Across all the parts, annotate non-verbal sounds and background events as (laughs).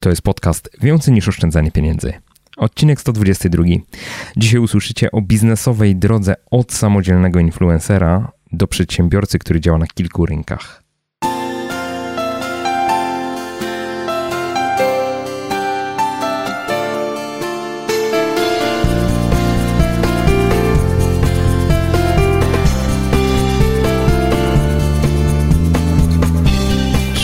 To jest podcast Więcej niż oszczędzanie pieniędzy. Odcinek 122. Dzisiaj usłyszycie o biznesowej drodze od samodzielnego influencera do przedsiębiorcy, który działa na kilku rynkach.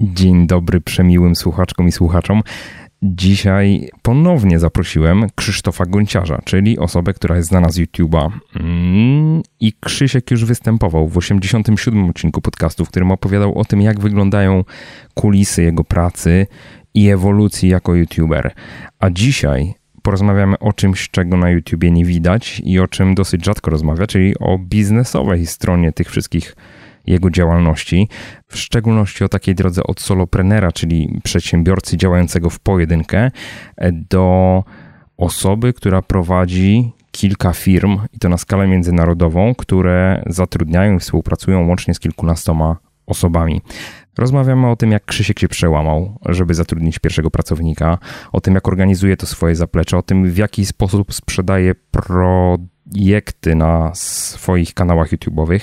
Dzień dobry przemiłym słuchaczkom i słuchaczom. Dzisiaj ponownie zaprosiłem Krzysztofa Gonciarza, czyli osobę, która jest znana z YouTube'a. Mm, I Krzysiek już występował w 87 odcinku podcastu, w którym opowiadał o tym, jak wyglądają kulisy jego pracy i ewolucji jako YouTuber. A dzisiaj porozmawiamy o czymś, czego na YouTubie nie widać i o czym dosyć rzadko rozmawia, czyli o biznesowej stronie tych wszystkich jego działalności, w szczególności o takiej drodze od soloprenera, czyli przedsiębiorcy działającego w pojedynkę, do osoby, która prowadzi kilka firm i to na skalę międzynarodową, które zatrudniają i współpracują łącznie z kilkunastoma osobami. Rozmawiamy o tym, jak Krzysiek się przełamał, żeby zatrudnić pierwszego pracownika, o tym, jak organizuje to swoje zaplecze, o tym, w jaki sposób sprzedaje projekty na swoich kanałach YouTube'owych,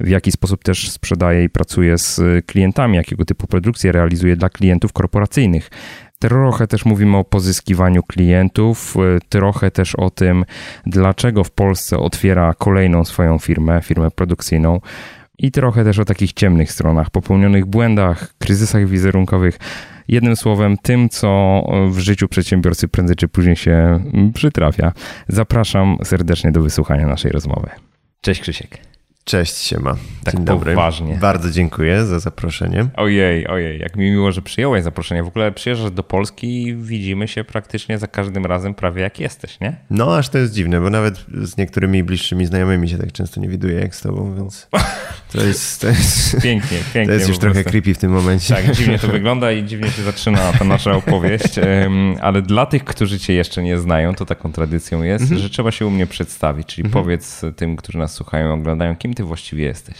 w jaki sposób też sprzedaje i pracuje z klientami, jakiego typu produkcje realizuje dla klientów korporacyjnych. Trochę też mówimy o pozyskiwaniu klientów, trochę też o tym, dlaczego w Polsce otwiera kolejną swoją firmę, firmę produkcyjną i trochę też o takich ciemnych stronach, popełnionych błędach, kryzysach wizerunkowych. Jednym słowem, tym, co w życiu przedsiębiorcy prędzej czy później się przytrafia. Zapraszam serdecznie do wysłuchania naszej rozmowy. Cześć Krzysiek. Cześć, siema. Tak Dzień dobry. poważnie. Bardzo dziękuję za zaproszenie. Ojej, ojej, jak mi miło, że przyjąłeś zaproszenie. W ogóle przyjeżdżasz do Polski i widzimy się praktycznie za każdym razem prawie jak jesteś, nie? No, aż to jest dziwne, bo nawet z niektórymi bliższymi znajomymi się tak często nie widuję jak z tobą, więc (laughs) to jest, to jest, Pięknie, pięknie. to jest już trochę creepy w tym momencie. Tak, dziwnie to wygląda i dziwnie się zaczyna ta nasza opowieść, ale dla tych, którzy cię jeszcze nie znają, to taką tradycją jest, Mhm. że trzeba się u mnie przedstawić, czyli powiedz tym, którzy nas słuchają oglądają, kim ty właściwie jesteś.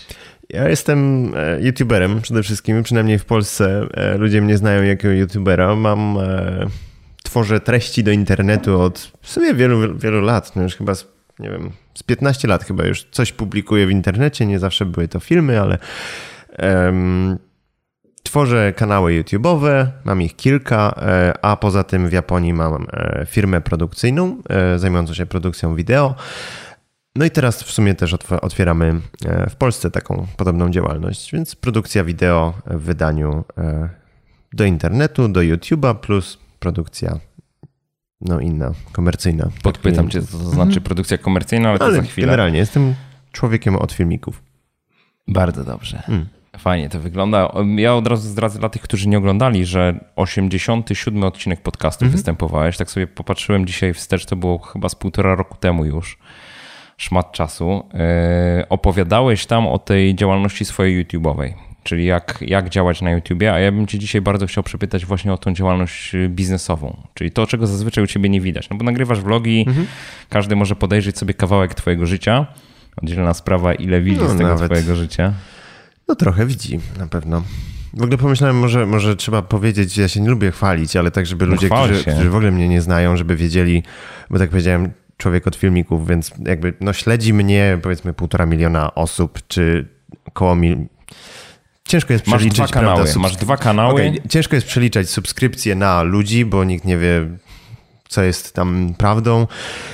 Ja jestem e, youtuberem przede wszystkim, przynajmniej w Polsce e, ludzie mnie znają jako youtubera. Mam, e, tworzę treści do internetu od w sumie wielu, wielu lat, no już chyba z, nie wiem, z 15 lat chyba już coś publikuję w internecie, nie zawsze były to filmy, ale em, tworzę kanały YouTube'owe, mam ich kilka, a poza tym w Japonii mam firmę produkcyjną zajmującą się produkcją wideo. No i teraz w sumie też otw- otwieramy e, w Polsce taką podobną działalność, więc produkcja wideo w wydaniu e, do internetu, do YouTube'a plus produkcja no inna, komercyjna. dla Podpytam cię, co to znaczy produkcja komercyjna, ale to Ale za chwilę. generalnie jestem człowiekiem od filmików. Bardzo dobrze. Mm. Fajnie to wygląda. Ja od razu zdradzę dla tych, którzy nie oglądali, że 87 odcinek podcastu Mhm. występowałeś. Tak sobie popatrzyłem dzisiaj wstecz, to było chyba z półtora roku temu już. Szmat czasu. Yy, opowiadałeś tam o tej działalności swojej YouTube'owej, czyli jak, jak działać na YouTubie, a ja bym cię dzisiaj bardzo chciał przepytać właśnie o tą działalność y, biznesową, czyli to, czego zazwyczaj u ciebie nie widać. No bo nagrywasz vlogi, Mhm. każdy może podejrzeć sobie kawałek twojego życia. Oddzielna sprawa, ile widzi No, z tego nawet. twojego życia. No trochę widzi, na pewno. W ogóle pomyślałem, może, może trzeba powiedzieć, ja się nie lubię chwalić, ale tak, żeby No ludzie, którzy, którzy w ogóle mnie nie znają, żeby wiedzieli, bo tak powiedziałem, człowiek od filmików, więc jakby no śledzi mnie powiedzmy półtora miliona osób, czy koło mil... Ciężko jest Masz przeliczyć, dwa kanały. prawda, Masz dwa kanały. Okej, ciężko jest przeliczać subskrypcje na ludzi, bo nikt nie wie, co jest tam prawdą.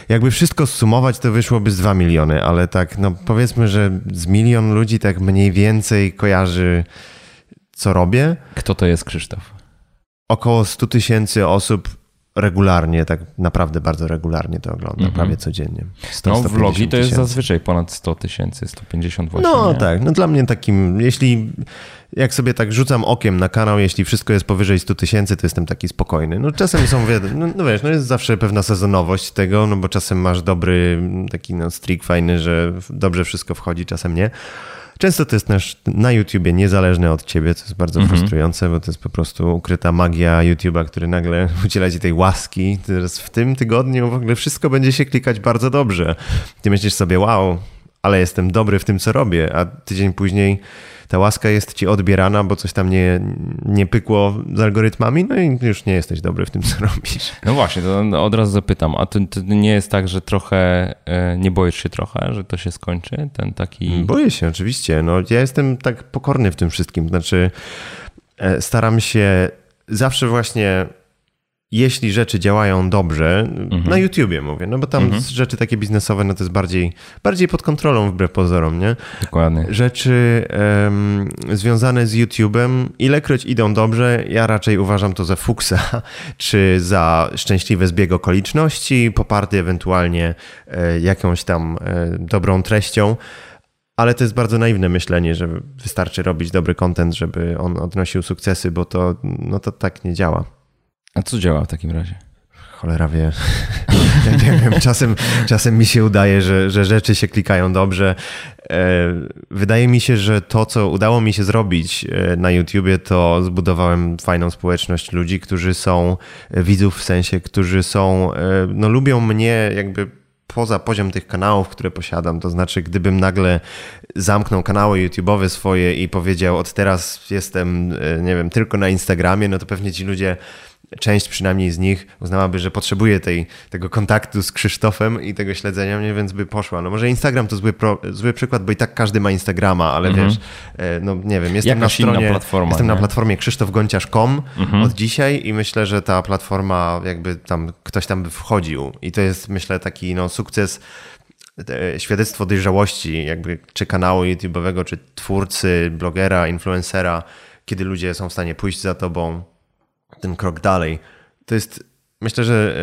Jakby wszystko zsumować, to wyszłoby z 2 miliony, ale tak, no powiedzmy, że z milion ludzi tak mniej więcej kojarzy, co robię. Kto to jest Krzysztof? Około 100 tysięcy osób regularnie, tak naprawdę bardzo regularnie to oglądam, Mhm. prawie codziennie. 100, No 150 vlogi to jest tysięcy. zazwyczaj ponad 100 tysięcy, 150 właśnie. No nie? tak, no dla mnie takim, jeśli jak sobie tak rzucam okiem na kanał, jeśli wszystko jest powyżej 100 tysięcy, to jestem taki spokojny. No czasem są, no, no wiesz, no jest zawsze pewna sezonowość tego, no bo czasem masz dobry taki no streak fajny, że dobrze wszystko wchodzi, czasem nie. Często to jest też na YouTubie niezależne od ciebie, co jest bardzo Mhm. frustrujące, bo to jest po prostu ukryta magia YouTuba, który nagle (laughs) udziela ci tej łaski. Teraz w tym tygodniu w ogóle wszystko będzie się klikać bardzo dobrze. Ty myślisz sobie, wow, ale jestem dobry w tym, co robię, a tydzień później ta łaska jest ci odbierana, bo coś tam nie, nie pykło z algorytmami, no i już nie jesteś dobry w tym, co robisz. No właśnie, to od razu zapytam, a to, to nie jest tak, że trochę, e, nie boisz się trochę, że to się skończy, ten taki... Boję się, oczywiście. No, ja jestem tak pokorny w tym wszystkim. Znaczy, e, staram się zawsze właśnie, jeśli rzeczy działają dobrze, na YouTubie mówię, no bo tam rzeczy takie biznesowe, no to jest bardziej, bardziej pod kontrolą wbrew pozorom, nie? Dokładnie. Rzeczy em, związane z YouTube'em, ilekroć idą dobrze, ja raczej uważam to za fuksa, (laughs) czy za szczęśliwy zbieg okoliczności, poparty ewentualnie e, jakąś tam e, dobrą treścią. Ale to jest bardzo naiwne myślenie, że wystarczy robić dobry content, żeby on odnosił sukcesy, bo to, no to tak nie działa. A co działa w takim razie? Cholera wie. (laughs) Ja nie wiem, czasem, czasem mi się udaje, że, że rzeczy się klikają dobrze. E, Wydaje mi się, że to, co udało mi się zrobić e, na YouTubie, to zbudowałem fajną społeczność ludzi, którzy są e, widzów w sensie, którzy są, no lubią mnie jakby poza poziom tych kanałów, które posiadam. To znaczy, gdybym nagle zamknął kanały YouTube'owe swoje i powiedział, od teraz jestem, nie wiem, tylko na Instagramie, no to pewnie ci ludzie część przynajmniej z nich uznałaby, że potrzebuje tej, tego kontaktu z Krzysztofem i tego śledzenia mnie, więc by poszła. No może Instagram to zły, pro, zły przykład, bo i tak każdy ma Instagrama, ale wiesz, e, no nie wiem, jestem Jakaś na stronie, platforma, jestem na nie? platformie krzysztofgonciarz.com od dzisiaj i myślę, że ta platforma jakby tam, ktoś tam by wchodził i to jest myślę taki no sukces świadectwo dojrzałości jakby czy kanału YouTube'owego, czy twórcy, blogera, influencera, kiedy ludzie są w stanie pójść za tobą ten krok dalej. To jest, myślę, że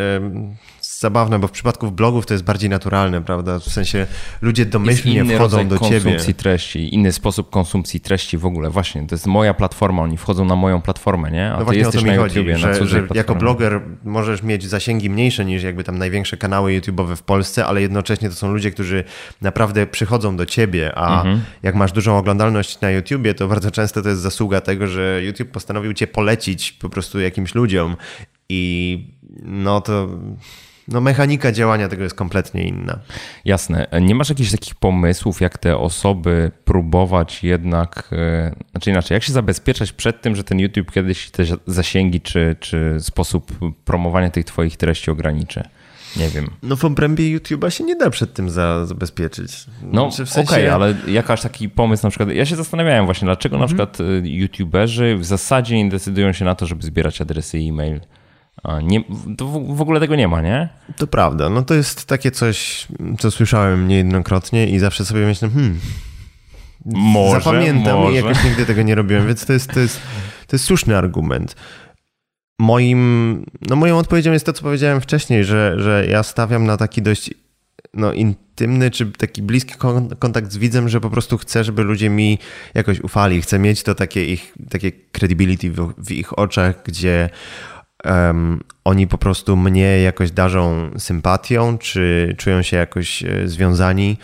zabawne, bo w przypadku blogów to jest bardziej naturalne, prawda? W sensie ludzie domyślnie wchodzą do ciebie. konsumpcji treści, inny sposób konsumpcji treści w ogóle. Właśnie, to jest moja platforma, oni wchodzą na moją platformę, nie? A No ty właśnie o to jesteś mi na chodzi, YouTubie, na że, cudzej że jako bloger możesz mieć zasięgi mniejsze niż jakby tam największe kanały YouTube'owe w Polsce, ale jednocześnie to są ludzie, którzy naprawdę przychodzą do ciebie, a Mhm. jak masz dużą oglądalność na YouTubie, to bardzo często to jest zasługa tego, że YouTube postanowił cię polecić po prostu jakimś ludziom i no to no mechanika działania tego jest kompletnie inna. Jasne. Nie masz jakichś takich pomysłów, jak te osoby próbować jednak, e, znaczy inaczej, jak się zabezpieczać przed tym, że ten YouTube kiedyś te zasięgi czy, czy sposób promowania tych twoich treści ograniczy? Nie wiem. No w obrębie YouTube'a się nie da przed tym za, zabezpieczyć. No Znaczy, w okej, sensie- ale jakaś taki pomysł na przykład, ja się zastanawiałem właśnie, dlaczego Mhm. na przykład y, YouTuberzy w zasadzie nie decydują się na to, żeby zbierać adresy e-mail. Nie, w ogóle tego nie ma, nie? To prawda. No to jest takie coś, co słyszałem niejednokrotnie i zawsze sobie myślę, hmm, Może, zapamiętam może. i jakoś nigdy tego nie robiłem, więc to jest, to jest, to jest słuszny argument. Moim, no moją odpowiedzią jest to, co powiedziałem wcześniej, że, że ja stawiam na taki dość no, intymny czy taki bliski kon- kontakt z widzem, że po prostu chcę, żeby ludzie mi jakoś ufali. Chcę mieć to takie ich takie credibility w, w ich oczach, gdzie em, oni po prostu mnie jakoś darzą sympatią, czy czują się jakoś e, związani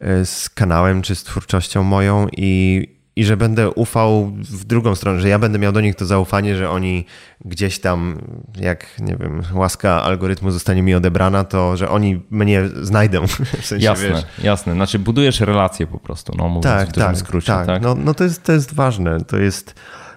e, z kanałem, czy z twórczością moją i, i że będę ufał w drugą stronę, że ja będę miał do nich to zaufanie, że oni gdzieś tam, jak nie wiem, łaska algorytmu zostanie mi odebrana, to że oni mnie znajdą. (laughs) W sensie, Jasne, wiesz, jasne. Znaczy budujesz relacje po prostu, no mówiąc tak, w dużym tak, skrócie, tak. tak? No, no to, jest, to jest ważne. To jest,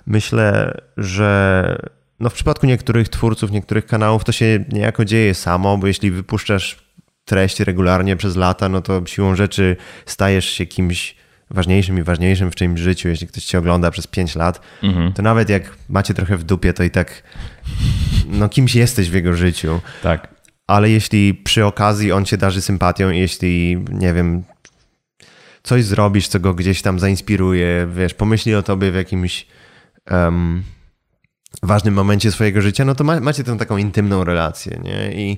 myślę, że no w przypadku niektórych twórców, niektórych kanałów to się niejako dzieje samo, bo jeśli wypuszczasz treść regularnie przez lata, no to siłą rzeczy stajesz się kimś ważniejszym i ważniejszym w czyimś życiu. Jeśli ktoś cię ogląda przez 5 lat, Mhm. to nawet jak macie trochę w dupie, to i tak no kimś jesteś w jego życiu. tak. Ale jeśli przy okazji on cię darzy sympatią, i jeśli, nie wiem, coś zrobisz, co go gdzieś tam zainspiruje, wiesz, pomyśli o tobie w jakimś, em, ważnym momencie swojego życia, no to ma, macie tę taką intymną relację, nie? I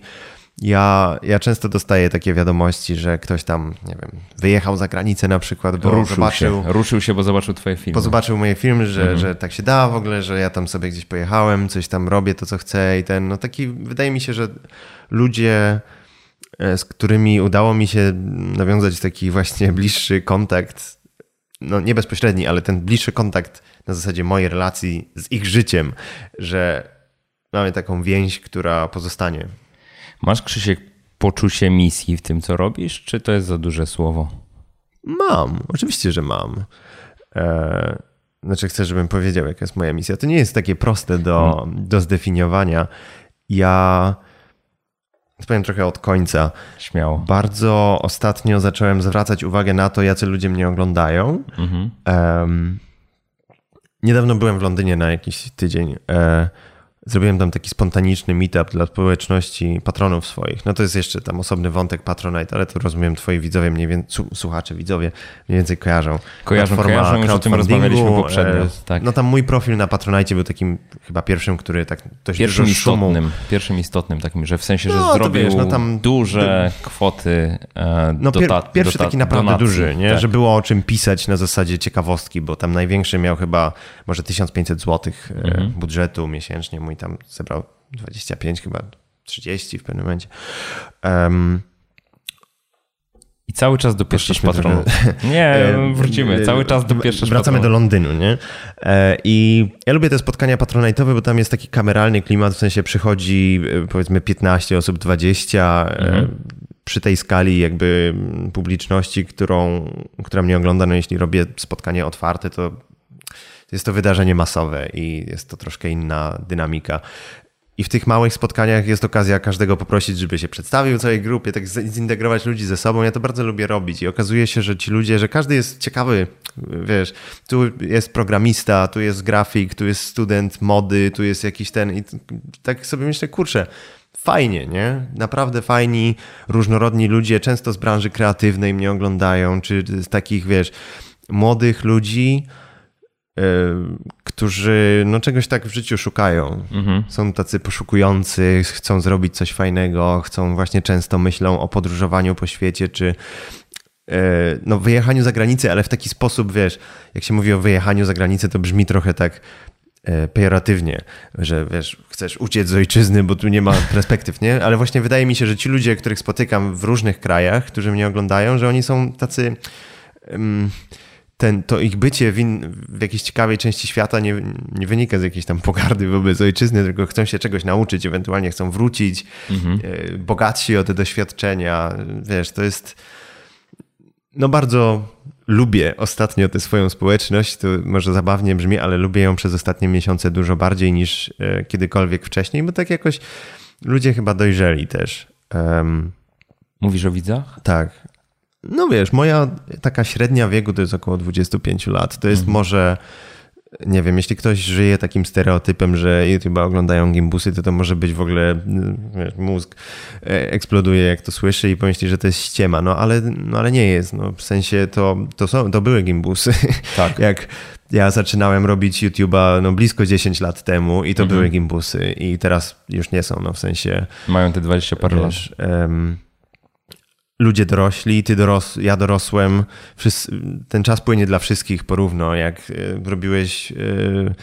ja, ja często dostaję takie wiadomości, że ktoś tam, nie wiem, wyjechał za granicę na przykład, bo ruszył zobaczył... Się. Ruszył się, bo zobaczył twoje filmy. Bo zobaczył moje filmy, że, mhm. że tak się da w ogóle, że ja tam sobie gdzieś pojechałem, coś tam robię, to co chcę i ten, no taki, wydaje mi się, że ludzie, e, z którymi udało mi się nawiązać taki właśnie (laughs) bliższy kontakt, no nie bezpośredni, ale ten bliższy kontakt na zasadzie mojej relacji z ich życiem, że mamy taką więź, która pozostanie. Masz, Krzysiek, poczucie misji w tym, co robisz, czy to jest za duże słowo? Mam, oczywiście, że mam. Eee, znaczy, chcę, żebym powiedział, jaka jest moja misja. To nie jest takie proste do, hmm. do zdefiniowania. Ja powiem trochę od końca. Śmiało. Bardzo ostatnio zacząłem zwracać uwagę na to, jacy ludzie mnie oglądają. Mhm. Um, niedawno byłem w Londynie na jakiś tydzień. E, Zrobiłem tam taki spontaniczny meetup dla społeczności patronów swoich. No to jest jeszcze tam osobny wątek Patronite, ale to rozumiem, twoi widzowie, mniej więcej, słuchacze, widzowie mniej więcej kojarzą. Kojarzą, kojarzą, już o tym rozmawialiśmy poprzednio. E, tak. No tam mój profil na Patronite był takim chyba pierwszym, który tak dość pierwszym istotnym, Pierwszym istotnym takim, że w sensie, że no, zrobił wiesz, no tam, duże kwoty e, No pier, pierwszy taki naprawdę donacji, duży, nie? Tak. że było o czym pisać na zasadzie ciekawostki, bo tam największy miał chyba może 1500 zł e, mhm. budżetu miesięcznie, mój i tam zebrał 25 chyba, 30 w pewnym momencie. Um, i cały czas do pierwszych patronów. (laughs) Nie, wrócimy. Cały czas do pierwszych Wracamy do Londynu, nie? E, I ja lubię te spotkania patronajtowe, bo tam jest taki kameralny klimat, w sensie przychodzi e, powiedzmy 15 osób, 20 e, mhm. przy tej skali jakby publiczności, którą, która mnie ogląda, no jeśli robię spotkanie otwarte, to jest to wydarzenie masowe i jest to troszkę inna dynamika. I w tych małych spotkaniach jest okazja każdego poprosić, żeby się przedstawił całej grupie, tak zintegrować ludzi ze sobą. Ja to bardzo lubię robić i okazuje się, że ci ludzie, że każdy jest ciekawy, wiesz, tu jest programista, tu jest grafik, tu jest student mody, tu jest jakiś ten i tak sobie myślę, kurczę, fajnie, nie? Naprawdę fajni, różnorodni ludzie, często z branży kreatywnej mnie oglądają, czy z takich, wiesz, młodych ludzi, którzy no, czegoś tak w życiu szukają. Mhm. Są tacy poszukujący, chcą zrobić coś fajnego, chcą właśnie często myślą o podróżowaniu po świecie, czy e, no, wyjechaniu za granicę, ale w taki sposób, wiesz, jak się mówi o wyjechaniu za granicę, to brzmi trochę tak e, pejoratywnie, że wiesz, chcesz uciec z ojczyzny, bo tu nie ma (laughs) perspektyw, nie? Ale właśnie wydaje mi się, że ci ludzie, których spotykam w różnych krajach, którzy mnie oglądają, że oni są tacy... Um, ten, to ich bycie w, in, w jakiejś ciekawej części świata nie, nie wynika z jakiejś tam pogardy wobec ojczyzny, tylko chcą się czegoś nauczyć, ewentualnie chcą wrócić, mhm. E, bogatsi o te doświadczenia. Wiesz, to jest. No bardzo lubię ostatnio tę swoją społeczność. To może zabawnie brzmi, ale lubię ją przez ostatnie miesiące dużo bardziej niż e, kiedykolwiek wcześniej, bo tak jakoś ludzie chyba dojrzeli też. Um, Mówisz o widzach? Tak. No wiesz, moja taka średnia wieku to jest około 25 lat. To jest mhm. może, nie wiem, jeśli ktoś żyje takim stereotypem, że YouTube oglądają gimbusy, to to może być w ogóle, wiesz, mózg e, eksploduje jak to słyszy i pomyśli, że to jest ściema. No ale, no, ale nie jest. No, w sensie to, to, są, to były gimbusy. (laughs) Tak. jak ja zaczynałem robić YouTube'a no, blisko 10 lat temu i to mhm. były gimbusy i teraz już nie są, no w sensie... Mają te 20 parę lat. Um, ludzie dorośli, ty doros, ja dorosłem, wszyscy, ten czas płynie dla wszystkich porówno, jak y, robiłeś y,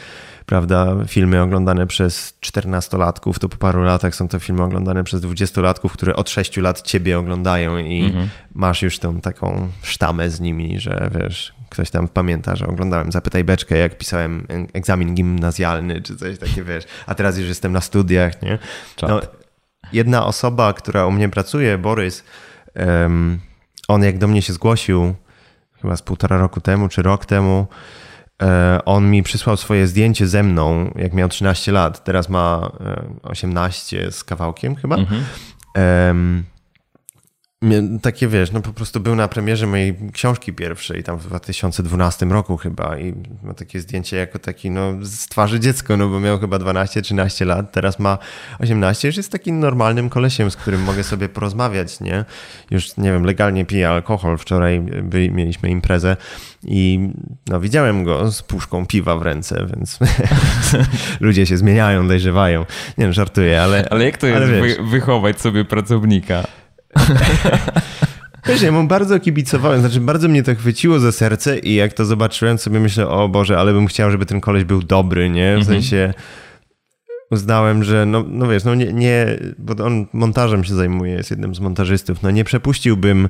prawda, filmy oglądane przez 14-latków, to po paru latach są to filmy oglądane przez 20-latków, które od 6 lat ciebie oglądają i mhm. masz już tą taką sztamę z nimi, że wiesz, ktoś tam pamięta, że oglądałem Zapytaj Beczkę, jak pisałem egzamin gimnazjalny, czy coś takie, wiesz, a teraz już jestem na studiach, nie? No, jedna osoba, która u mnie pracuje, Borys, on jak do mnie się zgłosił, chyba z półtora roku temu czy rok temu, e, on mi przysłał swoje zdjęcie ze mną, jak miał 13 lat. Teraz ma 18 z kawałkiem chyba. Mhm. Takie wiesz, no po prostu był na premierze mojej książki pierwszej, tam w 2012 roku chyba i ma takie zdjęcie jako taki, no z twarzy dziecko, no bo miał chyba 12-13 lat, teraz ma 18, już jest takim normalnym kolesiem, z którym mogę sobie porozmawiać, nie? Już, nie wiem, legalnie pije alkohol, wczoraj byli, mieliśmy imprezę i no widziałem go z puszką piwa w ręce, więc (laughs) ludzie się zmieniają, dojrzewają. Nie wiem, żartuję, ale... Ale jak to jest wy wychować sobie pracownika? (laughs) Wiesz, ja mu bardzo kibicowałem, znaczy bardzo mnie to chwyciło za serce i jak to zobaczyłem, sobie myślę, o Boże, ale bym chciał, żeby ten koleś był dobry, nie? W mhm. sensie uznałem, że no, no wiesz, no nie, nie, bo on montażem się zajmuje, jest jednym z montażystów, no nie przepuściłbym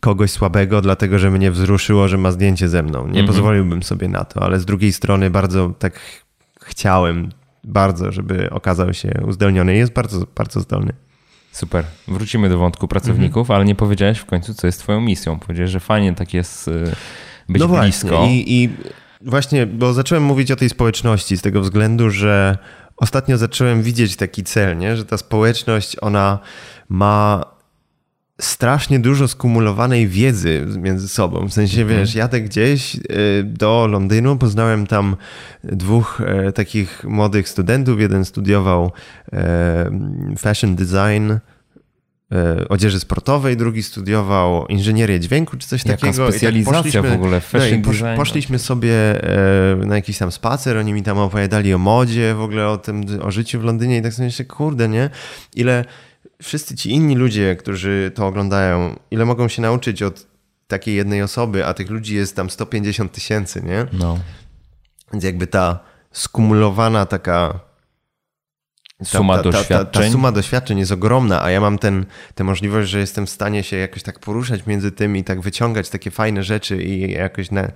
kogoś słabego, dlatego że mnie wzruszyło, że ma zdjęcie ze mną. Nie mhm. pozwoliłbym sobie na to, ale z drugiej strony bardzo tak chciałem, bardzo, żeby okazał się uzdolniony. Jest bardzo, bardzo zdolny. Super. Wrócimy do wątku pracowników, mhm. ale nie powiedziałeś w końcu, co jest twoją misją. Powiedziałeś, że fajnie tak jest y, być no blisko. I, I właśnie, bo zacząłem mówić o tej społeczności z tego względu, że ostatnio zacząłem widzieć taki cel, nie? że ta społeczność, ona ma strasznie dużo skumulowanej wiedzy między sobą. W sensie, mhm. wiesz, jadę gdzieś y, do Londynu, poznałem tam dwóch e, takich młodych studentów. Jeden studiował e, fashion design, e, odzieży sportowej, drugi studiował inżynierię dźwięku czy coś Jaka takiego. specjalizacja tak w ogóle w fashion no posz. Poszliśmy sobie na jakiś tam spacer, oni mi tam opowiadali o modzie, w ogóle o tym, o życiu w Londynie i tak sobie myślę, kurde, nie? Ile wszyscy ci inni ludzie, którzy to oglądają, ile mogą się nauczyć od takiej jednej osoby, a tych ludzi jest tam 150 tysięcy, nie? No. Więc jakby ta skumulowana taka ta, suma ta, doświadczeń. Ta, ta, suma doświadczeń jest ogromna, a ja mam ten, tę możliwość, że jestem w stanie się jakoś tak poruszać między tym i tak wyciągać takie fajne rzeczy i jakoś, na,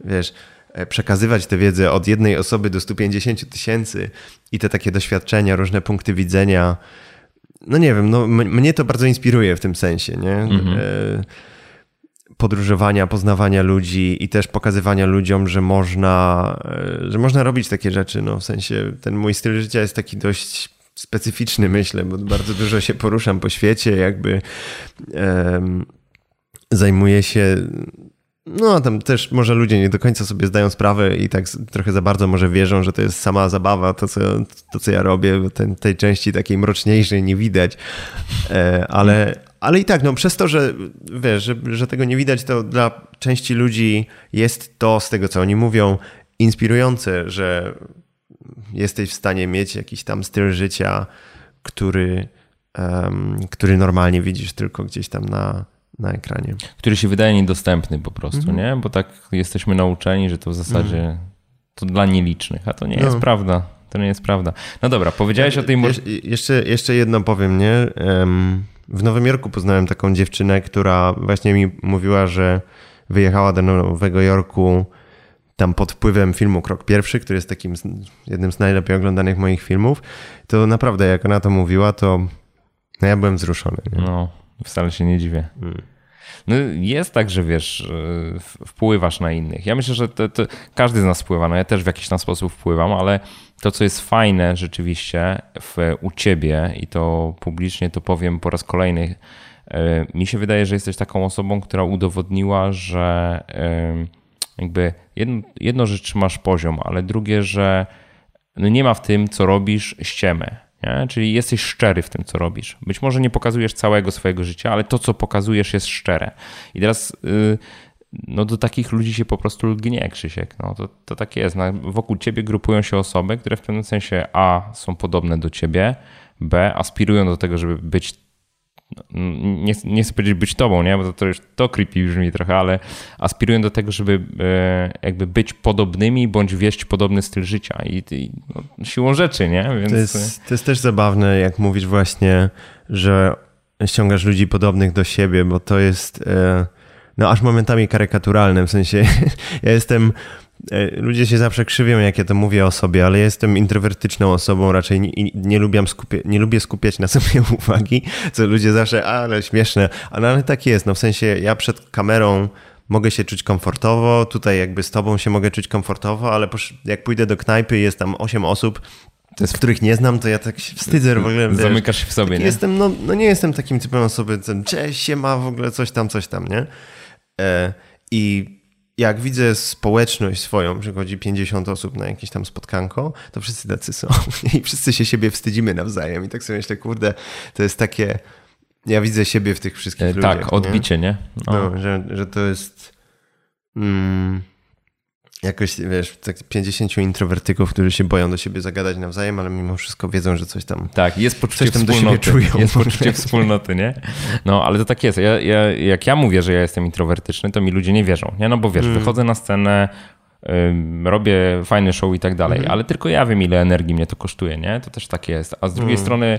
wiesz, e, przekazywać tę wiedzę od jednej osoby do 150 tysięcy i te takie doświadczenia, różne punkty widzenia, no nie wiem, no, mnie to bardzo inspiruje w tym sensie, nie? Mhm. E, podróżowania, poznawania ludzi i też pokazywania ludziom, że można, e, że można robić takie rzeczy. No, w sensie ten mój styl życia jest taki dość specyficzny, (laughs) myślę, bo bardzo dużo się poruszam po świecie, jakby um, zajmuję się no, tam też może ludzie nie do końca sobie zdają sprawę i tak trochę za bardzo może wierzą, że to jest sama zabawa, to co, to, co ja robię, ten, tej części takiej mroczniejszej nie widać. E, ale, ale i tak, no przez to, że wiesz, że, że tego nie widać, to dla części ludzi jest to, z tego co oni mówią, inspirujące, że jesteś w stanie mieć jakiś tam styl życia, który, um, który normalnie widzisz tylko gdzieś tam na, na ekranie. Który się wydaje niedostępny po prostu, mhm. nie? Bo tak jesteśmy nauczeni, że to w zasadzie mhm. to dla nielicznych, a to nie no. jest prawda. To nie jest prawda. No dobra, powiedziałeś ja, o tej... jeszcze, jeszcze jedno powiem, nie? W Nowym Jorku poznałem taką dziewczynę, która właśnie mi mówiła, że wyjechała do Nowego Jorku tam pod wpływem filmu Krok Pierwszy, który jest takim jednym z najlepiej oglądanych moich filmów. To naprawdę, jak ona to mówiła, to no ja byłem wzruszony. Nie? No. Wcale się nie dziwię. Hmm. No jest tak, że wiesz, wpływasz na innych. Ja myślę, że to, to każdy z nas wpływa. No ja też w jakiś tam sposób wpływam, ale to, co jest fajne rzeczywiście w, u ciebie i to publicznie to powiem po raz kolejny, e, mi się wydaje, że jesteś taką osobą, która udowodniła, że jakby jedno, jedno że trzymasz poziom, ale drugie, że no nie ma w tym, co robisz, ściemy nie? Czyli jesteś szczery w tym, co robisz. Być może nie pokazujesz całego swojego życia, ale to, co pokazujesz, jest szczere. I teraz yy, no, do takich ludzi się po prostu lgnie, Krzysiek. No, to, to tak jest. Wokół ciebie grupują się osoby, które w pewnym sensie A są podobne do ciebie, B aspirują do tego, żeby być nie, nie chcę powiedzieć być tobą, nie? bo to, to już to creepy brzmi trochę, ale aspirują do tego, żeby e, jakby być podobnymi bądź wieść podobny styl życia i, i no, siłą rzeczy, nie? Więc... To, jest, to jest też zabawne, jak mówisz właśnie, że ściągasz ludzi podobnych do siebie, bo to jest e, no aż momentami karykaturalne, w sensie (laughs) ja jestem ludzie się zawsze krzywią, jak ja to mówię o sobie, ale jestem introwertyczną osobą, raczej nie, nie, lubię, skupia, nie lubię skupiać na (laughs) sobie uwagi, co ludzie zawsze, ale śmieszne, ale tak jest, no w sensie ja przed kamerą mogę się czuć komfortowo, tutaj jakby z tobą się mogę czuć komfortowo, ale jak pójdę do knajpy jest tam 8 osób, jest... których nie znam, to ja tak się wstydzę w ogóle. Wiesz, Zamykasz się w sobie, nie? Jestem, no, no nie jestem takim typem osoby, ten cześć, się ma w ogóle coś tam, coś tam, nie? E, I jak widzę społeczność swoją, przychodzi 50 osób na jakieś tam spotkanko, to wszyscy tacy są (laughs) i wszyscy się siebie wstydzimy nawzajem i tak sobie myślę, kurde, to jest takie, ja widzę siebie w tych wszystkich e, ludziach. Tak, odbicie, nie? nie? No. no, że, że to jest... Mm, jakoś, wiesz, tak 50 introwertyków, którzy się boją do siebie zagadać nawzajem, ale mimo wszystko wiedzą, że coś tam. Tak, jest poczucie coś tam wspólnoty. Do siebie czują. Jest (laughs) poczucie wspólnoty, nie? No, ale to tak jest. Ja, ja, jak ja mówię, że ja jestem introwertyczny, to mi ludzie nie wierzą, nie? No bo wiesz, hmm. wychodzę na scenę, robię fajny show i tak dalej, mhm. ale tylko ja wiem, ile energii mnie to kosztuje, nie? To też tak jest. A z drugiej mhm. strony,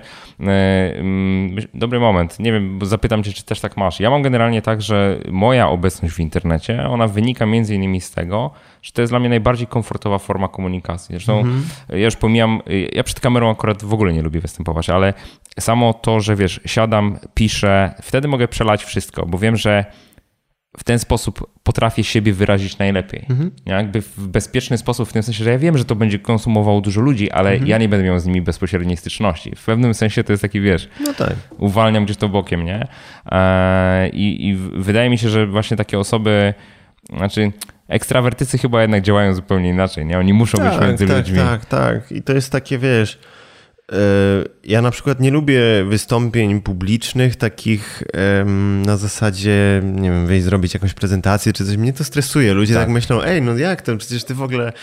dobry moment, nie wiem, zapytam cię, czy też tak masz. Ja mam generalnie tak, że moja obecność w internecie, ona wynika między innymi z tego, że to jest dla mnie najbardziej komfortowa forma komunikacji. Zresztą mhm. ja już pomijam, ja przed kamerą akurat w ogóle nie lubię występować, ale samo to, że wiesz, siadam, piszę, wtedy mogę przelać wszystko, bo wiem, że w ten sposób potrafię siebie wyrazić najlepiej. Mhm. Jakby w bezpieczny sposób, w tym sensie, że ja wiem, że to będzie konsumowało dużo ludzi, ale mhm. ja nie będę miał z nimi bezpośredniej styczności. W pewnym sensie to jest taki, wiesz, no tak. uwalniam gdzieś to bokiem, nie? E, I, I wydaje mi się, że właśnie takie osoby, znaczy ekstrawertycy chyba jednak działają zupełnie inaczej, nie? Oni muszą tak, być między tak, ludźmi. Tak, tak. I to jest takie, wiesz ja na przykład nie lubię wystąpień publicznych, takich na zasadzie, nie wiem, wejść zrobić jakąś prezentację czy coś. Mnie to stresuje. Ludzie tak, tak myślą, ej, no jak to? Przecież ty w ogóle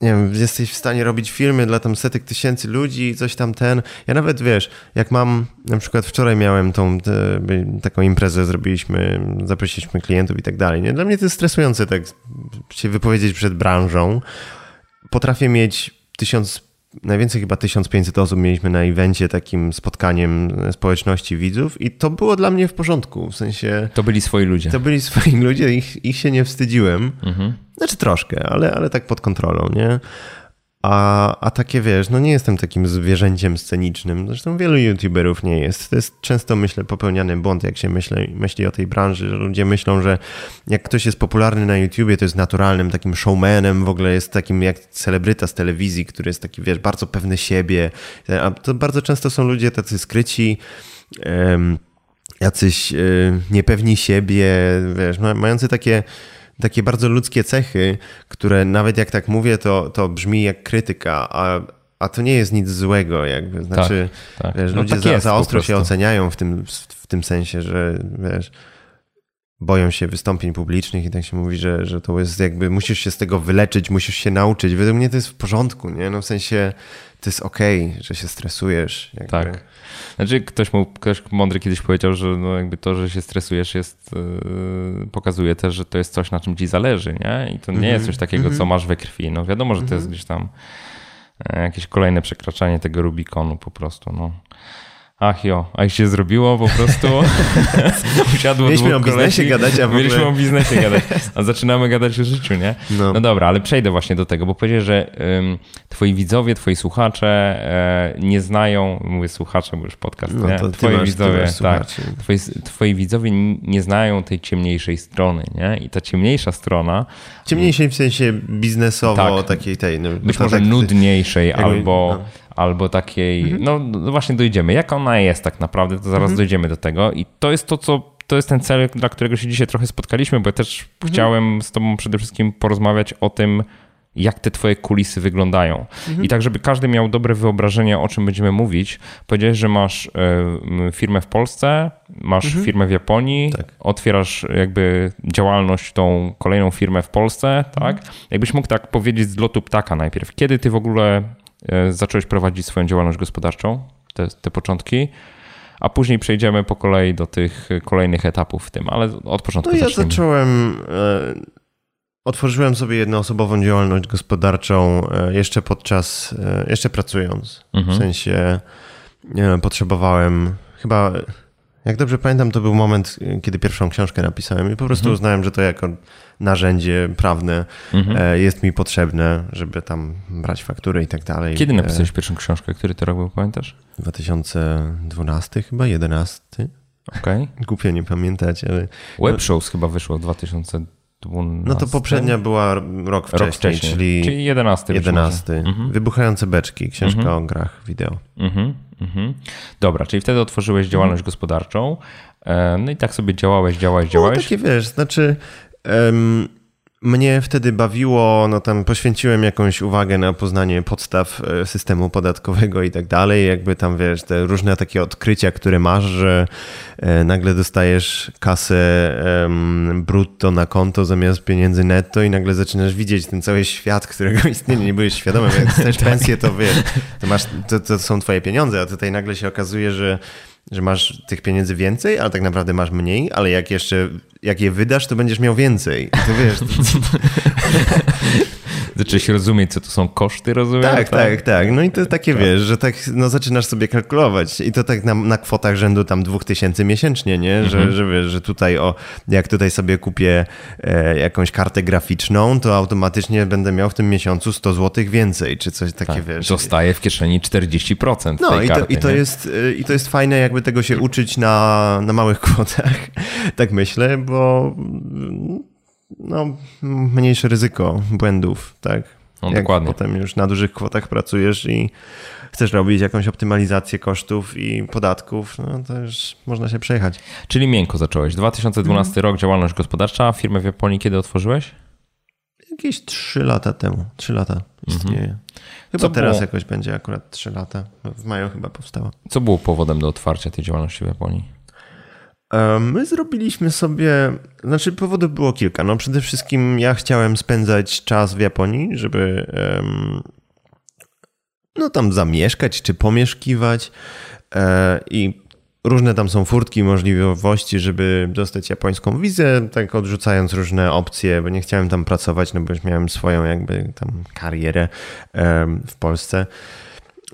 nie wiem, jesteś w stanie robić filmy dla tam setek tysięcy ludzi, coś tam ten. Ja nawet wiesz, jak mam, na przykład wczoraj miałem tą te, taką imprezę, zrobiliśmy, zaprosiliśmy klientów i tak dalej. Nie? Dla mnie to jest stresujące tak się wypowiedzieć przed branżą. Potrafię mieć tysiąc, najwięcej chyba 1500 osób mieliśmy na evencie, takim spotkaniem społeczności widzów i to było dla mnie w porządku, w sensie... To byli swoi ludzie. To byli (laughs) swoi ludzie, ich, ich się nie wstydziłem. Mhm. Znaczy troszkę, ale, ale tak pod kontrolą, nie? A, a takie wiesz, no nie jestem takim zwierzęciem scenicznym. Zresztą wielu youtuberów nie jest. To jest często, myślę, popełniany błąd, jak się myśli, myśli o tej branży, że ludzie myślą, że jak ktoś jest popularny na YouTubie, to jest naturalnym takim showmanem, w ogóle jest takim jak celebryta z telewizji, który jest taki, wiesz, bardzo pewny siebie. A to bardzo często są ludzie tacy skryci, um, jacyś um, niepewni siebie, wiesz, mający takie takie bardzo ludzkie cechy, które nawet jak tak mówię, to, to brzmi jak krytyka, a, a to nie jest nic złego, jakby. Znaczy, tak, tak. Wiesz, no ludzie tak za, za ostro się oceniają w tym, w tym sensie, że wiesz, boją się wystąpień publicznych i tak się mówi, że, że to jest jakby, musisz się z tego wyleczyć, musisz się nauczyć. Według mnie to jest w porządku, nie? No w sensie to jest okej, okay, że się stresujesz. Jakby. Tak. Znaczy ktoś, mu, ktoś mądry kiedyś powiedział, że no jakby to, że się stresujesz jest, yy, pokazuje też, że to jest coś, na czym ci zależy, nie? I to nie mm -hmm. jest coś takiego, mm -hmm. co masz we krwi. No wiadomo, że to jest mhm. gdzieś tam e, jakieś kolejne przekraczanie tego Rubikonu po prostu, no. Ach jo, a jak się zrobiło po prostu. (laughs) Usiadło Mieliśmy o biznesie gadać, a w ogóle... Mieliśmy o biznesie gadać, a zaczynamy gadać o życiu, nie? No, no dobra, ale przejdę właśnie do tego, bo powiedziałeś, że um, twoi widzowie, twoi słuchacze e, nie znają, mówię słuchacze, bo już podcast, no, nie? twoi masz, widzowie, tak, twoi, twoi widzowie nie znają tej ciemniejszej strony, nie? I ta ciemniejsza strona... Ciemniejszej w sensie biznesowo, tak, takiej tej... No, być może tak, nudniejszej albo... No albo takiej, mhm. no, no, właśnie dojdziemy. Jak ona jest tak naprawdę, to zaraz mhm. dojdziemy do tego i to jest to, co to jest ten cel, dla którego się dzisiaj trochę spotkaliśmy, bo ja też mhm. chciałem z tobą przede wszystkim porozmawiać o tym, jak te twoje kulisy wyglądają. Mhm. I tak, żeby każdy miał dobre wyobrażenie, o czym będziemy mówić, powiedziałeś, że masz y, firmę w Polsce, masz mhm. firmę w Japonii, tak. otwierasz jakby działalność, tą kolejną firmę w Polsce, tak? Mhm. Jakbyś mógł tak powiedzieć z lotu ptaka najpierw. Kiedy ty w ogóle zacząłeś prowadzić swoją działalność gospodarczą, te, te początki, a później przejdziemy po kolei do tych kolejnych etapów w tym, ale od początku No ja zacząłem, e, otworzyłem sobie jednoosobową działalność gospodarczą e, jeszcze podczas, jeszcze pracując. Mhm. W sensie potrzebowałem chyba jak dobrze pamiętam, to był moment, kiedy pierwszą książkę napisałem i po prostu mhm. uznałem, że to jako narzędzie prawne mhm. E, jest mi potrzebne, żeby tam brać faktury i tak dalej. Kiedy e, napisałeś pierwszą książkę? Który to rok był, pamiętasz? 2012 chyba, 11. Okej. Okay. Głupio nie pamiętać, ale... Web Shows chyba wyszło w 2000 12. No to poprzednia była rok wcześniej, Rok wcześniej, czyli, czyli 11. być 11. może. Mhm. Wybuchające beczki, książka o grach wideo. Mhm, mhm. Dobra, czyli wtedy otworzyłeś działalność gospodarczą. E, No i tak sobie działałeś, działałeś, No działałeś. takie wiesz, znaczy em, mnie wtedy bawiło, no tam poświęciłem jakąś uwagę na poznanie podstaw e, systemu podatkowego i tak dalej, jakby tam wiesz, te różne takie odkrycia, które masz, że e, nagle dostajesz kasę brutto na konto zamiast pieniędzy netto i nagle zaczynasz widzieć ten cały świat, którego istnienia nie byłeś świadomy, jak (laughs) dostajesz pensję, to wiesz, to, masz, to, to są twoje pieniądze, a tutaj nagle się okazuje, że że masz tych pieniędzy więcej, ale tak naprawdę masz mniej, ale jak jeszcze, jak je wydasz, to będziesz miał więcej. I to wiesz, (laughs) Zacząłeś rozumieć, co to są koszty, rozumiem? tak, tak, tak. No i to takie wiesz, że tak no zaczynasz sobie kalkulować i to tak na, na kwotach rzędu tam 2000 miesięcznie, nie? Że, Mhm. że wiesz, że tutaj o, jak tutaj sobie kupię e, jakąś kartę graficzną, to automatycznie będę miał w tym miesiącu 100 zł więcej, czy coś takie, Tak. wiesz. Zostaje w kieszeni 40% No tej i to, karty, i, to nie? jest, y, i to jest fajne, jakby tego się uczyć na, na małych (laughs) kwotach, tak myślę, bo no, mniejsze ryzyko błędów, tak? No, Jak dokładnie. potem już na dużych kwotach pracujesz i chcesz robić jakąś optymalizację kosztów i podatków, no to już można się przejechać. Czyli miękko zacząłeś. 2012 Mhm. rok, działalność gospodarcza. Firmę w Japonii kiedy otworzyłeś? Jakieś trzy lata temu, trzy lata istnieje. Chyba Mhm. Co teraz było? jakoś będzie akurat trzy lata. W maju chyba powstała. Co było powodem do otwarcia tej działalności w Japonii? E, My zrobiliśmy sobie, znaczy powodów było kilka. No przede wszystkim ja chciałem spędzać czas w Japonii, żeby no tam zamieszkać czy pomieszkiwać e, i różne tam są furtki, możliwości, żeby dostać japońską wizę, tak odrzucając różne opcje, bo nie chciałem tam pracować, no bo już miałem swoją jakby tam karierę w Polsce.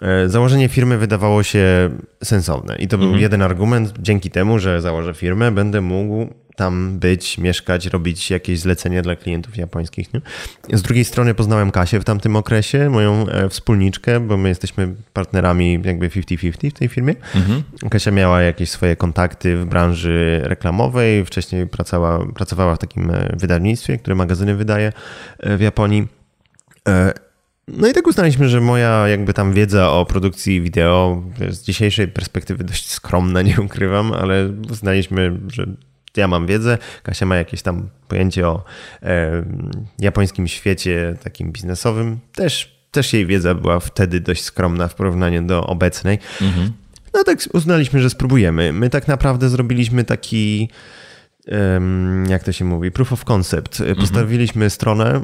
E, Założenie firmy wydawało się sensowne i to był jeden argument. Dzięki temu, że założę firmę, będę mógł tam być, mieszkać, robić jakieś zlecenia dla klientów japońskich. Nie? Z drugiej strony poznałem Kasię w tamtym okresie, moją e, wspólniczkę, bo my jesteśmy partnerami jakby 50-50 w tej firmie. Kasia miała jakieś swoje kontakty w branży reklamowej, wcześniej pracowała, pracowała w takim e, wydawnictwie, które magazyny wydaje w Japonii. No i tak uznaliśmy, że moja jakby tam wiedza o produkcji wideo z dzisiejszej perspektywy dość skromna, (laughs) nie ukrywam, ale uznaliśmy, że ja mam wiedzę, Kasia ma jakieś tam pojęcie o e, japońskim świecie takim biznesowym. Też, też jej wiedza była wtedy dość skromna w porównaniu do obecnej. No tak uznaliśmy, że spróbujemy. My tak naprawdę zrobiliśmy taki jak to się mówi, proof of concept. Postawiliśmy stronę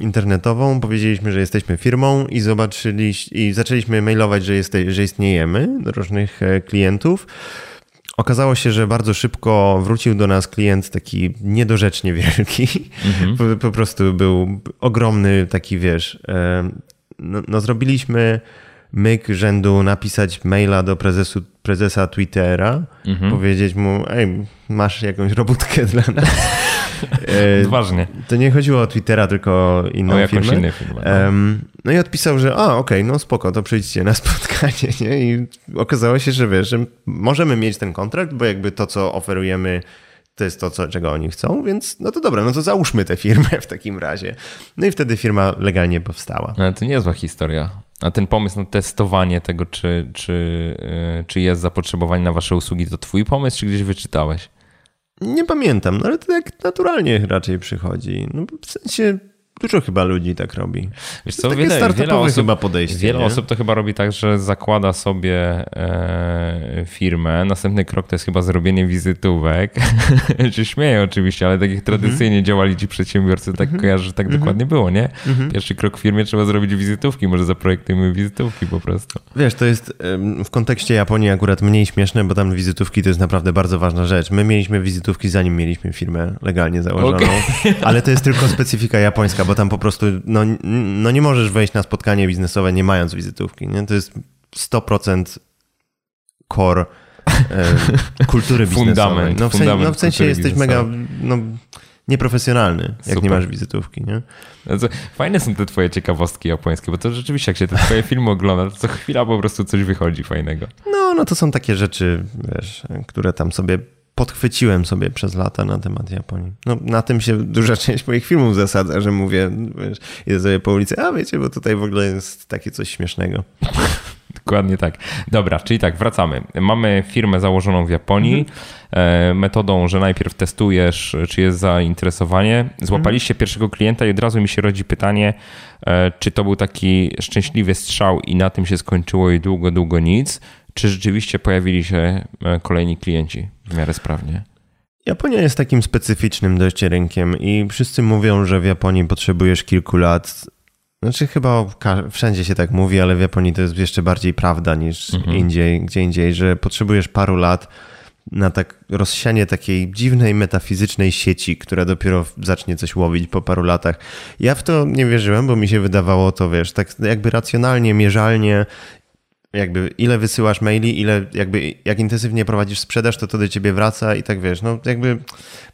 internetową, powiedzieliśmy, że jesteśmy firmą i zobaczyli, i zaczęliśmy mailować, że, jeste, że istniejemy do różnych e, klientów. Okazało się, że bardzo szybko wrócił do nas klient taki niedorzecznie wielki. (laughs) Po, po prostu był ogromny taki, wiesz, no, no zrobiliśmy myk rzędu napisać maila do prezesu, prezesa Twittera, powiedzieć mu, ej, masz jakąś robótkę dla nas. (laughs) E, Odważnie. to nie chodziło o Twittera, tylko o inną O jakąś firmę. inną firmę, no. No i odpisał, że a, okej, no spoko, to przyjdźcie na (laughs) spotkanie, nie? I okazało się, że wiesz, że możemy mieć ten kontrakt, bo jakby to, co oferujemy, to jest to, co, czego oni chcą, więc no to dobra, no to załóżmy tę firmę w takim razie. No i wtedy firma legalnie powstała. Ale to niezła historia. A ten pomysł na testowanie tego, czy, czy, yy, czy jest zapotrzebowanie na wasze usługi, to twój pomysł, czy gdzieś wyczytałeś? Nie pamiętam, no ale to tak naturalnie raczej przychodzi. No w sensie dużo chyba ludzi tak robi. Wiesz co, wiele, startupowe wiele osób, chyba podejście, Wiele nie? osób to chyba robi tak, że zakłada sobie e, firmę. Następny krok to jest chyba zrobienie wizytówek. (laughs) się śmieję oczywiście, ale tak jak Mhm. tradycyjnie działali ci przedsiębiorcy, tak kojarzę, że tak dokładnie było, nie? Mhm. Pierwszy krok w firmie trzeba zrobić wizytówki, może zaprojektujmy wizytówki po prostu. Wiesz, to jest w kontekście Japonii akurat mniej śmieszne, bo tam wizytówki to jest naprawdę bardzo ważna rzecz. My mieliśmy wizytówki zanim mieliśmy firmę legalnie założoną, Okej. ale to jest tylko specyfika japońska, bo tam po prostu no, no nie możesz wejść na spotkanie biznesowe nie mając wizytówki. Nie? To jest 100% core e, kultury (laughs) biznesowej. Fundament, no, w, sen, no w sensie jesteś mega no, nieprofesjonalny, jak Super. nie masz wizytówki. Nie? To Fajne są te twoje ciekawostki japońskie, bo to rzeczywiście jak się te twoje filmy ogląda, to co chwila po prostu coś wychodzi fajnego. No, no to są takie rzeczy, wiesz, które tam sobie podchwyciłem sobie przez lata na temat Japonii. No, na tym się duża (laughs) część moich filmów zasadza, że mówię, wiesz, idę sobie po ulicy, a wiecie, bo tutaj w ogóle jest takie coś śmiesznego. (laughs) Dokładnie tak. Dobra, czyli tak, wracamy. Mamy firmę założoną w Japonii mhm. metodą, że najpierw testujesz, czy jest zainteresowanie. Złapaliście mhm. pierwszego klienta i od razu mi się rodzi pytanie, e, czy to był taki szczęśliwy strzał i na tym się skończyło i długo, długo nic, czy rzeczywiście pojawili się e, kolejni klienci w miarę sprawnie? Japonia jest takim specyficznym dość rynkiem i wszyscy mówią, że w Japonii potrzebujesz kilku lat. Znaczy chyba wszędzie się tak mówi, ale w Japonii to jest jeszcze bardziej prawda niż mhm. indziej, gdzie indziej, że potrzebujesz paru lat na tak rozsianie takiej dziwnej, metafizycznej sieci, która dopiero zacznie coś łowić po paru latach. Ja w to nie wierzyłem, bo mi się wydawało to, wiesz, tak jakby racjonalnie, mierzalnie jakby ile wysyłasz maili, ile jakby jak intensywnie prowadzisz sprzedaż, to to do ciebie wraca i tak wiesz, no jakby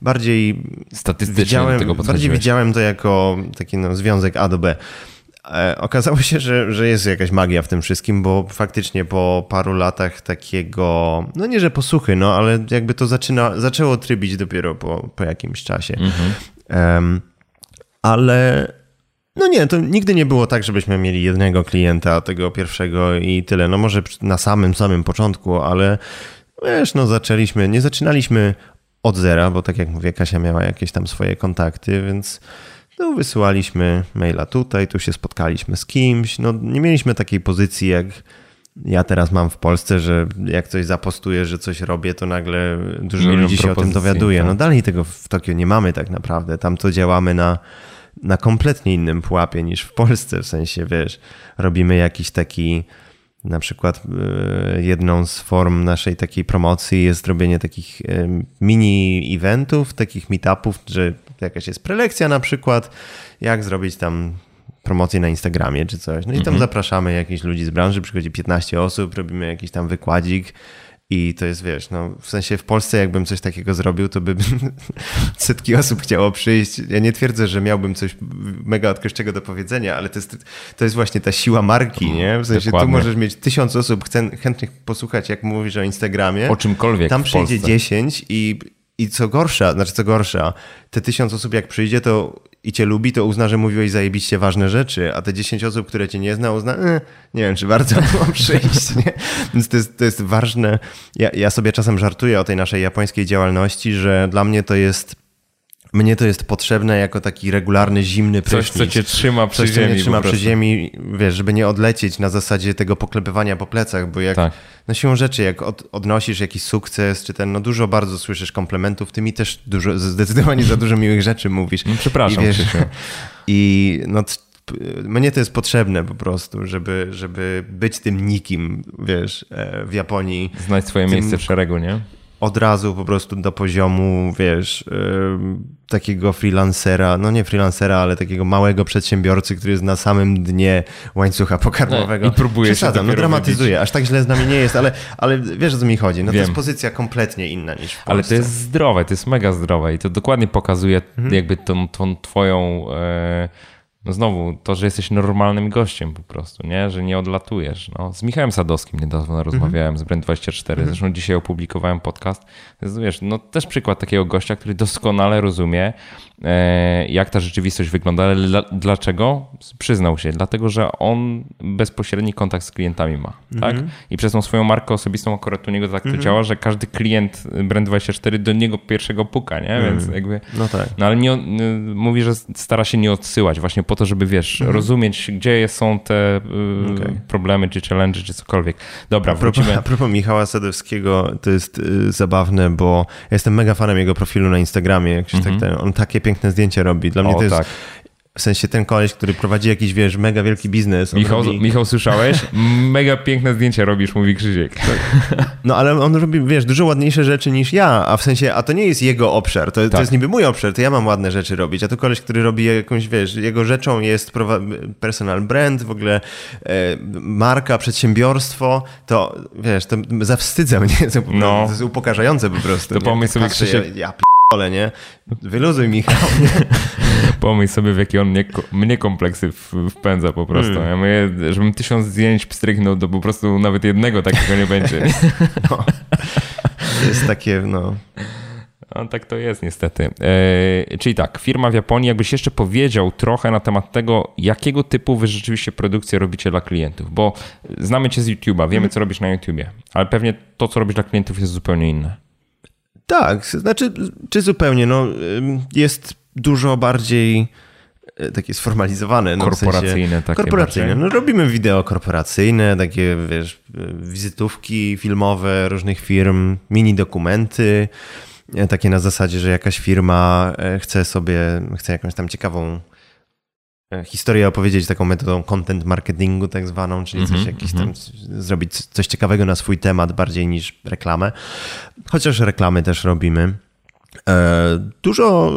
bardziej statystycznie widziałem, tego bardziej widziałem to jako taki no, związek A do B. E, okazało się, że, że jest jakaś magia w tym wszystkim, bo faktycznie po paru latach takiego, no nie że posłuchy, no ale jakby to zaczyna, zaczęło trybić dopiero po, po jakimś czasie. Mhm. Um, ale no nie, to nigdy nie było tak, żebyśmy mieli jednego klienta, tego pierwszego i tyle. No może na samym, samym początku, ale wiesz, no zaczęliśmy, nie zaczynaliśmy od zera, bo tak jak mówię, Kasia miała jakieś tam swoje kontakty, więc no, wysyłaliśmy maila tutaj, tu się spotkaliśmy z kimś. No nie mieliśmy takiej pozycji jak ja teraz mam w Polsce, że jak coś zapostuję, że coś robię, to nagle dużo ludzi się o tym dowiaduje. Tak. No dalej tego w Tokio nie mamy tak naprawdę. Tam to działamy na na kompletnie innym pułapie niż w Polsce, w sensie, wiesz, robimy jakiś taki, na przykład e, jedną z form naszej takiej promocji jest robienie takich e, mini eventów, takich meetupów, że jakaś jest prelekcja na przykład, jak zrobić tam promocję na Instagramie czy coś. No i tam mhm. zapraszamy jakichś ludzi z branży, przychodzi 15 osób, robimy jakiś tam wykładzik, i to jest, wiesz, no w sensie w Polsce jakbym coś takiego zrobił, to by (laughs) setki osób chciało przyjść. Ja nie twierdzę, że miałbym coś mega odkrywczego do powiedzenia, ale to jest, to jest właśnie ta siła marki, nie? W sensie Dokładnie. tu możesz mieć tysiąc osób chętnych posłuchać, jak mówisz o Instagramie. O czymkolwiek Tam przyjdzie dziesięć i i co gorsza, znaczy co gorsza, te tysiąc osób jak przyjdzie, to i cię lubi, to uzna, że mówiłeś zajebiście ważne rzeczy, a te 10 osób, które cię nie zna, uzna, e, nie wiem, czy warto (laughs) było przyjść, nie? Więc to jest, to jest ważne. Ja, ja sobie czasem żartuję o tej naszej japońskiej działalności, że dla mnie to jest mnie to jest potrzebne jako taki regularny, zimny prysznic. Coś, co cię trzyma przy Coś, ziemi. Coś, trzyma przy ziemi, wiesz, żeby nie odlecieć na zasadzie tego poklepywania po plecach, bo jak, tak. no siłą rzeczy, jak od, odnosisz jakiś sukces, czy ten, no dużo bardzo słyszysz komplementów, ty mi też dużo, zdecydowanie za dużo miłych rzeczy mówisz. No, przepraszam. I, wiesz, i no mnie to jest potrzebne po prostu, żeby, żeby być tym nikim, wiesz, e, w Japonii. Znać swoje tym, miejsce w szeregu, nie? Od razu po prostu do poziomu, wiesz, yy, takiego freelancera, no nie freelancera, ale takiego małego przedsiębiorcy, który jest na samym dnie łańcucha pokarmowego. No, I próbuje się no dramatyzuje, aż tak źle z nami nie jest, ale, ale wiesz o co mi chodzi, no Wiem. to jest pozycja kompletnie inna niż w Polsce. Ale to jest zdrowe, to jest mega zdrowe i to dokładnie pokazuje mhm. jakby tą, tą twoją... Yy no znowu, to, że jesteś normalnym gościem po prostu, nie? Że nie odlatujesz. No, z Michałem Sadowskim niedawno rozmawiałem z Brand24, mhm. zresztą dzisiaj opublikowałem podcast. Wiesz, no też przykład takiego gościa, który doskonale rozumie, jak ta rzeczywistość wygląda. Ale dlaczego? Przyznał się, dlatego że on bezpośredni kontakt z klientami ma. Tak? Mm -hmm. I przez tą swoją markę osobistą akurat u niego tak to -hmm. działa, że każdy klient Brand24 do niego pierwszego puka, nie? Mm. Więc jakby. No tak. No ale nie, mówi, że stara się nie odsyłać właśnie po to, żeby wiesz, -hmm. rozumieć, gdzie są te y, okay. problemy, czy challenge, czy cokolwiek. Dobra, a propos, wrócimy. (laughs) A propos Michała Sadowskiego, to jest y, zabawne, bo ja jestem mega fanem jego profilu na Instagramie. Jak się tak, mhm. ten, on takie piękne piękne zdjęcia robi. Dla mnie o, to jest, tak. W sensie ten koleś, który prowadzi jakiś, wiesz, mega wielki biznes. Michał, robi... Michał, słyszałeś? (laughs) Mega piękne zdjęcia robisz, mówi Krzysiek. No ale on robi, wiesz, dużo ładniejsze rzeczy niż ja, a w sensie, a to nie jest jego obszar, to, tak. to jest niby mój obszar, to ja mam ładne rzeczy robić, a to koleś, który robi jakąś, wiesz, jego rzeczą jest personal brand, w ogóle e, marka, przedsiębiorstwo, to, wiesz, to zawstydza mnie, to, no. to jest upokarzające po prostu. To pomyśl sobie, Krzysiek... Ja, ja ale nie? Wyluzuj Michał? (laughs) Pomyśl sobie, w jakie on mnie, mnie kompleksy wpędza po prostu. Mm. Ja mówię, żebym tysiąc zdjęć pstryknął, to po prostu nawet jednego takiego nie będzie. (laughs) No. jest takie, no... No, tak to jest niestety. E, czyli tak, firma w Japonii, jakbyś jeszcze powiedział trochę na temat tego, jakiego typu wy rzeczywiście produkcję robicie dla klientów, bo znamy cię z YouTube'a, wiemy co robisz na YouTubie, ale pewnie to, co robisz dla klientów jest zupełnie inne. Tak, znaczy, czy zupełnie, no jest dużo bardziej e, takie sformalizowane. No, korporacyjne. W sensie, takie korporacyjne. No, robimy wideo korporacyjne, takie wiesz, wizytówki filmowe różnych firm, mini dokumenty, e, takie na zasadzie, że jakaś firma e, chce sobie, chce jakąś tam ciekawą historię opowiedzieć taką metodą content marketingu tak zwaną, czyli coś mm -hmm, jakiś tam mm -hmm. zrobić coś ciekawego na swój temat bardziej niż reklamę. Chociaż reklamy też robimy. Dużo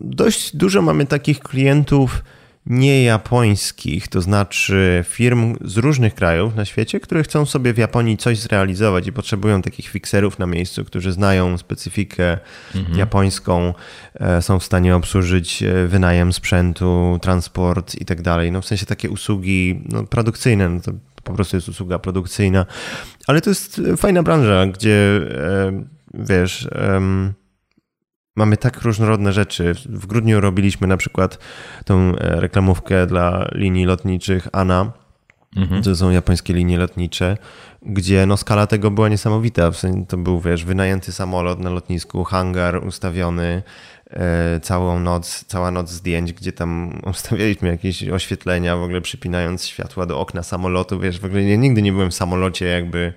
dość dużo mamy takich klientów niejapońskich, to znaczy firm z różnych krajów na świecie, które chcą sobie w Japonii coś zrealizować i potrzebują takich fikserów na miejscu, którzy znają specyfikę mhm. japońską, e, są w stanie obsłużyć e, wynajem sprzętu, transport i tak dalej. No w sensie takie usługi no, produkcyjne, no to po prostu jest usługa produkcyjna, ale to jest fajna branża, gdzie e, wiesz mamy tak różnorodne rzeczy. W grudniu robiliśmy na przykład tą e, reklamówkę dla linii lotniczych ANA. Mhm. To są japońskie linie lotnicze, gdzie no skala tego była niesamowita. W sensie to był, wiesz, wynajęty samolot na lotnisku, hangar ustawiony, e, całą noc, cała noc zdjęć, gdzie tam (laughs) ustawialiśmy jakieś oświetlenia, w ogóle przypinając światła do okna samolotu. Wiesz, w ogóle ja nigdy nie byłem w samolocie jakby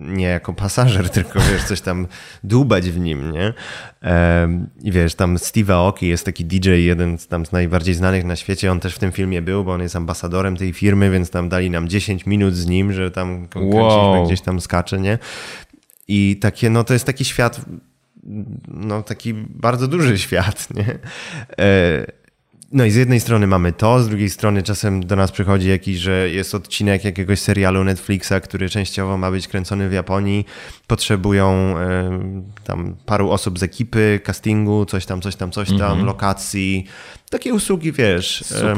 nie jako pasażer, (laughs) tylko wiesz, coś tam dłubać w nim, nie? I wiesz, tam Steve Aoki jest taki DJ, jeden z tam z najbardziej znanych na świecie, on też w tym filmie był, bo on jest ambasadorem tej firmy, więc tam dali nam 10 minut z nim, że tam wow. gdzieś tam skacze, nie? I takie, no to jest taki świat, no taki bardzo duży świat, nie? No i z jednej strony mamy to, z drugiej strony czasem do nas przychodzi jakiś, że jest odcinek jakiegoś serialu Netflixa, który częściowo ma być kręcony w Japonii. Potrzebują y, tam paru osób z ekipy, castingu, coś tam, coś tam, coś tam, -hmm. lokacji. Takie usługi, wiesz. Super.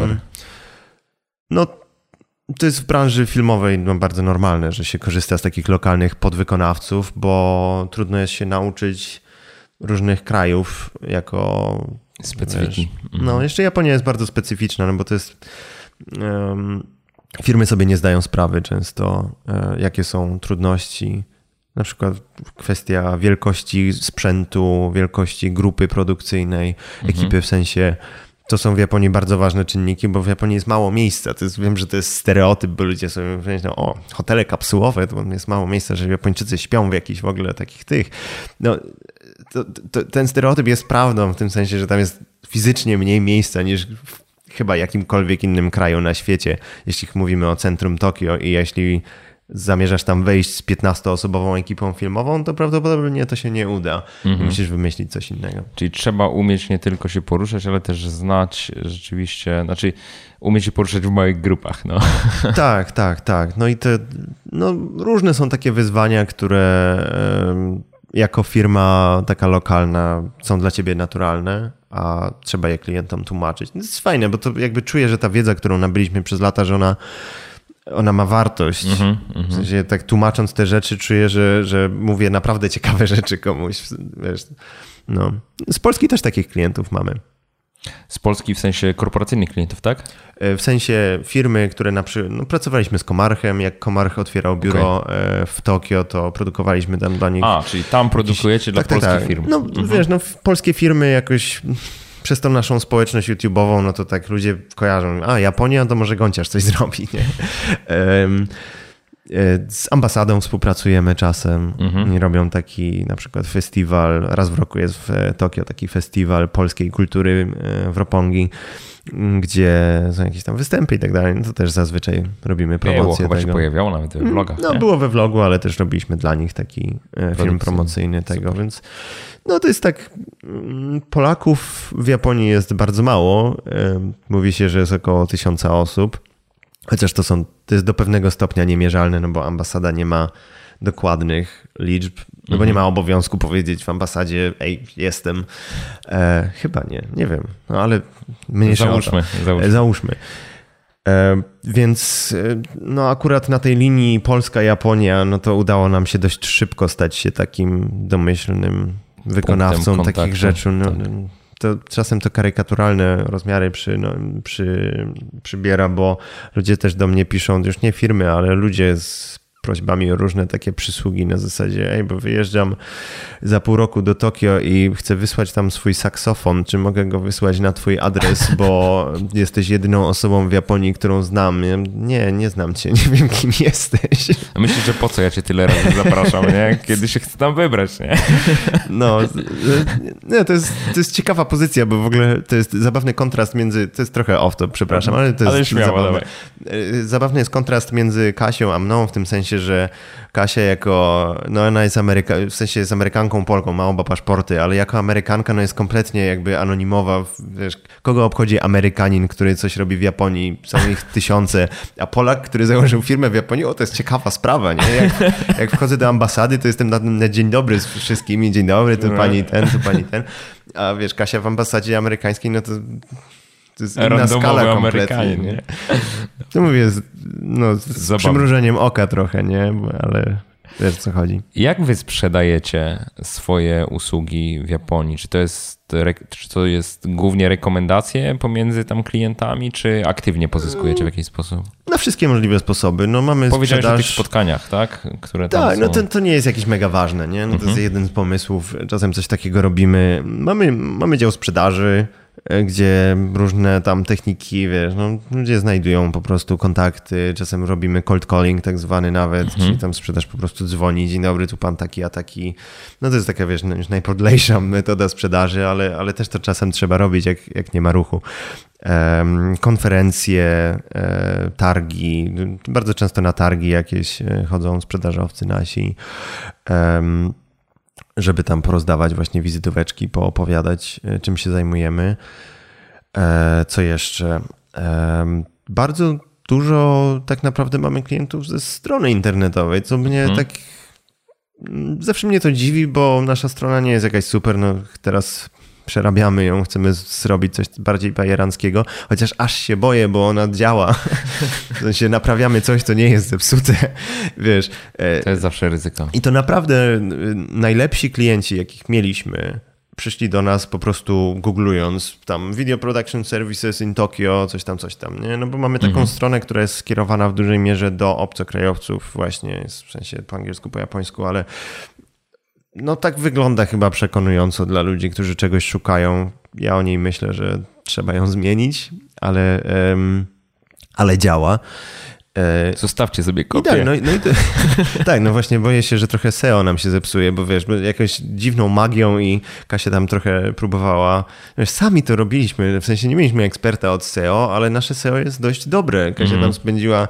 no to jest w branży filmowej no, bardzo normalne, że się korzysta z takich lokalnych podwykonawców, bo trudno jest się nauczyć różnych krajów jako Specyfiki. Wiesz, no, mhm. jeszcze Japonia jest bardzo specyficzna, no bo to jest. Um, firmy sobie nie zdają sprawy często, e, jakie są trudności. Na przykład kwestia wielkości sprzętu, wielkości grupy produkcyjnej, mhm. ekipy w sensie. To są w Japonii bardzo ważne czynniki, bo w Japonii jest mało miejsca. To jest, wiem, że to jest stereotyp, bo ludzie sobie myślą, o, hotele kapsułowe, to jest mało miejsca, że Japończycy śpią w jakichś w ogóle takich tych. No, to, to, ten stereotyp jest prawdą w tym sensie, że tam jest fizycznie mniej miejsca niż w chyba jakimkolwiek innym kraju na świecie, jeśli mówimy o centrum Tokio i jeśli zamierzasz tam wejść z 15-osobową ekipą filmową, to prawdopodobnie to się nie uda. Mhm. Musisz wymyślić coś innego. Czyli trzeba umieć nie tylko się poruszać, ale też znać rzeczywiście, znaczy umieć się poruszać w małych grupach. No. (laughs) Tak, tak, tak. No i te no, różne są takie wyzwania, które jako firma taka lokalna są dla ciebie naturalne, a trzeba je klientom tłumaczyć. No to jest fajne, bo to jakby czuję, że ta wiedza, którą nabyliśmy przez lata, że ona, ona ma wartość. Mm -hmm, w sensie tak tłumacząc te rzeczy, czuję, że, że mówię naprawdę ciekawe (laughs) rzeczy komuś. Wiesz, no. Z Polski też takich klientów mamy. Z Polski w sensie korporacyjnych klientów, tak? E, w sensie firmy, które na przykład, no, pracowaliśmy z Komarchem, jak Komarch otwierał biuro okay. E, w Tokio, to produkowaliśmy tam dla nich. A, czyli tam produkujecie dla tak, tak polskich tak, firm. No mhm. wiesz, no polskie firmy jakoś przez tą naszą społeczność YouTube'ową, no to tak ludzie kojarzą, a Japonia, to może Gąciarz coś (laughs) zrobi, nie? E, z ambasadą współpracujemy czasem. Mhm. Robią taki na przykład festiwal. Raz w roku jest w Tokio taki festiwal polskiej kultury e, w Roppongi, gdzie są jakieś tam występy i tak dalej. No to też zazwyczaj robimy promocję było, chyba tego. się pojawiało nawet we vlogach. No nie? było we vlogu, ale też robiliśmy dla nich taki e, film promocyjny tego, Super. więc no to jest tak Polaków w Japonii jest bardzo mało. Mówi się, że jest około tysiąca osób. Chociaż to są, to jest do pewnego stopnia niemierzalne, no bo ambasada nie ma dokładnych liczb, no bo nie mhm. ma obowiązku powiedzieć w ambasadzie, ej, jestem. E, chyba nie, nie wiem, no ale mnie załóżmy, załóżmy. Załóżmy. E, więc e, no akurat na tej linii Polska-Japonia, no to udało nam się dość szybko stać się takim domyślnym wykonawcą takich rzeczy. No, tak. To czasem to karykaturalne rozmiary przy, no, przy, przybiera, bo ludzie też do mnie piszą, już nie firmy, ale ludzie z prośbami o różne takie przysługi na zasadzie, ej, bo wyjeżdżam za pół roku do Tokio i chcę wysłać tam swój saksofon, czy mogę go wysłać na twój adres, bo (laughs) jesteś jedyną osobą w Japonii, którą znam. Nie, nie znam cię, nie wiem kim jesteś. Myślisz, że po co ja cię tyle razy zapraszam, nie? Kiedy się chcę tam wybrać, nie? (laughs) No, nie, to, jest, to jest ciekawa pozycja, bo w ogóle to jest zabawny kontrast między, to jest trochę off to, przepraszam, ale to jest ale śmiało, zabawne. Zabawny jest kontrast między Kasią a mną, w tym sensie, że Kasia jako, no ona jest Ameryka, w sensie jest Amerykanką Polką, ma oba paszporty, ale jako Amerykanka no jest kompletnie jakby anonimowa, wiesz, kogo obchodzi Amerykanin, który coś robi w Japonii, są ich (laughs) tysiące, a Polak, który założył firmę w Japonii, o to jest ciekawa sprawa, nie? Jak, jak wchodzę do ambasady, to jestem na, na dzień dobry z wszystkimi, dzień dobry, tu pani ten, tu pani ten, a wiesz, Kasia w ambasadzie amerykańskiej, no to to jest inna skala kompletnie. Nie? (laughs) To mówię, no, z przymrużeniem oka trochę, nie? Ale wiesz co chodzi. Jak wy sprzedajecie swoje usługi w Japonii? Czy to jest, czy to jest głównie rekomendacje pomiędzy tam klientami, czy aktywnie pozyskujecie w jakiś sposób? Na wszystkie możliwe sposoby. No, mamy Powiedziałeś sprzedaż... o tych spotkaniach, tak? Które tam tak, no są... no to, to nie jest jakieś mega ważne, nie? No, to mhm. jest jeden z pomysłów. Czasem coś takiego robimy. Mamy, mamy dział sprzedaży, gdzie różne tam techniki, wiesz, no, ludzie znajdują po prostu kontakty, czasem robimy cold calling tak zwany nawet, mhm. czyli tam sprzedaż po prostu dzwoni, dzień dobry, tu pan taki, a taki. No to jest taka, wiesz, już najpodlejsza metoda sprzedaży, ale, ale też to czasem trzeba robić, jak, jak nie ma ruchu. Konferencje, e, targi, bardzo często na targi jakieś e, chodzą sprzedażowcy nasi. Żeby tam porozdawać właśnie wizytóweczki, poopowiadać, e, czym się zajmujemy. E, co jeszcze? Bardzo dużo tak naprawdę mamy klientów ze strony internetowej, co mnie hmm. tak. Mm, zawsze mnie to dziwi, bo nasza strona nie jest jakaś super. No, teraz przerabiamy ją, chcemy zrobić coś bardziej bajeranckiego, chociaż aż się boję, bo ona działa. W sensie naprawiamy coś, co nie jest zepsute, (laughs) wiesz. E, to jest zawsze ryzyko. I to naprawdę najlepsi klienci, jakich mieliśmy, przyszli do nas po prostu googlując tam Video Production Services in Tokyo, coś tam, coś tam, nie? No bo mamy taką mhm. stronę, która jest skierowana w dużej mierze do obcokrajowców właśnie, w sensie po angielsku, po japońsku, ale no tak wygląda chyba przekonująco dla ludzi, którzy czegoś szukają. Ja o niej myślę, że trzeba ją zmienić, ale, um, ale działa. E, Zostawcie sobie kopię. Tak, no, no i to, (laughs) tak, no właśnie boję się, że trochę SEO nam się zepsuje, bo wiesz, jakąś dziwną magią i Kasia tam trochę próbowała. Wiesz, sami to robiliśmy, w sensie nie mieliśmy eksperta od SEO, ale nasze SEO jest dość dobre. Kasia mm. tam spędziła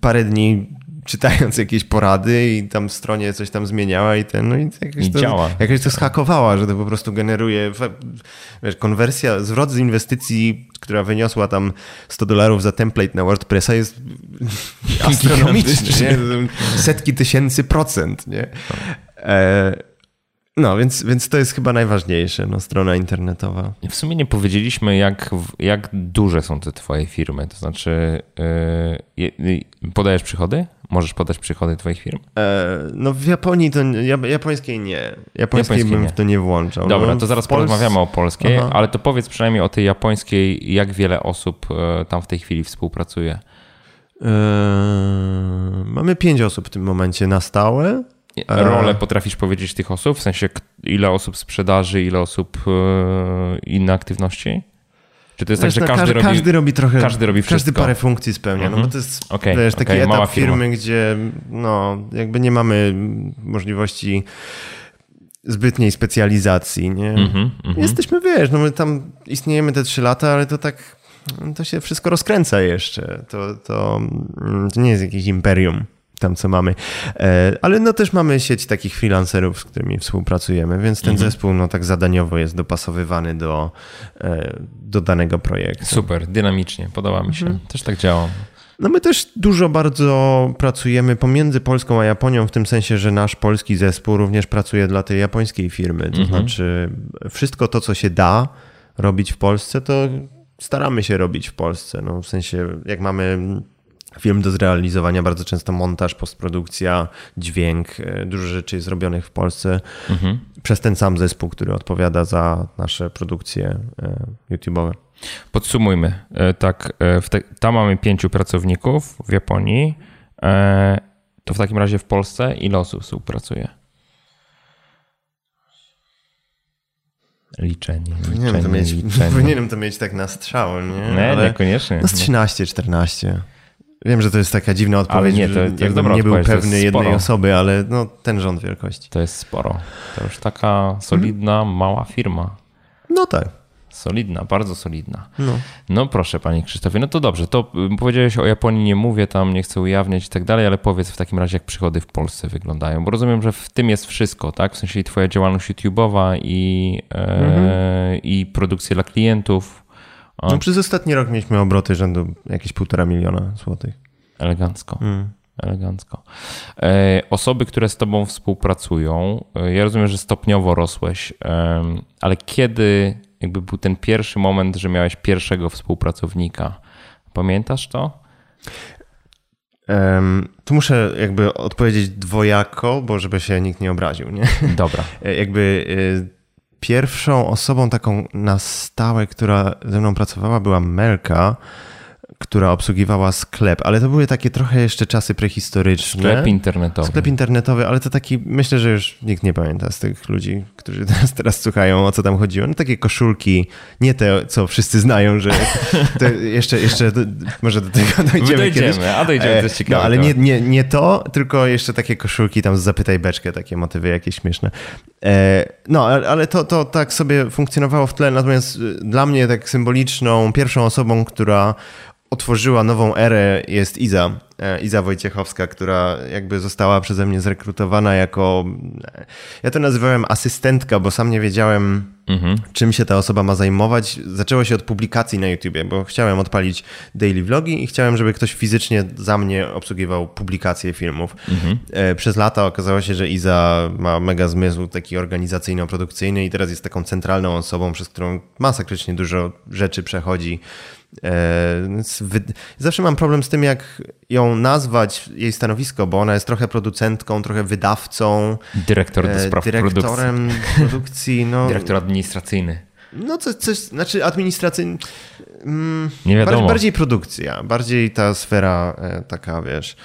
parę dni czytając jakieś porady i tam stronie coś tam zmieniała i ten, no i jakoś I to, działa. jakoś to schakowała, że to po prostu generuje, wiesz, konwersja, zwrot z inwestycji, która wyniosła tam 100 dolarów za template na WordPressa jest astronomiczny? Setki tysięcy procent, nie? E no, więc, więc to jest chyba najważniejsze, no, strona internetowa. W sumie nie powiedzieliśmy, jak, jak duże są te twoje firmy. To znaczy, yy, podajesz przychody? Możesz podać przychody twoich firm? E, no w Japonii to, japońskiej nie. Japońskiej, japońskiej bym w to nie włączał. Dobra, no, to zaraz Pols... porozmawiamy o polskiej, Aha. ale to powiedz przynajmniej o tej japońskiej, jak wiele osób e, tam w tej chwili współpracuje? E, mamy pięć osób w tym momencie na stałe. Rolę potrafisz powiedzieć tych osób? W sensie ile osób sprzedaży, ile osób inne aktywności? Czy to jest wiesz, tak, że każdy, każdy, robi, każdy robi trochę, każdy robi wszystko? Każdy parę funkcji spełnia, no bo to jest okay, wiesz, taki okay, etap firmy, gdzie no, jakby nie mamy możliwości zbytniej specjalizacji, nie? Mm -hmm, mm -hmm. Jesteśmy, wiesz, no my tam istniejemy te trzy lata, ale to tak, to się wszystko rozkręca jeszcze. To, to, mm, to nie jest jakieś imperium tam, co mamy. E, ale no też mamy sieć takich freelancerów, z którymi współpracujemy, więc ten mhm. zespół no tak zadaniowo jest dopasowywany do, e, do danego projektu. Super, dynamicznie, podoba mi się. Mhm. Też tak działa. No my też dużo bardzo pracujemy pomiędzy Polską a Japonią, w tym sensie, że nasz polski zespół również pracuje dla tej japońskiej firmy. To mhm. znaczy wszystko to, co się da robić w Polsce, to staramy się robić w Polsce. No, w sensie, jak mamy film do zrealizowania, bardzo często montaż, postprodukcja, dźwięk, e, dużo rzeczy jest robionych w Polsce mhm. przez ten sam zespół, który odpowiada za nasze produkcje e, YouTube'owe. Podsumujmy. E, tak, te, tam mamy pięciu pracowników w Japonii. To w takim razie w Polsce ile osób współpracuje? Liczenie, liczenie, powinienem to mieć, liczenie. (laughs) Powinienem to mieć tak na strzał, nie? Nie, Ale niekoniecznie. No z 13, 14. Wiem, że to jest taka dziwna odpowiedź, ale nie, to, to dobra nie był pewny jednej osoby, ale no, ten rząd wielkości. To jest sporo. To już taka solidna, hmm. mała firma. No tak. Solidna, bardzo solidna. No. no proszę, panie Krzysztofie, no to dobrze. To y, powiedziałeś o Japonii, nie mówię tam, nie chcę ujawniać i tak dalej, ale powiedz w takim razie, jak przychody w Polsce wyglądają. Bo rozumiem, że w tym jest wszystko, tak? W sensie i twoja działalność YouTube'owa i, e, mhm. i produkcja dla klientów. No, przez ostatni rok mieliśmy obroty rzędu jakieś półtora miliona złotych. Elegancko. Mm. Elegancko. E, osoby, które z Tobą współpracują, e, ja rozumiem, że stopniowo rosłeś, ale kiedy jakby był ten pierwszy moment, że miałeś pierwszego współpracownika? Pamiętasz to? Um, tu muszę jakby odpowiedzieć dwojako, bo żeby się nikt nie obraził, nie? Dobra. (laughs) E, jakby pierwszą osobą taką na stałe, która ze mną pracowała była Melka, która obsługiwała sklep, ale to były takie trochę jeszcze czasy prehistoryczne. Sklep internetowy. Sklep internetowy, ale to taki, myślę, że już nikt nie pamięta z tych ludzi, którzy (laughs) teraz, teraz słuchają, o co tam chodziło. No takie koszulki, nie te, co wszyscy znają, że (laughs) jeszcze, jeszcze do, może do tego dojdziemy dojdziemy, kiedyś. a dojdziemy, to jest ciekawe. No, ale nie, nie, nie to, tylko jeszcze takie koszulki tam z Zapytaj Beczkę, takie motywy jakieś śmieszne. E, no, ale to, to tak sobie funkcjonowało w tle, natomiast dla mnie tak symboliczną, pierwszą osobą, która otworzyła nową erę jest Iza, e, Iza Wojciechowska, która jakby została przeze mnie zrekrutowana jako, ja to nazywałem asystentka, bo sam nie wiedziałem, mhm. czym się ta osoba ma zajmować. Zaczęło się od publikacji na YouTubie, bo chciałem odpalić daily vlogi i chciałem, żeby ktoś fizycznie za mnie obsługiwał publikacje filmów. Mhm. E, przez lata okazało się, że Iza ma mega zmysł taki organizacyjno-produkcyjny i teraz jest taką centralną osobą, przez którą masakrycznie dużo rzeczy przechodzi zawsze mam problem z tym, jak ją nazwać, jej stanowisko, bo ona jest trochę producentką, trochę wydawcą. Dyrektor do e, spraw dyrektorem produkcji. produkcji no. (laughs) Dyrektor administracyjny. No coś, coś znaczy administracyjny. Mm, Nie wiadomo. Bardziej, bardziej, produkcja, bardziej ta sfera e, taka, wiesz.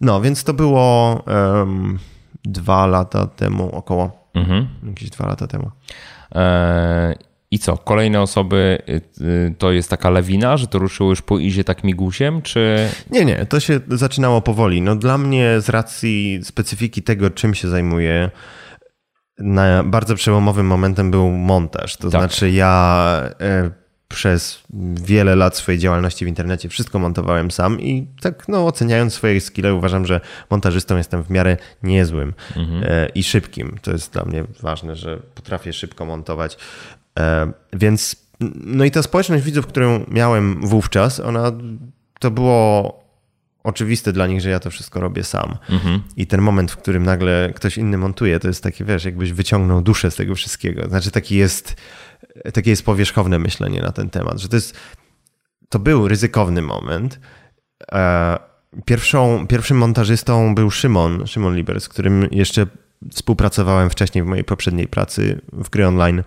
No, więc to było um, dwa lata temu około. Mhm. Jakieś dwa lata temu. I co, kolejne osoby y, y, to jest taka lawina, że to ruszyło już po izie tak migusiem, czy... Nie, nie, to się zaczynało powoli. No dla mnie z racji specyfiki tego, czym się zajmuję, na bardzo przełomowym momentem był montaż. To tak. znaczy ja e, przez wiele lat swojej działalności w internecie wszystko montowałem sam i tak no, oceniając swoje skille uważam, że montażystą jestem w miarę niezłym mhm. E, i szybkim. To jest dla mnie ważne, że potrafię szybko montować. E, więc no i ta społeczność widzów, którą miałem wówczas, ona to było oczywiste dla nich, że ja to wszystko robię sam. Mhm. I ten moment, w którym nagle ktoś inny montuje, to jest takie, wiesz, jakbyś wyciągnął duszę z tego wszystkiego. Znaczy taki jest, takie jest powierzchowne myślenie na ten temat, że to jest, to był ryzykowny moment. E, pierwszą, pierwszym montażystą był Szymon, Szymon Liber, z którym jeszcze współpracowałem wcześniej w mojej poprzedniej pracy w gry online.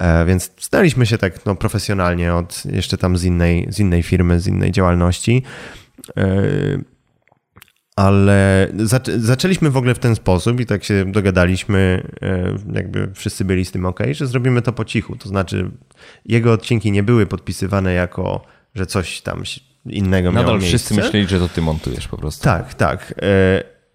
E, więc znaliśmy się tak no, profesjonalnie od jeszcze tam z innej, z innej firmy, z innej działalności. E, ale zaczęliśmy w ogóle w ten sposób i tak się dogadaliśmy, e, jakby wszyscy byli z tym ok, że zrobimy to po cichu. To znaczy, jego odcinki nie były podpisywane jako, że coś tam innego Nadal miało miejsce. wszyscy myśleli, że to ty montujesz po prostu. Tak, tak.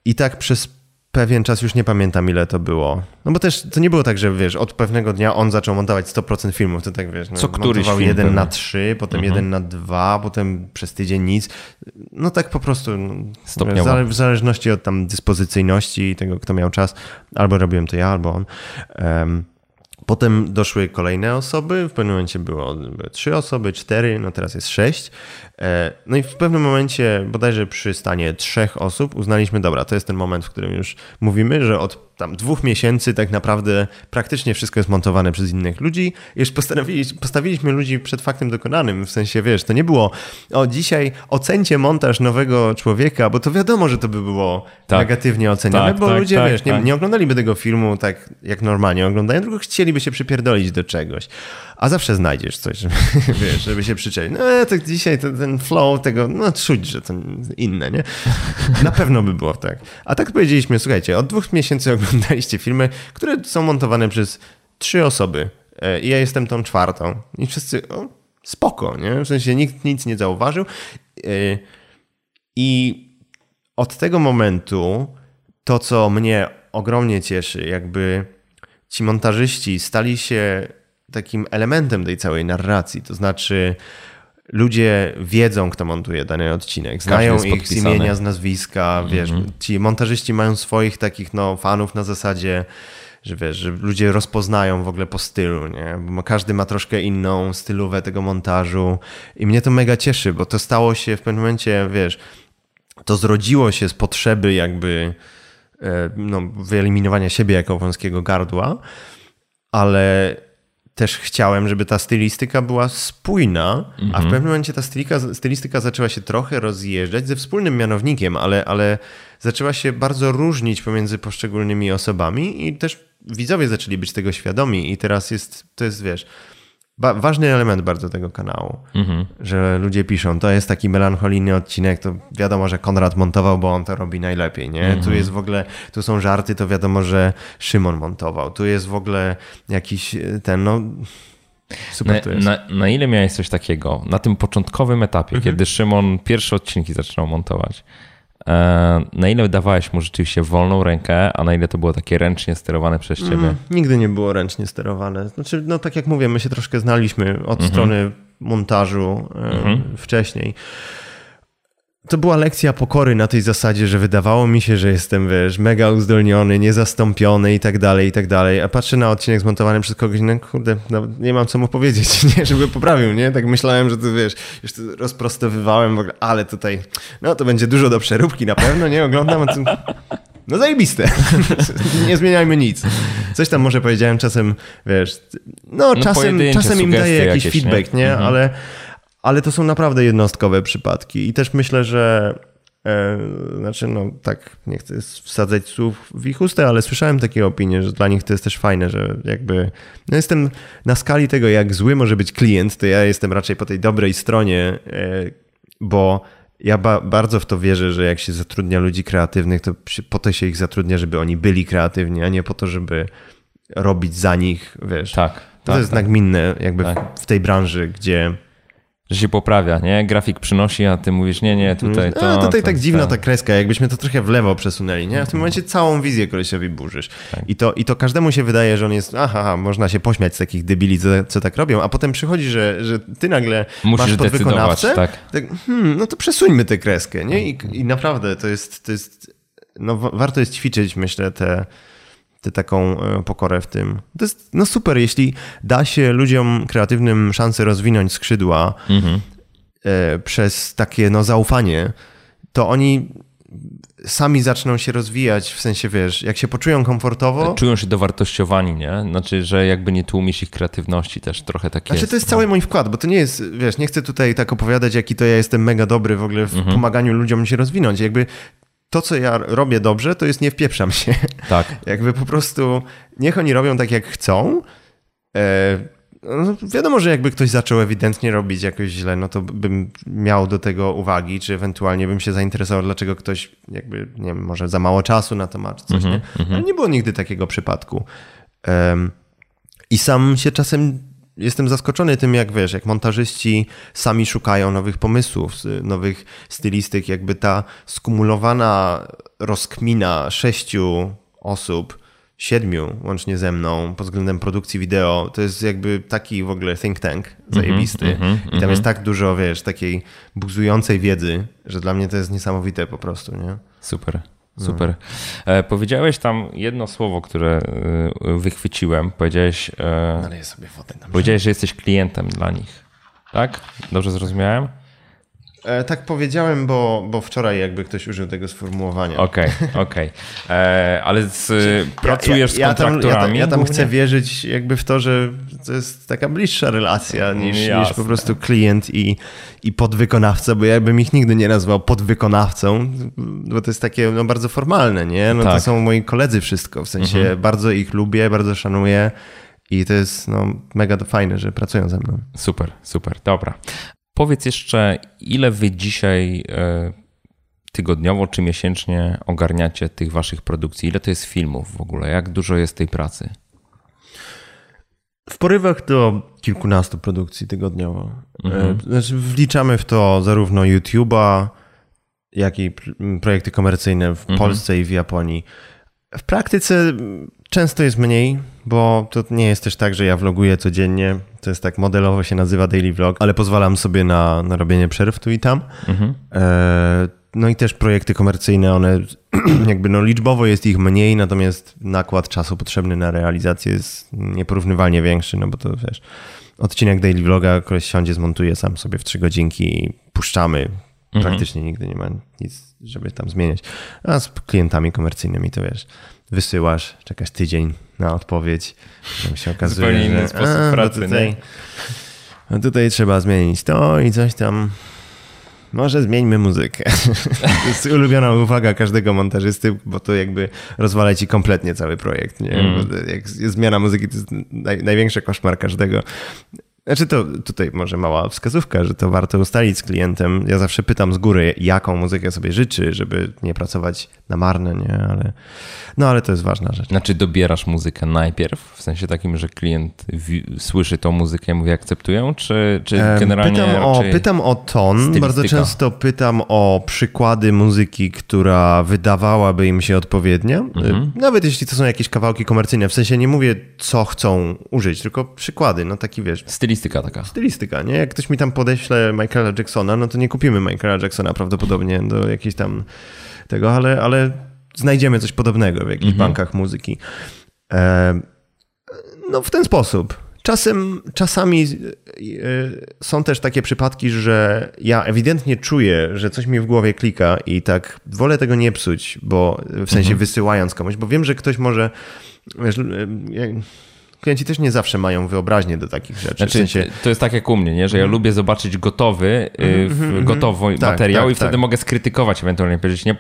I tak przez pewien czas, już nie pamiętam ile to było. No bo też to nie było tak, że wiesz, od pewnego dnia on zaczął montować 100% filmów, to tak wiesz, no, Co któryś film jeden pewnie. na trzy, potem mhm. jeden na dwa, potem przez tydzień nic. No tak po prostu no, Stopniowo. w zależności od tam dyspozycyjności i tego, kto miał czas, albo robiłem to ja, albo on. Um, Potem doszły kolejne osoby, w pewnym momencie było, były trzy osoby, cztery, no teraz jest sześć. E, no i w pewnym momencie, bodajże przy stanie trzech osób, uznaliśmy, dobra, to jest ten moment, w którym już mówimy, że od tam dwóch miesięcy tak naprawdę praktycznie wszystko jest montowane przez innych ludzi. Już postawiliśmy, postawiliśmy ludzi przed faktem dokonanym, w sensie, wiesz, to nie było, o dzisiaj ocencie montaż nowego człowieka, bo to wiadomo, że to by było tak. negatywnie oceniane, tak, bo tak, ludzie, tak, wiesz, nie, tak. nie oglądaliby tego filmu tak jak normalnie oglądają, tylko chcieliby się przypierdolić do czegoś. A zawsze znajdziesz coś, żeby, (laughs) wiesz, żeby się przyczaić. No to dzisiaj to, ten flow tego, no czuć, że to inne, nie? Na pewno by było tak. A tak powiedzieliśmy, słuchajcie, od dwóch miesięcy (laughs) oglądaliście filmy, które są montowane przez trzy osoby. E, I ja jestem tą czwartą. I wszyscy, o, spoko, nie? W sensie nikt nic nie zauważył. E, I od tego momentu to, co mnie ogromnie cieszy, jakby ci montażyści stali się takim elementem tej całej narracji. To znaczy, ludzie wiedzą, kto montuje dany odcinek, znają ich z imienia, z nazwiska, mm -hmm. wiesz, ci montażyści mają swoich takich no, fanów na zasadzie, że wiesz, że ludzie rozpoznają w ogóle po stylu, nie? Bo każdy ma troszkę inną stylówę tego montażu i mnie to mega cieszy, bo to stało się w pewnym momencie, wiesz, to zrodziło się z potrzeby jakby no, wyeliminowania siebie jako wąskiego gardła, ale też chciałem, żeby ta stylistyka była spójna, a w mhm. pewnym momencie ta stylistyka, stylistyka zaczęła się trochę rozjeżdżać ze wspólnym mianownikiem, ale, ale zaczęła się bardzo różnić pomiędzy poszczególnymi osobami i też widzowie zaczęli być tego świadomi i teraz jest, to jest, wiesz, ważny element bardzo tego kanału, mhm. że ludzie piszą, to jest taki melancholijny odcinek, to wiadomo, że Konrad montował, bo on to robi najlepiej, nie? Mhm. Tu jest w ogóle, tu są żarty, to wiadomo, że Szymon montował. Tu jest w ogóle jakiś e, ten, no... Super na, to jest. Na, na ile miałeś coś takiego na tym początkowym etapie, mhm. kiedy Szymon pierwsze odcinki zaczynał montować? E, na ile dawałeś mu rzeczywiście wolną rękę, a na ile to było takie ręcznie sterowane przez ciebie? Mm, nigdy nie było ręcznie sterowane. Znaczy, no tak jak mówię, my się troszkę znaliśmy od mm -hmm. strony montażu mm -hmm. wcześniej to była lekcja pokory na tej zasadzie, że wydawało mi się, że jestem, wiesz, mega uzdolniony, niezastąpiony i tak dalej, i tak dalej. A patrzę na odcinek zmontowany przez kogoś, no kurde, no, nie mam co mu powiedzieć, (laughs) nie, żeby poprawił, nie? Tak myślałem, że to, wiesz, już to rozprostowywałem w ogóle, ale tutaj, no to będzie dużo do przeróbki na pewno, nie? Oglądam, to... No zajebiste. (laughs) nie zmieniajmy nic. Coś tam może powiedziałem czasem, wiesz, no, no czasem, czasem im daję jakiś jakieś, feedback, nie? nie? Mhm. Ale ale to są naprawdę jednostkowe przypadki i też myślę, że e, znaczy, no tak, nie chcę wsadzać słów w ich usta, ale słyszałem takie opinie, że dla nich to jest też fajne, że jakby no jestem na skali tego, jak zły może być klient, to ja jestem raczej po tej dobrej stronie, e, bo ja ba bardzo w to wierzę, że jak się zatrudnia ludzi kreatywnych, to po to się ich zatrudnia, żeby oni byli kreatywni, a nie po to, żeby robić za nich, wiesz. Tak. To tak, jest tak. nagminne jakby tak. w, w tej branży, gdzie że się poprawia, nie? Grafik przynosi, a ty mówisz, nie, nie, tutaj to... A tutaj to, tak dziwna ta kreska, jakbyśmy to trochę w lewo przesunęli, nie? A w tym momencie całą wizję kolesiowi burzysz. Tak. I, to, I to każdemu się wydaje, że on jest, aha, aha można się pośmiać z takich debili, co, co tak robią, a potem przychodzi, że, że ty nagle Musisz masz podwykonawcę, tak. tak hmm, no to przesuńmy tę kreskę, nie? I, i naprawdę to jest, to jest, no warto jest ćwiczyć, myślę, te taką e, pokorę w tym. To jest no super, jeśli da się ludziom kreatywnym szansę rozwinąć skrzydła mhm. E, przez takie no, zaufanie, to oni sami zaczną się rozwijać, w sensie, wiesz, jak się poczują komfortowo... Czują się dowartościowani, nie? Znaczy, że jakby nie tłumisz ich kreatywności też trochę tak znaczy, jest. to jest cały mój wkład, bo to nie jest, wiesz, nie chcę tutaj tak opowiadać, jaki to ja jestem mega dobry w ogóle w mhm. pomaganiu ludziom się rozwinąć. Jakby to, co ja robię dobrze, to jest nie wpieprzam się. Tak. (laughs) Jakby po prostu niech oni robią tak, jak chcą. E, no, wiadomo, że jakby ktoś zaczął ewidentnie robić jakoś źle, no to bym miał do tego uwagi, czy ewentualnie bym się zainteresował, dlaczego ktoś jakby, nie wiem, może za mało czasu na to ma, czy coś, mm -hmm, nie? Mhm. Ale nie było nigdy takiego przypadku. Um, I sam się czasem jestem zaskoczony tym, jak wiesz, jak montażyści sami szukają nowych pomysłów, nowych stylistyk, jakby ta skumulowana rozkmina sześciu osób, siedmiu łącznie ze mną pod względem produkcji wideo, to jest jakby taki w ogóle think tank zajebisty mm -hmm, I tam mm -hmm. jest tak dużo, wiesz, takiej buzującej wiedzy, że dla mnie to jest niesamowite po prostu, nie? Super. Super. E, powiedziałeś tam jedno słowo, które e, wychwyciłem. Powiedziałeś, e, Naleję sobie wodę. Powiedziałeś, że jesteś klientem dla nich. Tak? Dobrze zrozumiałem? E, tak powiedziałem, bo, bo wczoraj jakby ktoś użył tego sformułowania. Okej, (laughs) okej. E, Ale z, pracujesz ja, ja, z kontraktorami? Ja tam, ja tam, ja głównie? chcę wierzyć jakby w to, że to jest taka bliższa relacja niż, niż Jasne. po prostu klient i, i podwykonawca, bo ja bym ich nigdy nie nazwał podwykonawcą, bo to jest takie no, bardzo formalne, nie? No to Tak. są moi koledzy wszystko, w sensie bardzo ich lubię, bardzo szanuję i to jest no, mega fajne, że pracują ze mną. Super, super, dobra. Powiedz jeszcze, ile wy dzisiaj e, tygodniowo czy miesięcznie ogarniacie tych waszych produkcji? Ile to jest filmów w ogóle? Jak dużo jest tej pracy? W porywach do kilkunastu produkcji tygodniowo. Mhm. E, Znaczy wliczamy w to zarówno YouTube'a, jak i pr- projekty komercyjne w Mhm. Polsce i w Japonii. W praktyce często jest mniej, bo to nie jest też tak, że ja vloguję codziennie. To jest tak modelowo się nazywa daily vlog, ale pozwalam sobie na, na robienie przerw tu i tam. Mhm. E, No i też projekty komercyjne, one (clears throat) jakby no liczbowo jest ich mniej, natomiast nakład czasu potrzebny na realizację jest nieporównywalnie większy, no bo to wiesz, odcinek daily vloga koleś siądzie, zmontuje sam sobie w trzy godzinki i puszczamy. Praktycznie nigdy nie ma nic, żeby tam zmieniać. A z klientami komercyjnymi to wiesz, wysyłasz, czekasz tydzień na odpowiedź, tam się okazuje, Zupełnie inny że sposób a, bo pracy, tutaj, no tutaj trzeba zmienić to i coś tam. Może zmieńmy muzykę. (laughs) to jest ulubiona uwaga każdego montażysty, bo to jakby rozwala ci kompletnie cały projekt. Nie? Mm. Jak zmiana muzyki, to jest naj, największy koszmar każdego. Znaczy to tutaj może mała wskazówka, że to warto ustalić z klientem. Ja zawsze pytam z góry, jaką muzykę sobie życzy, żeby nie pracować na marne, nie? Ale, no ale to jest ważna rzecz. Znaczy dobierasz muzykę najpierw, w sensie takim, że klient słyszy tą muzykę i mówi akceptują, czy, czy generalnie pytam, o, pytam o ton. stylistyka? Bardzo często pytam o przykłady muzyki, która wydawałaby im się odpowiednia. Mhm. Y, Nawet jeśli to są jakieś kawałki komercyjne. W sensie nie mówię, co chcą użyć, tylko przykłady. No taki wiesz, Stylistyka taka. stylistyka, nie? Jak ktoś mi tam podeśle Michaela Jacksona, no to nie kupimy Michaela Jacksona prawdopodobnie do jakiejś tam tego, ale, ale znajdziemy coś podobnego w jakichś bankach muzyki. E, no w ten sposób. Czasem, czasami e, są też takie przypadki, że ja ewidentnie czuję, że coś mi w głowie klika i tak wolę tego nie psuć, bo w sensie wysyłając komuś, bo wiem, że ktoś może. Wiesz, e, klienci też nie zawsze mają wyobraźnię do takich rzeczy. Znaczy, w sensie, to jest tak jak u mnie, nie? że ja lubię zobaczyć gotowy, y, w, gotowy Tak, materiał tak, i wtedy tak. mogę skrytykować ewentualnie, powiedzieć, nie,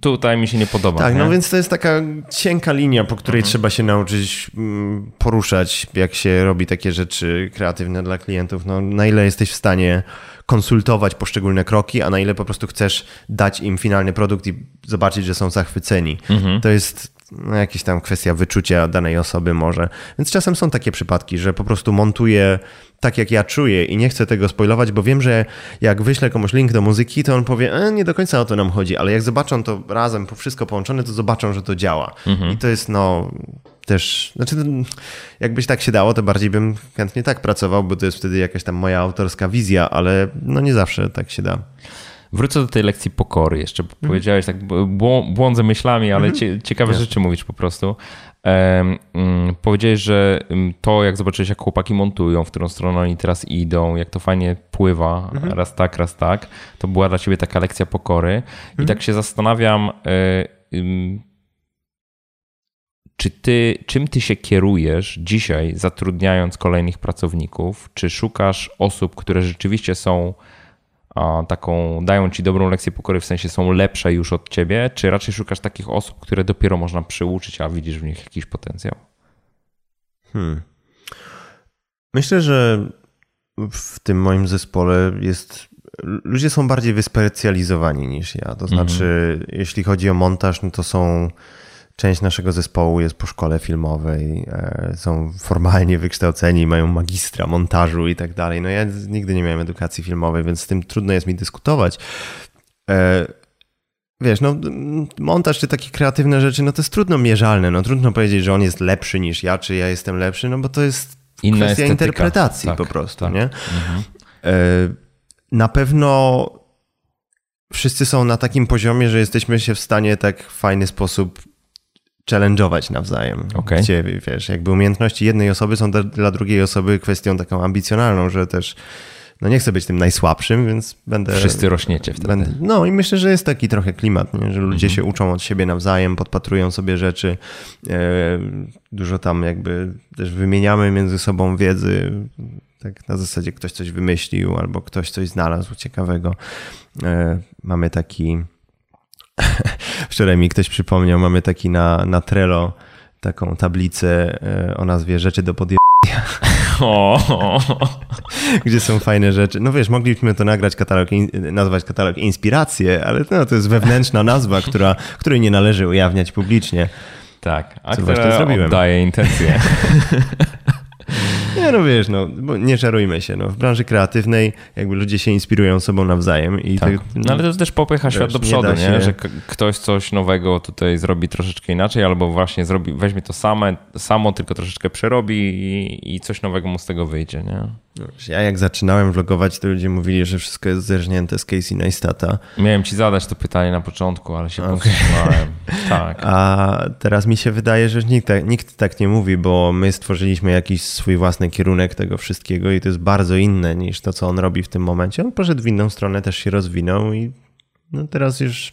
tutaj mi się nie podoba. Tak, nie? no więc to jest taka cienka linia, po której trzeba się nauczyć mm, poruszać, jak się robi takie rzeczy kreatywne dla klientów. No, na ile jesteś w stanie konsultować poszczególne kroki, a na ile po prostu chcesz dać im finalny produkt i zobaczyć, że są zachwyceni. To jest no, jakaś tam kwestia wyczucia danej osoby może. Więc czasem są takie przypadki, że po prostu montuję tak, jak ja czuję i nie chcę tego spoilować, bo wiem, że jak wyślę komuś link do muzyki, to on powie, e, nie do końca o to nam chodzi, ale jak zobaczą to razem, po wszystko połączone, to zobaczą, że to działa. I to jest no też, znaczy jakbyś tak się dało, to bardziej bym chętnie tak pracował, bo to jest wtedy jakaś tam moja autorska wizja, ale no nie zawsze tak się da. Wrócę do tej lekcji pokory jeszcze. Mhm. Powiedziałeś tak, błą- błądzę myślami, ale cie, ciekawe rzeczy mówisz po prostu. Em, mm, powiedziałeś, że mm, to jak zobaczyłeś, jak chłopaki montują, w którą stronę oni teraz idą, jak to fajnie pływa, Mhm. raz tak, raz tak, to była dla ciebie taka lekcja pokory. I Mhm. tak się zastanawiam, e, czy ty, czym ty się kierujesz dzisiaj, zatrudniając kolejnych pracowników? Czy szukasz osób, które rzeczywiście są taką, dają ci dobrą lekcję pokory, w sensie są lepsze już od ciebie, czy raczej szukasz takich osób, które dopiero można przyuczyć, a widzisz w nich jakiś potencjał? Hmm. Myślę, że w tym moim zespole jest. Ludzie są bardziej wyspecjalizowani niż ja. To znaczy, jeśli chodzi o montaż, no to są. Część naszego zespołu jest po szkole filmowej, e, są formalnie wykształceni, mają magistra montażu i tak dalej. No ja nigdy nie miałem edukacji filmowej, więc z tym trudno jest mi dyskutować. E, Wiesz, no montaż czy takie kreatywne rzeczy, no to jest trudno mierzalne. No trudno powiedzieć, że on jest lepszy niż ja, czy ja jestem lepszy, no bo to jest Inna kwestia estetyka. interpretacji Tak, po prostu, tak. nie? E, Na pewno wszyscy są na takim poziomie, że jesteśmy się w stanie tak w fajny sposób challenge'ować nawzajem. Okej. Gdzie, wiesz, jakby umiejętności jednej osoby są dla, dla drugiej osoby kwestią taką ambicjonalną, że też no nie chcę być tym najsłabszym, więc będę... Wszyscy rośniecie wtedy. Będę, no i myślę, że jest taki trochę klimat, nie? że ludzie Mhm. się uczą od siebie nawzajem, podpatrują sobie rzeczy, e, dużo tam jakby też wymieniamy między sobą wiedzy, tak na zasadzie ktoś coś wymyślił albo ktoś coś znalazł ciekawego. E, mamy taki, (laughs) wczoraj mi ktoś przypomniał, mamy taki na, na Trello taką tablicę e, o nazwie rzeczy do podjęcia (laughs) (laughs) gdzie są fajne rzeczy. No wiesz, moglibyśmy to nagrać katalog, nazwać katalog inspiracje, ale no, to jest wewnętrzna nazwa, która, której nie należy ujawniać publicznie. tak, a Co która właśnie zrobiłem. oddaje intencje. Nie no wiesz, no, bo nie żarujmy się, no, w branży kreatywnej jakby ludzie się inspirują sobą nawzajem i Tak. tak, No ale to też popycha świat do nie przodu, nie? się- że ktoś coś nowego tutaj zrobi troszeczkę inaczej, albo właśnie zrobi, weźmie to same, samo, tylko troszeczkę przerobi i, i coś nowego mu z tego wyjdzie, nie? Ja jak zaczynałem vlogować, to ludzie mówili, że wszystko jest zerżnięte z Casey Neistata, Miałem ci zadać to pytanie na początku, ale się Okej. powstrzymałem. (laughs) Tak. a teraz mi się wydaje, że nikt, tak- nikt tak nie mówi, bo my stworzyliśmy jakiś swój własny kierunek tego wszystkiego i to jest bardzo inne niż to, co on robi w tym momencie. On poszedł w inną stronę, też się rozwinął i no teraz już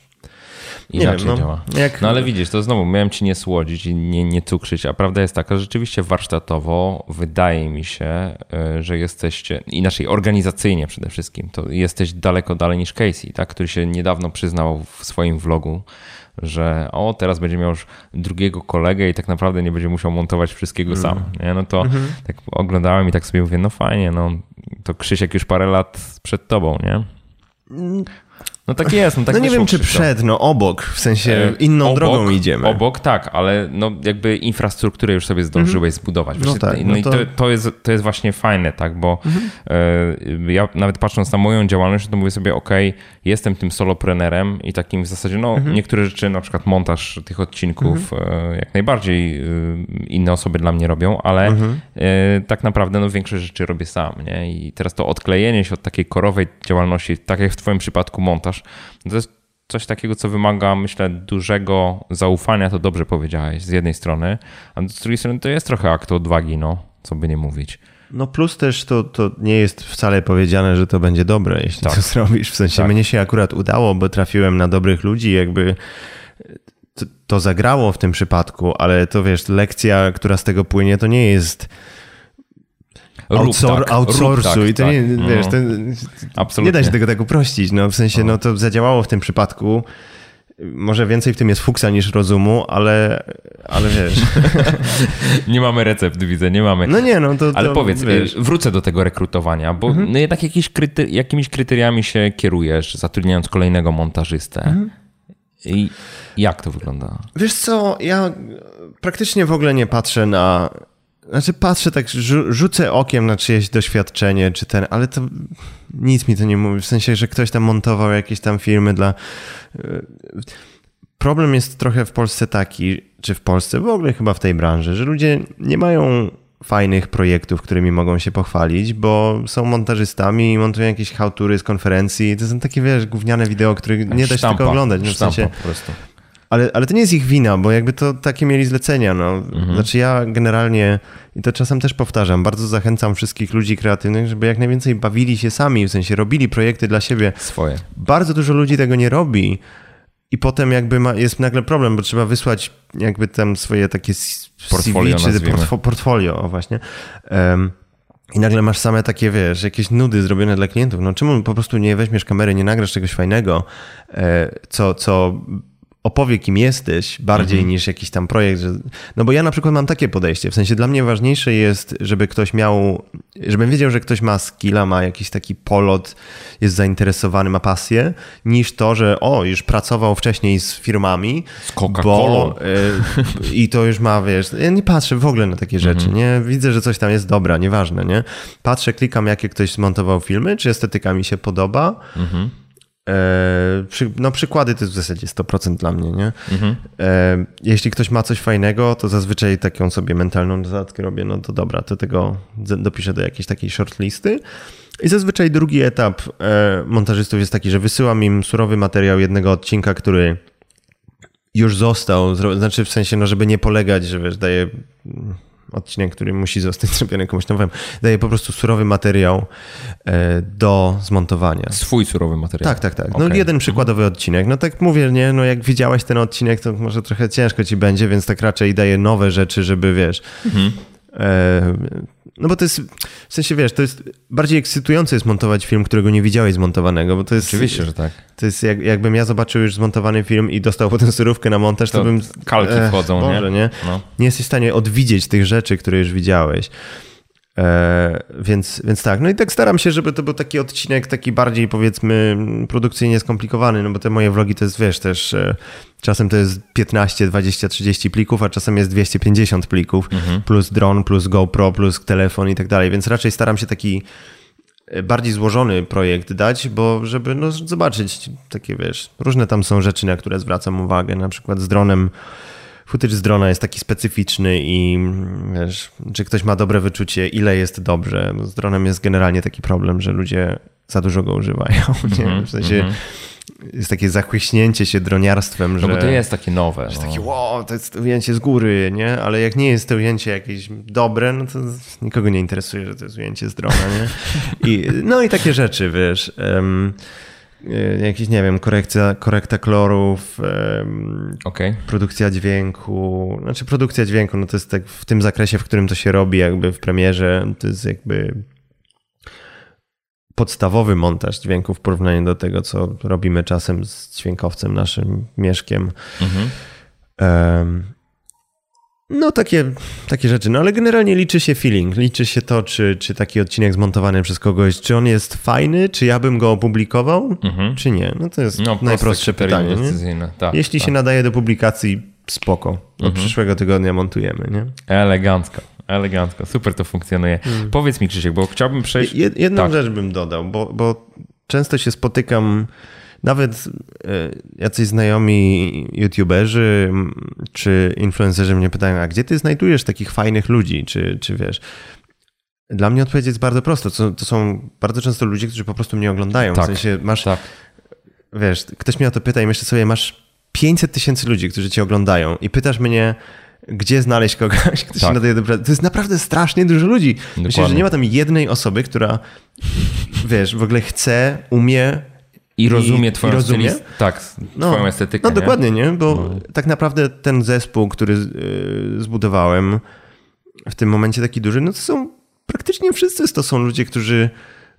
nie Inaczej wiem, no, działa. Jak, No ale widzisz, to znowu miałem ci nie słodzić i nie, nie cukrzyć, a prawda jest taka, że rzeczywiście warsztatowo wydaje mi się, y, że jesteście, inaczej organizacyjnie przede wszystkim, to jesteś daleko dalej niż Casey, tak? który się niedawno przyznał w swoim vlogu, że o, teraz będzie miał już drugiego kolegę i tak naprawdę nie będzie musiał montować wszystkiego sam. Mm. Nie? No to Mhm. tak oglądałem i tak sobie mówię, no fajnie, no to Krzysiek już parę lat przed tobą, nie? No tak jest. No, tak no nie wiem, czy Krzysiu. przed, no obok, w sensie E, inną obok, drogą idziemy. Obok, tak, ale no jakby infrastrukturę już sobie zdążyłeś zbudować. No tak, no no i to- to, to, jest, to jest właśnie fajne, tak, bo e, ja nawet patrząc na moją działalność, to mówię sobie, ok, jestem tym soloprenerem i takim w zasadzie, no niektóre rzeczy, na przykład montaż tych odcinków e, jak najbardziej e, inne osoby dla mnie robią, ale e, tak naprawdę no większość rzeczy robię sam, nie? I teraz to odklejenie się od takiej korowej działalności, tak jak w twoim przypadku montaż, no to jest coś takiego, co wymaga, myślę, dużego zaufania, to dobrze powiedziałeś, z jednej strony, a z drugiej strony to jest trochę akt odwagi, no, co by nie mówić. No plus też to, to nie jest wcale powiedziane, że to będzie dobre, jeśli Tak. to (laughs) zrobisz. W sensie Tak. mnie się akurat udało, bo trafiłem na dobrych ludzi, jakby to, to zagrało w tym przypadku, ale to wiesz, lekcja, która z tego płynie, to nie jest outsour- tak, outsourcu tak, i to tak. nie, wiesz, to, Absolutnie. nie da się tego tak uprościć. No, w sensie, no to zadziałało w tym przypadku. Może więcej w tym jest fuksa niż rozumu, ale, ale wiesz. (laughs) Nie mamy recept, widzę, nie mamy. No nie, no to. Ale to, powiedz, wiesz, y, wrócę do tego rekrutowania, bo no jednak kryty- jakimiś kryteriami się kierujesz, zatrudniając kolejnego montażystę. I jak to wygląda? Wiesz co, ja praktycznie w ogóle nie patrzę na. Znaczy patrzę tak, rzu- rzucę okiem na czyjeś doświadczenie, czy ten, ale to nic mi to nie mówi. W sensie, że ktoś tam montował jakieś tam filmy dla. Problem jest trochę w Polsce taki, czy w Polsce, w ogóle chyba w tej branży, że ludzie nie mają fajnych projektów, którymi mogą się pochwalić, bo są montażystami i montują jakieś hałtury z konferencji. To są takie, wiesz, gówniane wideo, których nie da się Sztampa, tego oglądać. No, w sensie, po prostu. Ale, ale to nie jest ich wina, bo jakby to takie mieli zlecenia. No. Mhm. Znaczy ja generalnie, i to czasem też powtarzam, bardzo zachęcam wszystkich ludzi kreatywnych, żeby jak najwięcej bawili się sami, w sensie robili projekty dla siebie. Swoje. Bardzo dużo ludzi tego nie robi i potem jakby ma, jest nagle problem, bo trzeba wysłać jakby tam swoje takie Portfolio CV, czy portfo, portfolio, właśnie. Em, i nagle masz same takie, wiesz, jakieś nudy zrobione dla klientów. No czemu po prostu nie weźmiesz kamery, nie nagrasz czegoś fajnego, e, co, co opowie, kim jesteś, bardziej Mhm. niż jakiś tam projekt. Że... No bo ja na przykład mam takie podejście. W sensie dla mnie ważniejsze jest, żeby ktoś miał, żebym wiedział, że ktoś ma skilla, ma jakiś taki polot, jest zainteresowany, ma pasję, niż to, że o, już pracował wcześniej z firmami, Z Coca-Colą. bo y, i to już ma, wiesz, ja nie patrzę w ogóle na takie rzeczy, Mhm. nie? Widzę, że coś tam jest dobra, nieważne, nie? Patrzę, klikam, jakie ktoś zmontował filmy, czy estetyka mi się podoba. Mhm. E, no przykłady to jest w zasadzie 100% dla mnie, nie? Mhm. E, jeśli ktoś ma coś fajnego, to zazwyczaj taką sobie mentalną notatkę robię, no to dobra, to tego dopiszę do jakiejś takiej shortlisty. I zazwyczaj drugi etap e, montażystów jest taki, że wysyłam im surowy materiał jednego odcinka, który już został, znaczy w sensie, no żeby nie polegać, że wiesz, daję odcinek, który musi zostać (laughs) zrobiony komuś nowemu. Daje po prostu surowy materiał e, do zmontowania. Swój surowy materiał. Tak, tak, tak. No okay. jeden przykładowy odcinek. No tak mówię, nie, no jak widziałaś ten odcinek, to może trochę ciężko ci będzie, więc tak raczej daję nowe rzeczy, żeby wiesz. Mhm. E, no bo to jest, w sensie wiesz, to jest bardziej ekscytujące jest montować film, którego nie widziałeś zmontowanego, bo to jest... Oczywiście, że tak. To jest jak, jakbym ja zobaczył już zmontowany film i dostał potem surówkę na montaż, to, to bym... Kalki wchodzą, Boże, nie? Nie? No. nie jesteś w stanie odwidzieć tych rzeczy, które już widziałeś. E, więc, więc tak, no i tak staram się, żeby to był taki odcinek taki bardziej powiedzmy produkcyjnie skomplikowany, no bo te moje vlogi to jest, wiesz, też e, czasem to jest 15, 20, 30 plików, a czasem jest 250 plików, mhm. plus dron, plus GoPro, plus telefon i tak dalej, więc raczej staram się taki e, bardziej złożony projekt dać, bo żeby no, zobaczyć takie, wiesz, różne tam są rzeczy, na które zwracam uwagę, na przykład z dronem footage z drona jest taki specyficzny i wiesz, czy ktoś ma dobre wyczucie, ile jest dobrze. Z dronem jest generalnie taki problem, że ludzie za dużo go używają. (laughs) Mhm, w sensie mm -hmm. jest takie zachłyśnięcie się droniarstwem, no że... bo to jest takie nowe. Jest no. takie, wow, to jest ujęcie z góry, nie? Ale jak nie jest to ujęcie jakieś dobre, no to nikogo nie interesuje, że to jest ujęcie z drona, nie? (laughs) I, no i takie rzeczy, wiesz... Um, E, jakiś, nie wiem, korekcja, korekta kolorów, okay. produkcja dźwięku. Znaczy produkcja dźwięku, no to jest tak w tym zakresie, w którym to się robi jakby w premierze, to jest jakby podstawowy montaż dźwięku w porównaniu do tego, co robimy czasem z dźwiękowcem naszym Mieszkiem. Mhm. Um, no, takie, takie rzeczy. No, ale generalnie liczy się feeling. Liczy się to, czy, czy taki odcinek zmontowany przez kogoś, czy on jest fajny, czy ja bym go opublikował, mhm. czy nie. No to jest no, najprostsze pytanie. Tak, Jeśli tak. się nadaje do publikacji, spoko. Od mhm. przyszłego tygodnia montujemy, nie? Elegancko. Elegancko, super to funkcjonuje. Hmm. Powiedz mi, Krzysiek, bo chciałbym przejść. jedną tak. rzecz bym dodał, bo, bo często się spotykam nawet e, jacyś znajomi youtuberzy czy influencerzy mnie pytają, a gdzie ty znajdujesz takich fajnych ludzi, czy, czy wiesz... Dla mnie odpowiedź jest bardzo prosta. To, to są bardzo często ludzie, którzy po prostu mnie oglądają. Tak, w sensie masz, tak. wiesz, ktoś mnie o to pyta i myślę sobie, masz 500 tysięcy ludzi, którzy cię oglądają i pytasz mnie, gdzie znaleźć kogoś, kto tak. się nadaje do pracy. To jest naprawdę strasznie dużo ludzi. Dokładnie. Myślę, że nie ma tam jednej osoby, która, wiesz, w ogóle chce, umie i rozumie twoją, i rozumie? Styliz- tak, no, twoją estetykę. No nie? dokładnie, nie? Bo no. tak naprawdę ten zespół, który y, zbudowałem w tym momencie taki duży, no to są praktycznie wszyscy to są ludzie, którzy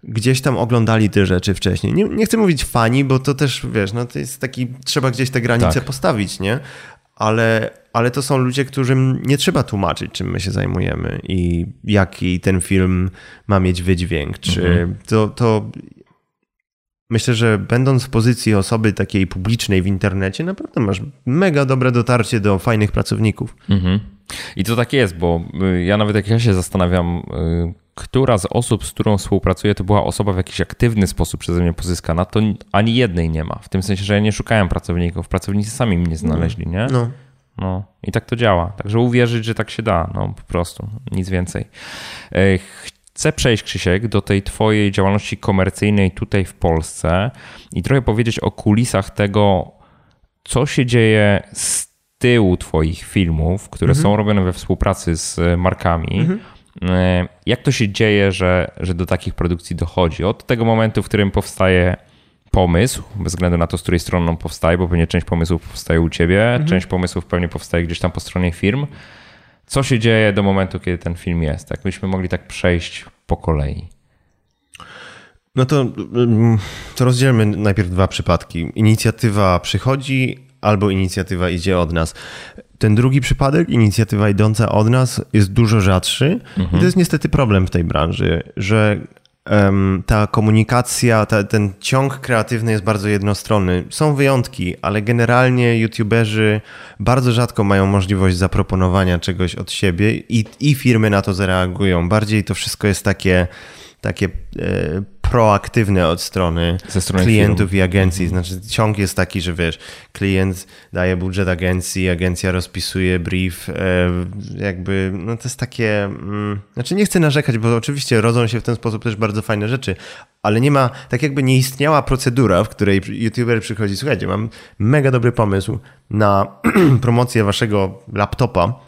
gdzieś tam oglądali te rzeczy wcześniej. Nie, nie chcę mówić fani, bo to też, wiesz, no to jest taki, trzeba gdzieś te granice tak. postawić, nie? Ale, ale to są ludzie, którym nie trzeba tłumaczyć, czym my się zajmujemy i jaki ten film ma mieć wydźwięk. Czy mhm. to, to Myślę, że będąc w pozycji osoby takiej publicznej w internecie, naprawdę masz mega dobre dotarcie do fajnych pracowników. Mhm. I to tak jest, bo y, ja nawet jak ja się zastanawiam, y, która z osób, z którą współpracuję, to była osoba w jakiś aktywny sposób przeze mnie pozyskana, to ani jednej nie ma. W tym sensie, że ja nie szukałem pracowników, pracownicy sami mnie znaleźli, nie? No. No i tak to działa. Także uwierzyć, że tak się da, no po prostu, nic więcej. Chcę przejść, Krzysiek, do tej Twojej działalności komercyjnej tutaj w Polsce i trochę powiedzieć o kulisach tego, co się dzieje z tyłu Twoich filmów, które mhm. są robione we współpracy z markami. Mhm. E, jak to się dzieje, że, że do takich produkcji dochodzi? Od tego momentu, w którym powstaje pomysł, bez względu na to, z której strony on powstaje, bo pewnie część pomysłów powstaje u ciebie, mhm. część pomysłów pewnie powstaje gdzieś tam po stronie firm co się dzieje do momentu, kiedy ten film jest? Jakbyśmy mogli tak przejść po kolei. No to, mm, to rozdzielmy najpierw dwa przypadki. Inicjatywa przychodzi albo inicjatywa idzie od nas. Ten drugi przypadek, inicjatywa idąca od nas, jest dużo rzadszy. Mhm. I to jest niestety problem w tej branży, że ta komunikacja, ta, ten ciąg kreatywny jest bardzo jednostronny. Są wyjątki, ale generalnie youtuberzy bardzo rzadko mają możliwość zaproponowania czegoś od siebie i, i firmy na to zareagują. Bardziej to wszystko jest takie, takie e, proaktywne od strony, strony klientów firm. i agencji. Znaczy ciąg jest taki, że wiesz, klient daje budżet agencji, agencja rozpisuje brief, e, jakby, no to jest takie, mm, znaczy nie chcę narzekać, bo oczywiście rodzą się w ten sposób też bardzo fajne rzeczy, ale nie ma, tak jakby nie istniała procedura, w której youtuber przychodzi, słuchajcie, mam mega dobry pomysł na (clears throat) promocję waszego laptopa,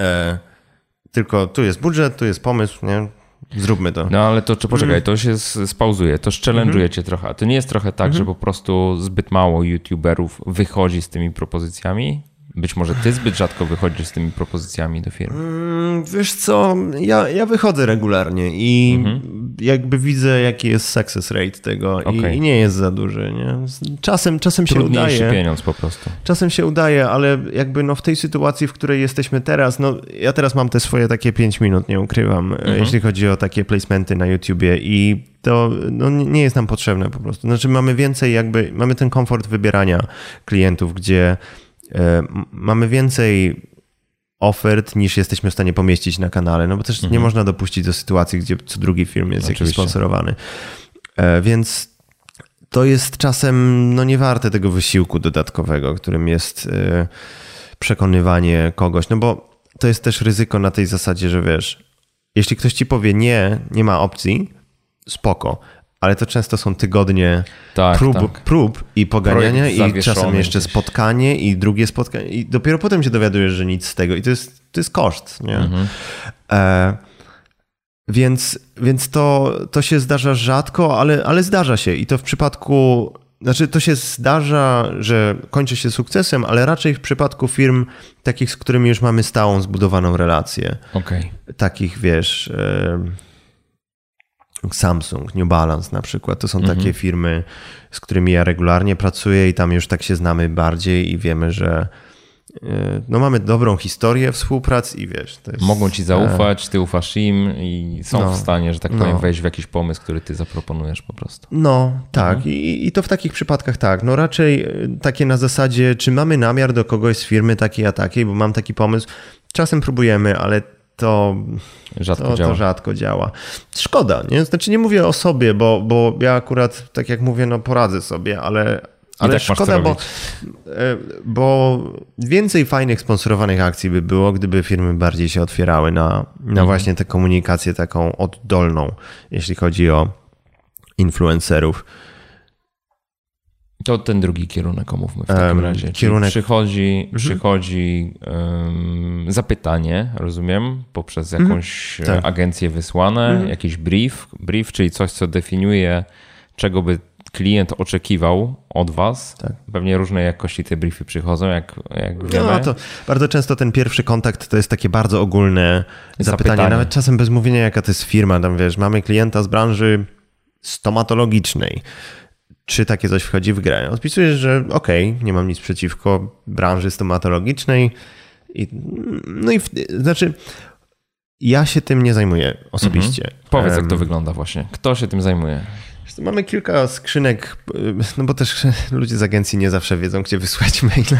e, tylko tu jest budżet, tu jest pomysł, nie? Zróbmy to. No ale to czy poczekaj, mm. to się spauzuje, to challenge'uje cię trochę. To nie jest trochę tak, mm -hmm. że mhm. po prostu zbyt mało youtuberów wychodzi z tymi propozycjami? Być może ty zbyt rzadko wychodzisz z tymi propozycjami do firmy. Mm, wiesz co, ja, ja wychodzę regularnie i mhm. jakby widzę, jaki jest success rate tego okay. i, i, nie jest za duży. Nie? Czasem, czasem się udaje. pieniądz po prostu. Czasem się udaje, ale jakby no w tej sytuacji, w której jesteśmy teraz, no ja teraz mam te swoje takie 5 minut, nie ukrywam, mhm. jeśli chodzi o takie placementy na YouTubie i to no, nie jest nam potrzebne po prostu. Znaczy mamy więcej jakby, mamy ten komfort wybierania klientów, gdzie E, mamy więcej ofert niż jesteśmy w stanie pomieścić na kanale, no bo też mhm. nie można dopuścić do sytuacji, gdzie co drugi film jest Oczywiście. jakiś sponsorowany. E, więc to jest czasem no nie warte tego wysiłku dodatkowego, którym jest e, przekonywanie kogoś, no bo to jest też ryzyko na tej zasadzie, że wiesz, jeśli ktoś ci powie nie, nie ma opcji, spoko, ale to często są tygodnie tak, prób, tak. prób i poganiania i czasem jeszcze gdzieś. spotkanie i drugie spotkanie i dopiero potem się dowiadujesz, że nic z tego i to jest, to jest koszt. Nie? Mhm. E, więc więc to, to się zdarza rzadko, ale, ale zdarza się i to w przypadku znaczy, to się zdarza, że kończy się sukcesem, ale raczej w przypadku firm takich, z którymi już mamy stałą, zbudowaną relację. Okay. Takich, wiesz, Samsung, New Balance na przykład. To są mhm. takie firmy, z którymi ja regularnie pracuję i tam już tak się znamy bardziej i wiemy, że e, no mamy dobrą historię współpracy i wiesz. Jest, Mogą ci zaufać, ty ufasz im i są no, w stanie, że tak powiem, no. wejść w jakiś pomysł, który ty zaproponujesz po prostu. No, tak. Mhm. I, I to w takich przypadkach tak. No raczej e, takie na zasadzie, czy mamy namiar do kogoś z firmy takiej a takiej, bo mam taki pomysł. Czasem próbujemy, ale to rzadko, to, działa. to rzadko działa. Szkoda, nie? Znaczy nie mówię o sobie, bo, bo ja akurat, tak jak mówię, no poradzę sobie, ale, ale tak szkoda, bo, e, bo więcej fajnych sponsorowanych akcji by było, gdyby firmy bardziej się otwierały na, na mhm. właśnie tę komunikację taką oddolną, jeśli chodzi o influencerów. To ten drugi kierunek, omówmy w takim um, razie. Kierunek... przychodzi, mhm. przychodzi um, zapytanie, rozumiem, poprzez mhm. jakąś mhm. agencję wysłane, mhm. jakiś brief, brief, czyli coś, co definiuje, czego by klient oczekiwał od was. Tak. Pewnie różnej jakości te briefy przychodzą, jak, jak no, wiemy. No to bardzo często ten pierwszy kontakt to jest takie bardzo ogólne zapytanie, zapytanie. nawet czasem bez mówienia, jaka to jest firma. Tam wiesz, mamy klienta z branży stomatologicznej czy takie coś wchodzi w grę. Odpisujesz, że okej, okay, nie mam nic przeciwko branży stomatologicznej. I, no i w, znaczy, ja się tym nie zajmuję osobiście. Mhm. Powiedz, um, jak to wygląda właśnie. Kto się tym zajmuje? Mamy kilka skrzynek, no bo też (laughs) ludzie z agencji nie zawsze wiedzą, gdzie wysłać (laughs) maila.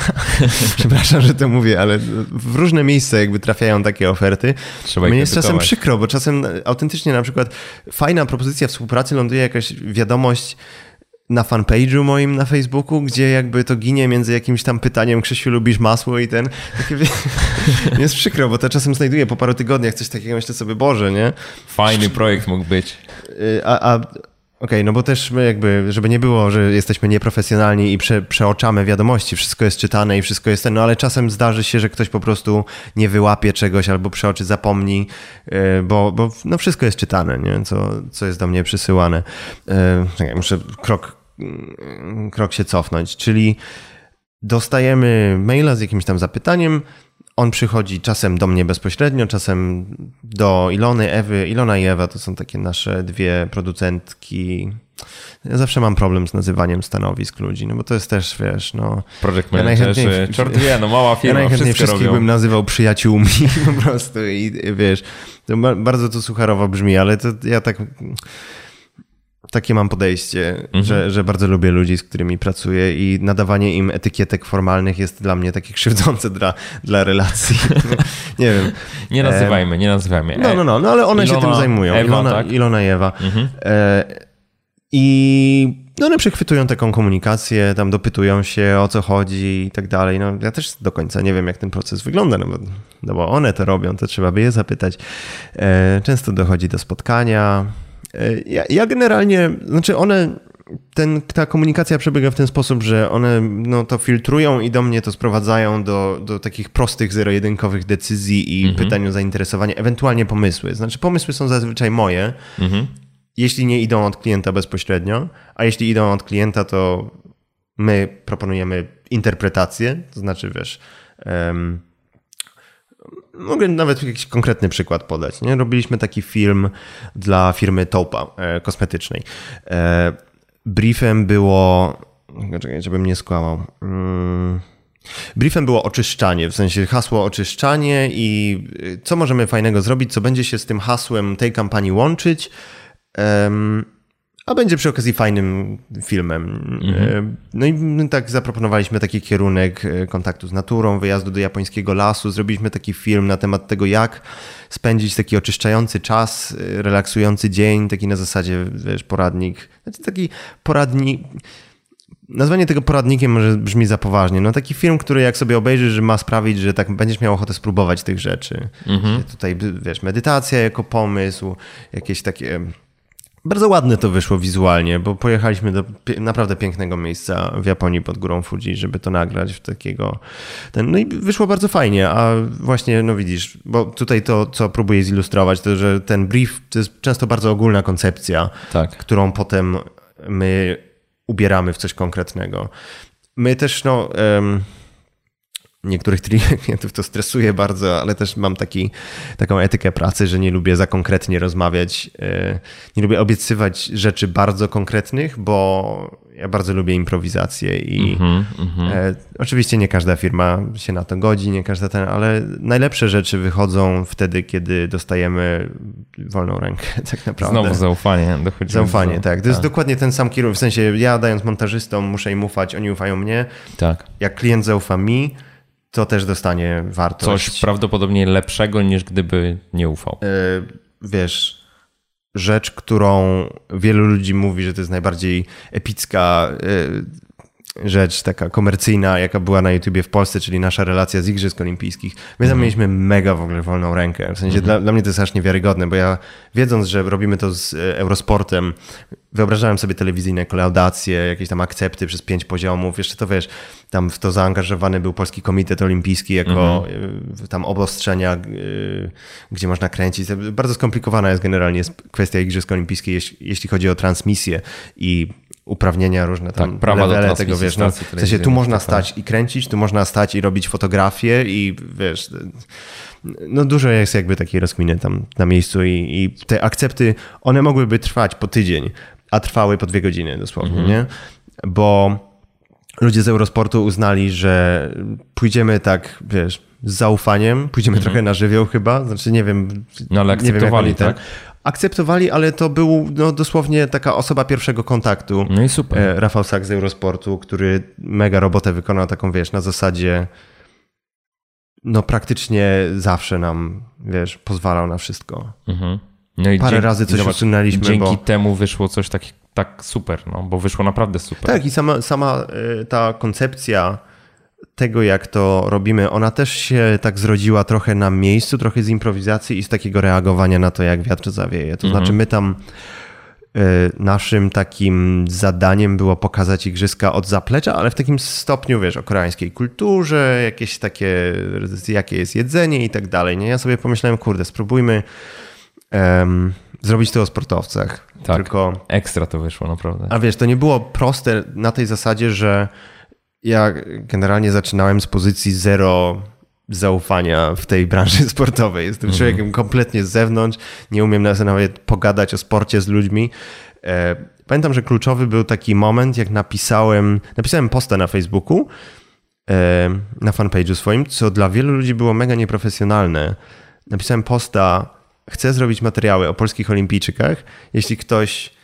Przepraszam, że to mówię, ale w różne miejsca jakby trafiają takie oferty. Trzeba Mnie jest czasem przykro, bo czasem autentycznie na przykład fajna propozycja współpracy ląduje jakaś wiadomość, na fanpage'u moim na Facebooku, gdzie jakby to ginie między jakimś tam pytaniem, Krzysiu, lubisz masło i ten. Takie, (laughs) jest przykro, bo to czasem znajduję po paru tygodniach coś takiego, myślę sobie, Boże, nie? Fajny projekt mógł być. Y, a, a Okej, okay, no bo też my jakby, żeby nie było, że jesteśmy nieprofesjonalni i prze, przeoczamy wiadomości, wszystko jest czytane i wszystko jest ten, no ale czasem zdarzy się, że ktoś po prostu nie wyłapie czegoś albo przeoczy zapomni, y, bo, bo no wszystko jest czytane, nie? Co, co jest do mnie przysyłane. Y, muszę krok krok się cofnąć, czyli dostajemy maila z jakimś tam zapytaniem, on przychodzi czasem do mnie bezpośrednio, czasem do Ilony, Ewy. Ilona i Ewa to są takie nasze dwie producentki. Ja zawsze mam problem z nazywaniem stanowisk ludzi, no bo to jest też, wiesz, no... Project ja managerzy, czort wie, no mała firma, Ja najchętniej wszystkich robią. bym nazywał przyjaciółmi (laughs) po prostu i wiesz, to bardzo to sucharowo brzmi, ale to ja tak takie mam podejście, mhm. że, że bardzo lubię ludzi, z którymi pracuję i nadawanie im etykietek formalnych jest dla mnie takie krzywdzące dla, dla relacji. (laughs) nie wiem. Nie nazywajmy, nie nazywajmy. No, no, no, no ale one Ilona, się tym zajmują. Ewa, Ilona, tak? Ilona i Ewa. Mhm. E, I no one przechwytują taką komunikację, tam dopytują się o co chodzi i tak dalej. No ja też do końca nie wiem, jak ten proces wygląda, no bo, no bo one to robią, to trzeba by je zapytać. E, często dochodzi do spotkania. E, ja, ja generalnie, znaczy one ten, ta komunikacja przebiega w ten sposób, że one no, to filtrują i do mnie to sprowadzają do, do takich prostych, zero-jedynkowych decyzji i mhm. pytań o zainteresowanie, ewentualnie pomysły. Znaczy, pomysły są zazwyczaj moje, mhm. jeśli nie idą od klienta bezpośrednio, a jeśli idą od klienta, to my proponujemy interpretację, to znaczy, wiesz. Um, Mogę nawet jakiś konkretny przykład podać. Nie? Robiliśmy taki film dla firmy Topa e, kosmetycznej. E, briefem było. Czekaj, żebym nie skłamał. Hmm. Briefem było oczyszczanie, w sensie hasło oczyszczanie i y, co możemy fajnego zrobić, co będzie się z tym hasłem tej kampanii łączyć. Um, a będzie przy okazji fajnym filmem. Mhm. No i tak zaproponowaliśmy taki kierunek e, kontaktu z naturą, wyjazdu do japońskiego lasu. Zrobiliśmy taki film na temat tego, jak spędzić taki oczyszczający czas, e, relaksujący dzień, taki na zasadzie, wiesz, poradnik. Znaczy taki poradnik. Nazwanie tego poradnikiem może brzmi za poważnie. No taki film, który jak sobie obejrzysz, że ma sprawić, że tak będziesz miał ochotę spróbować tych rzeczy. Mhm. Tutaj, wiesz, medytacja jako pomysł, jakieś takie bardzo ładne to wyszło wizualnie, bo pojechaliśmy do naprawdę pięknego miejsca w Japonii pod górą Fuji, żeby to nagrać w takiego. Ten, no i wyszło bardzo fajnie, a właśnie, no widzisz, bo tutaj to, co próbuję zilustrować, to że ten brief to jest często bardzo ogólna koncepcja, tak. którą potem my ubieramy w coś konkretnego. My też, no. Um, niektórych (laughs) klientów to stresuje bardzo, ale też mam taki, taką etykę pracy, że nie lubię za konkretnie rozmawiać. E, nie lubię obiecywać rzeczy bardzo konkretnych, bo ja bardzo lubię improwizację i mm -hmm, oczywiście nie każda firma się na to godzi, nie każda ten, ale najlepsze rzeczy wychodzą wtedy, kiedy dostajemy wolną rękę, (laughs) tak naprawdę. Znowu zaufanie. Zaufanie, do... tak. To tak. jest dokładnie ten sam kierunek, w sensie ja dając montażystom muszę im ufać, oni ufają mnie. Tak. Jak klient zaufa mi, to też dostanie wartość. Coś prawdopodobnie lepszego niż gdyby nie ufał. Yy, wiesz, rzecz, którą wielu ludzi mówi, że to jest najbardziej epicka yy, rzecz taka komercyjna, jaka była na YouTubie w Polsce, czyli nasza relacja z Igrzysk Olimpijskich. My tam mm. mieliśmy mega w ogóle wolną rękę. W sensie mm. dla, dla, mnie to jest aż niewiarygodne, bo ja wiedząc, że robimy to z e, Eurosportem, wyobrażałem sobie telewizyjne kolaudacje, jakieś tam akcepty przez pięć poziomów. Jeszcze to wiesz, tam w to zaangażowany był Polski Komitet Olimpijski jako mm. tam obostrzenia, e, gdzie można kręcić. Bardzo skomplikowana jest generalnie kwestia Igrzysk Olimpijskich, jeśli chodzi o transmisję i uprawnienia różne tam, tak, prawa levele tego, wiesz, no, w sensie tu można tak, tak. stać i kręcić, tu można stać i robić fotografie i wiesz, no dużo jest jakby takiej rozkminy tam na miejscu i, i te akcepty, one mogłyby trwać po tydzień, a trwały po dwie godziny dosłownie, mhm. nie? Bo ludzie z Eurosportu uznali, że pójdziemy tak, wiesz, z zaufaniem, pójdziemy mhm. trochę na żywioł chyba, znaczy nie wiem, no ale akceptowali, nie wiem, tak? Akceptowali, ale to był no, dosłownie taka osoba pierwszego kontaktu. No i super. E, Rafał Sak z Eurosportu, który mega robotę wykonał taką, wiesz, na zasadzie no praktycznie zawsze nam, wiesz, pozwalał na wszystko. Mhm. No i Parę dzięki, razy coś usunęliśmy. Dzięki bo... temu wyszło coś tak, tak super, no, bo wyszło naprawdę super. Tak i sama, sama e, ta koncepcja tego, jak to robimy, ona też się tak zrodziła trochę na miejscu, trochę z improwizacji i z takiego reagowania na to, jak wiatr zawieje. To mhm. znaczy, my tam y, naszym takim zadaniem było pokazać igrzyska od zaplecza, ale w takim stopniu, wiesz, o koreańskiej kulturze, jakieś takie, jakie jest jedzenie i tak dalej. Nie? Ja sobie pomyślałem, kurde, spróbujmy um, zrobić to o sportowcach. Tak, Tylko... ekstra to wyszło, naprawdę. A wiesz, to nie było proste na tej zasadzie, że ja generalnie zaczynałem z pozycji zero zaufania w tej branży (laughs) sportowej. Jestem mhm. człowiekiem kompletnie z zewnątrz, nie umiem nawet pogadać o sporcie z ludźmi. E, pamiętam, że kluczowy był taki moment, jak napisałem, napisałem posta na Facebooku, e, na fanpage'u swoim, co dla wielu ludzi było mega nieprofesjonalne. Napisałem posta, chcę zrobić materiały o polskich olimpijczykach. Jeśli ktoś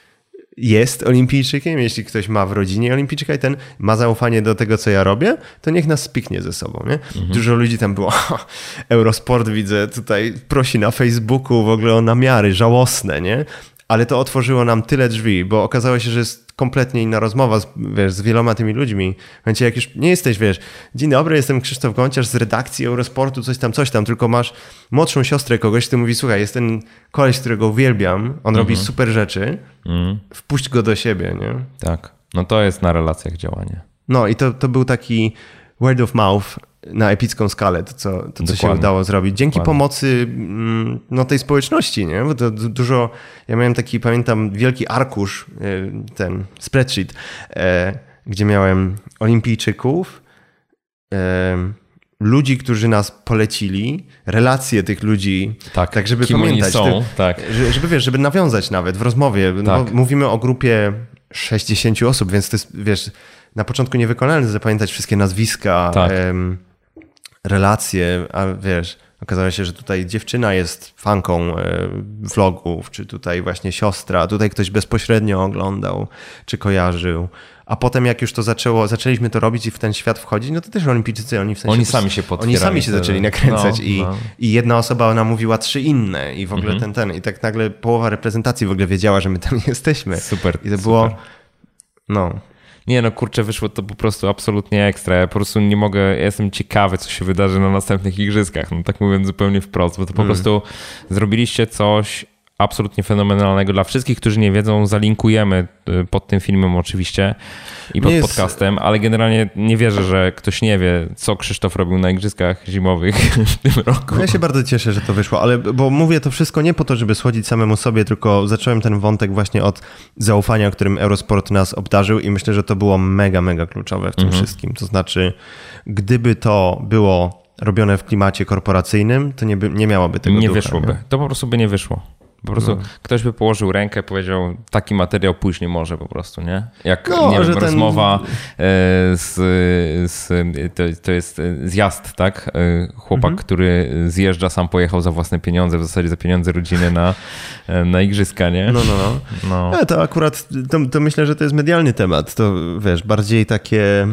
jest olimpijczykiem, jeśli ktoś ma w rodzinie olimpijczyka i ten ma zaufanie do tego, co ja robię, to niech nas spiknie ze sobą. Nie? Mhm. Dużo ludzi tam było. (laughs) Eurosport widzę tutaj prosi na Facebooku w ogóle o namiary żałosne, nie? ale to otworzyło nam tyle drzwi, bo okazało się, że jest kompletnie inna rozmowa z, wiesz, z wieloma tymi ludźmi. W momencie, jak już nie jesteś, wiesz, dzień dobry, jestem Krzysztof Gąciarz z redakcji Eurosportu, coś tam, coś tam, tylko masz młodszą siostrę kogoś, ty mówi, słuchaj, jest ten koleś, którego uwielbiam, on mhm. robi super rzeczy, mhm. wpuść go do siebie, nie? Tak, no to jest na relacjach działanie. No i to, to był taki word of mouth, na epicką skalę to, co, to, co się udało zrobić. Dzięki Dokładnie. pomocy mm, no, tej społeczności, nie? Bo to dużo, ja miałem taki, pamiętam, wielki arkusz, e, ten spreadsheet, e, gdzie miałem olimpijczyków, e, ludzi, którzy nas polecili, relacje tych ludzi, tak, tak żeby pamiętać, są, ty, tak. żeby wiesz, żeby nawiązać nawet w rozmowie. No, tak. mówimy o grupie 60 osób, więc to jest, wiesz, na początku niewykonalne zapamiętać wszystkie nazwiska, tak relacje, a wiesz, okazało się, że tutaj dziewczyna jest fanką e, vlogów, czy tutaj właśnie siostra, tutaj ktoś bezpośrednio oglądał, czy kojarzył. A potem jak już to zaczęło, zaczęliśmy to robić i w ten świat wchodzić, no to też olimpijczycy, oni w sensie... Oni sami się Oni sami się zaczęli nakręcać no, i, no. i jedna osoba ona mówiła trzy inne i w ogóle mhm. ten, ten. I tak nagle połowa reprezentacji w ogóle wiedziała, że my tam (laughs) jesteśmy. Super, I to super. było... No, nie no, kurczę, wyszło to po prostu absolutnie ekstra. Ja po prostu nie mogę, ja jestem ciekawy, co się wydarzy na następnych igrzyskach. No tak mówiąc zupełnie wprost, bo to po mm. prostu zrobiliście coś absolutnie fenomenalnego. Dla wszystkich, którzy nie wiedzą, zalinkujemy y, pod tym filmem oczywiście i pod jest... podcastem, ale generalnie nie wierzę, że ktoś nie wie, co Krzysztof robił na igrzyskach zimowych (laughs) w tym roku. Ja się bardzo cieszę, że to wyszło, ale bo mówię to wszystko nie po to, żeby schodzić samemu sobie, tylko zacząłem ten wątek właśnie od zaufania, którym Eurosport nas obdarzył i myślę, że to było mega, mega kluczowe w tym mhm. wszystkim. To znaczy, gdyby to było robione w klimacie korporacyjnym, to nie, by, nie miałoby tego Nie ducha, wyszłoby. Nie? To po prostu by nie wyszło. Po prostu no. ktoś by położył rękę, powiedział, taki materiał później może po prostu, nie? Jak no, nie wiem, ten... rozmowa e, z, z to, to, jest zjazd, tak? E, chłopak, mhm. który zjeżdża, sam pojechał za własne pieniądze, w zasadzie za pieniądze rodziny na, e, na igrzyska, nie? No, no, no. no. no to akurat, to, to myślę, że to jest medialny temat. To wiesz, bardziej takie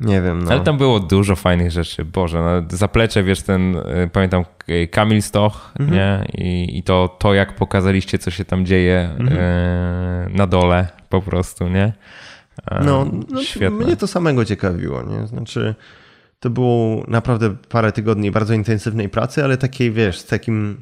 nie wiem. No. Ale tam było dużo fajnych rzeczy. Boże, no, zaplecze, wiesz, ten, y, pamiętam Kamil Stoch, mhm. nie? I, I, to, to, jak pokazaliście, co się tam dzieje mhm. e, na dole po prostu, nie? E, no, no Świetne. mnie to samego ciekawiło, nie? Znaczy, to było naprawdę parę tygodni bardzo intensywnej pracy, ale takiej, wiesz, z takim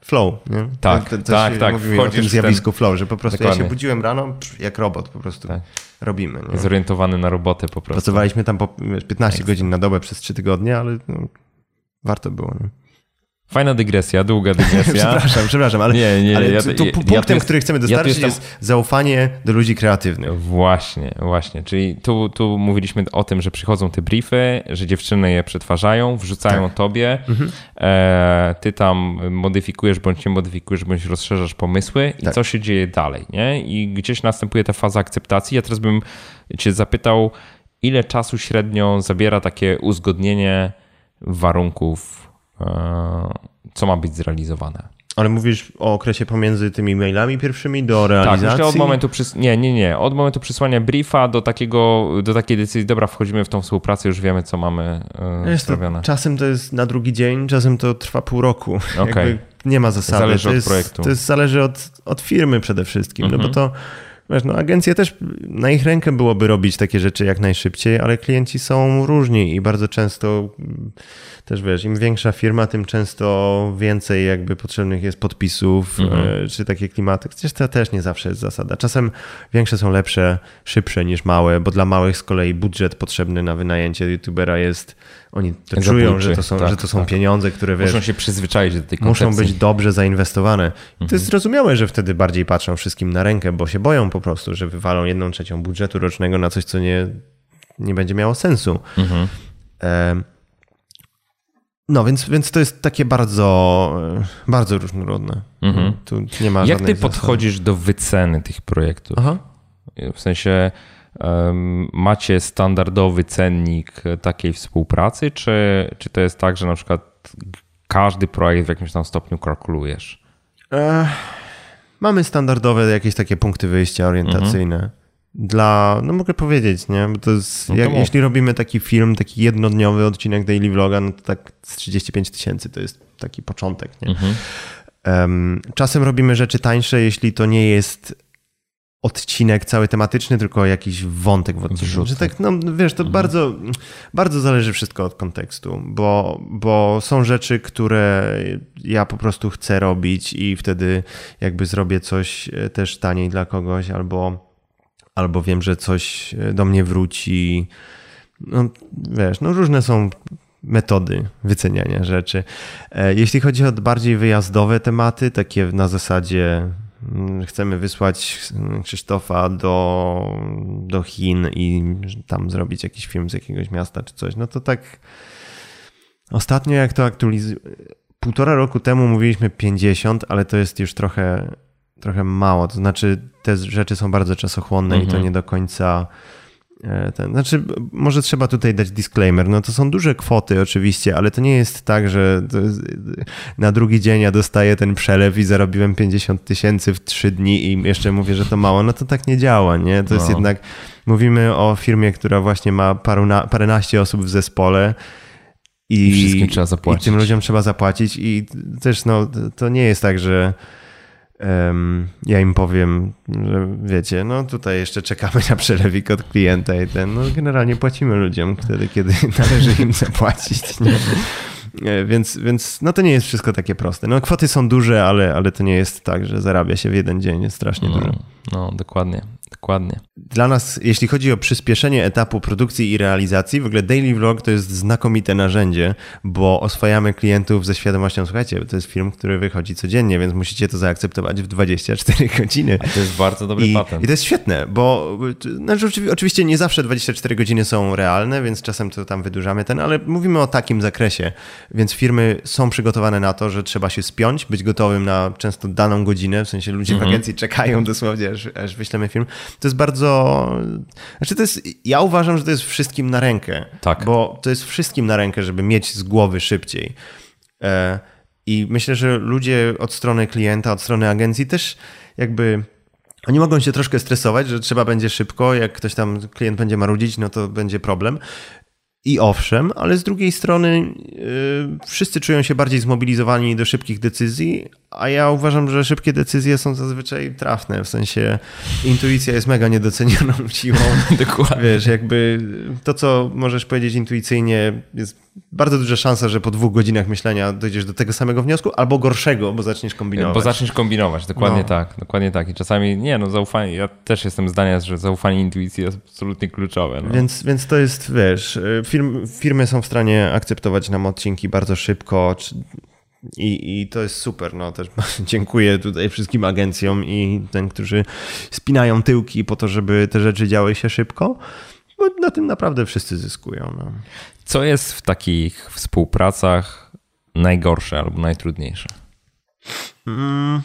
flow, nie? Tak, to, to tak, tak. Mówimy o tym zjawisku ten... flow, że po prostu Dokładnie. ja się budziłem rano jak robot po prostu. Tak robimy. Nie? Zorientowany na robotę po prostu. Pracowaliśmy tam po 15 godzin na dobę przez 3 tygodnie, ale no, warto było. Nie? Fajna dygresja, długa dygresja. (laughs) przepraszam, przepraszam, ale, nie, nie, ale ja, tu, ja, punktem, ja jest, który chcemy dostarczyć jestem... jest zaufanie do ludzi kreatywnych. Właśnie, właśnie. Czyli tu, tu mówiliśmy o tym, że przychodzą te briefy, że dziewczyny je przetwarzają, wrzucają tak. tobie, mhm. e, ty tam modyfikujesz bądź nie modyfikujesz, bądź rozszerzasz pomysły i tak. co się dzieje dalej, nie? I gdzieś następuje ta faza akceptacji. Ja teraz bym cię zapytał, ile czasu średnio zabiera takie uzgodnienie warunków E, co ma być zrealizowane. Ale mówisz o okresie pomiędzy tymi mailami pierwszymi do realizacji? Tak, myślę od momentu, przys- nie, nie, nie, od momentu przysłania briefa do, takiego, do takiej decyzji, dobra, wchodzimy w tą współpracę, już wiemy, co mamy yy, zrobione. czasem to jest na drugi dzień, czasem to trwa pół roku. (laughs) Okay. nie ma zasady. Zależy to od jest, projektu. To jest, zależy od, od firmy przede wszystkim, mm-hmm. no bo mhm. to Wiesz, no agencje też na ich rękę byłoby robić takie rzeczy jak najszybciej, ale klienci są różni i bardzo często też wiesz, im większa firma, tym często więcej jakby potrzebnych jest podpisów, mhm. E, czy takie klimaty. Chociaż to też nie zawsze jest zasada. Czasem większe są lepsze, szybsze niż małe, bo dla małych z kolei budżet potrzebny na wynajęcie youtubera jest, oni to czują, że to są, tak, że to są tak. pieniądze, które wiesz, Muszą się przyzwyczaić do tej koncepcji. Muszą być dobrze zainwestowane. Mhm. To jest zrozumiałe, że wtedy bardziej patrzą wszystkim na rękę, bo się boją po prostu, że wywalą jedną trzecią budżetu rocznego na coś, co nie, nie będzie miało sensu. Mhm. No, więc, więc to jest takie bardzo, bardzo różnorodne. Mhm. Tu nie ma Jak ty zasady. podchodzisz do wyceny tych projektów? Aha. W sensie macie standardowy cennik takiej współpracy, czy, czy to jest tak, że na przykład każdy projekt w jakimś tam stopniu kalkulujesz? Mamy standardowe jakieś takie punkty wyjścia orientacyjne. Mhm dla, no mogę powiedzieć, nie? Bo to jest, no to jak, jeśli robimy taki film, taki jednodniowy odcinek daily vloga, no to tak z 35 tysięcy to jest taki początek, nie? Mhm. Um, czasem robimy rzeczy tańsze, jeśli to nie jest odcinek cały tematyczny, tylko jakiś wątek w odcinku. Że tak, no wiesz, to mhm. bardzo, bardzo zależy wszystko od kontekstu, bo, bo są rzeczy, które ja po prostu chcę robić i wtedy jakby zrobię coś e, też taniej dla kogoś, albo, albo wiem, że coś e, do mnie wróci. No wiesz, no różne są metody wyceniania rzeczy. E, jeśli chodzi o bardziej wyjazdowe tematy, takie na zasadzie chcemy wysłać Krzysztofa do, do Chin i tam zrobić jakiś film z jakiegoś miasta czy coś, no to tak ostatnio jak to aktualizuje, półtora roku temu mówiliśmy 50, ale to jest już trochę, trochę mało, to znaczy te rzeczy są bardzo czasochłonne mhm. i to mhm. nie do końca ten, znaczy, może trzeba tutaj dać disclaimer. No to są duże kwoty oczywiście, ale to nie jest tak, że na drugi dzień ja dostaję ten przelew i zarobiłem 50 tysięcy w trzy dni i jeszcze mówię, że to mało. No to tak nie działa, nie? To no. jest jednak, mówimy o firmie, która właśnie ma paruna, paręnaście osób w zespole. I, I wszystkim trzeba zapłacić. I tym ludziom trzeba zapłacić i też no, to nie jest tak, że ja im powiem, że wiecie, no tutaj jeszcze czekamy na przelewik od klienta i ten, no generalnie płacimy ludziom wtedy, kiedy (laughs) należy im zapłacić. Nie? E, więc, więc no to nie jest wszystko takie proste. No kwoty są duże, ale, ale to nie jest tak, że zarabia się w jeden dzień, jest strasznie no, dużo. No, dokładnie. Dokładnie. Dla nas, jeśli chodzi o przyspieszenie etapu produkcji i realizacji, w ogóle Daily Vlog to jest znakomite narzędzie, bo oswajamy klientów ze świadomością, słuchajcie, to jest film, który wychodzi codziennie, więc musicie to zaakceptować w 24 (laughs) godziny. A to jest bardzo dobry I, patent. I to jest świetne, bo znaczy, oczywiście nie zawsze 24 godziny są realne, więc czasem to tam wydłużamy ten, ale mówimy o takim zakresie, więc firmy są przygotowane na to, że trzeba się spiąć, być gotowym na często daną godzinę, w sensie ludzie mhm. w agencji czekają dosłownie, aż, aż wyślemy film. To jest bardzo. Znaczy, to jest. Ja uważam, że to jest wszystkim na rękę. Tak. Bo to jest wszystkim na rękę, żeby mieć z głowy szybciej. E, I myślę, że ludzie od strony klienta, od strony agencji też jakby. Oni mogą się troszkę stresować, że trzeba będzie szybko, jak ktoś tam, klient będzie marudzić, no to będzie problem. I owszem, ale z drugiej strony yy, wszyscy czują się bardziej zmobilizowani do szybkich decyzji, a ja uważam, że szybkie decyzje są zazwyczaj trafne, w sensie intuicja jest mega niedocenioną (laughs) siłą. Dokładnie. Wiesz, jakby to, co możesz powiedzieć intuicyjnie, jest bardzo duża szansa, że po dwóch godzinach myślenia dojdziesz do tego samego wniosku, albo gorszego, bo zaczniesz kombinować. Bo zaczniesz kombinować, dokładnie no. tak, dokładnie tak. I czasami, nie no, zaufanie, ja też jestem zdania, że zaufanie intuicji jest absolutnie kluczowe. No. Więc, więc to jest, wiesz, firm, firmy są w stanie akceptować nam odcinki bardzo szybko, i, I to jest super. No, też (laughs) dziękuję tutaj wszystkim agencjom i tym, którzy spinają tyłki po to, żeby te rzeczy działy się szybko, bo na tym naprawdę wszyscy zyskują. No. Co jest w takich współpracach najgorsze albo najtrudniejsze? Mm,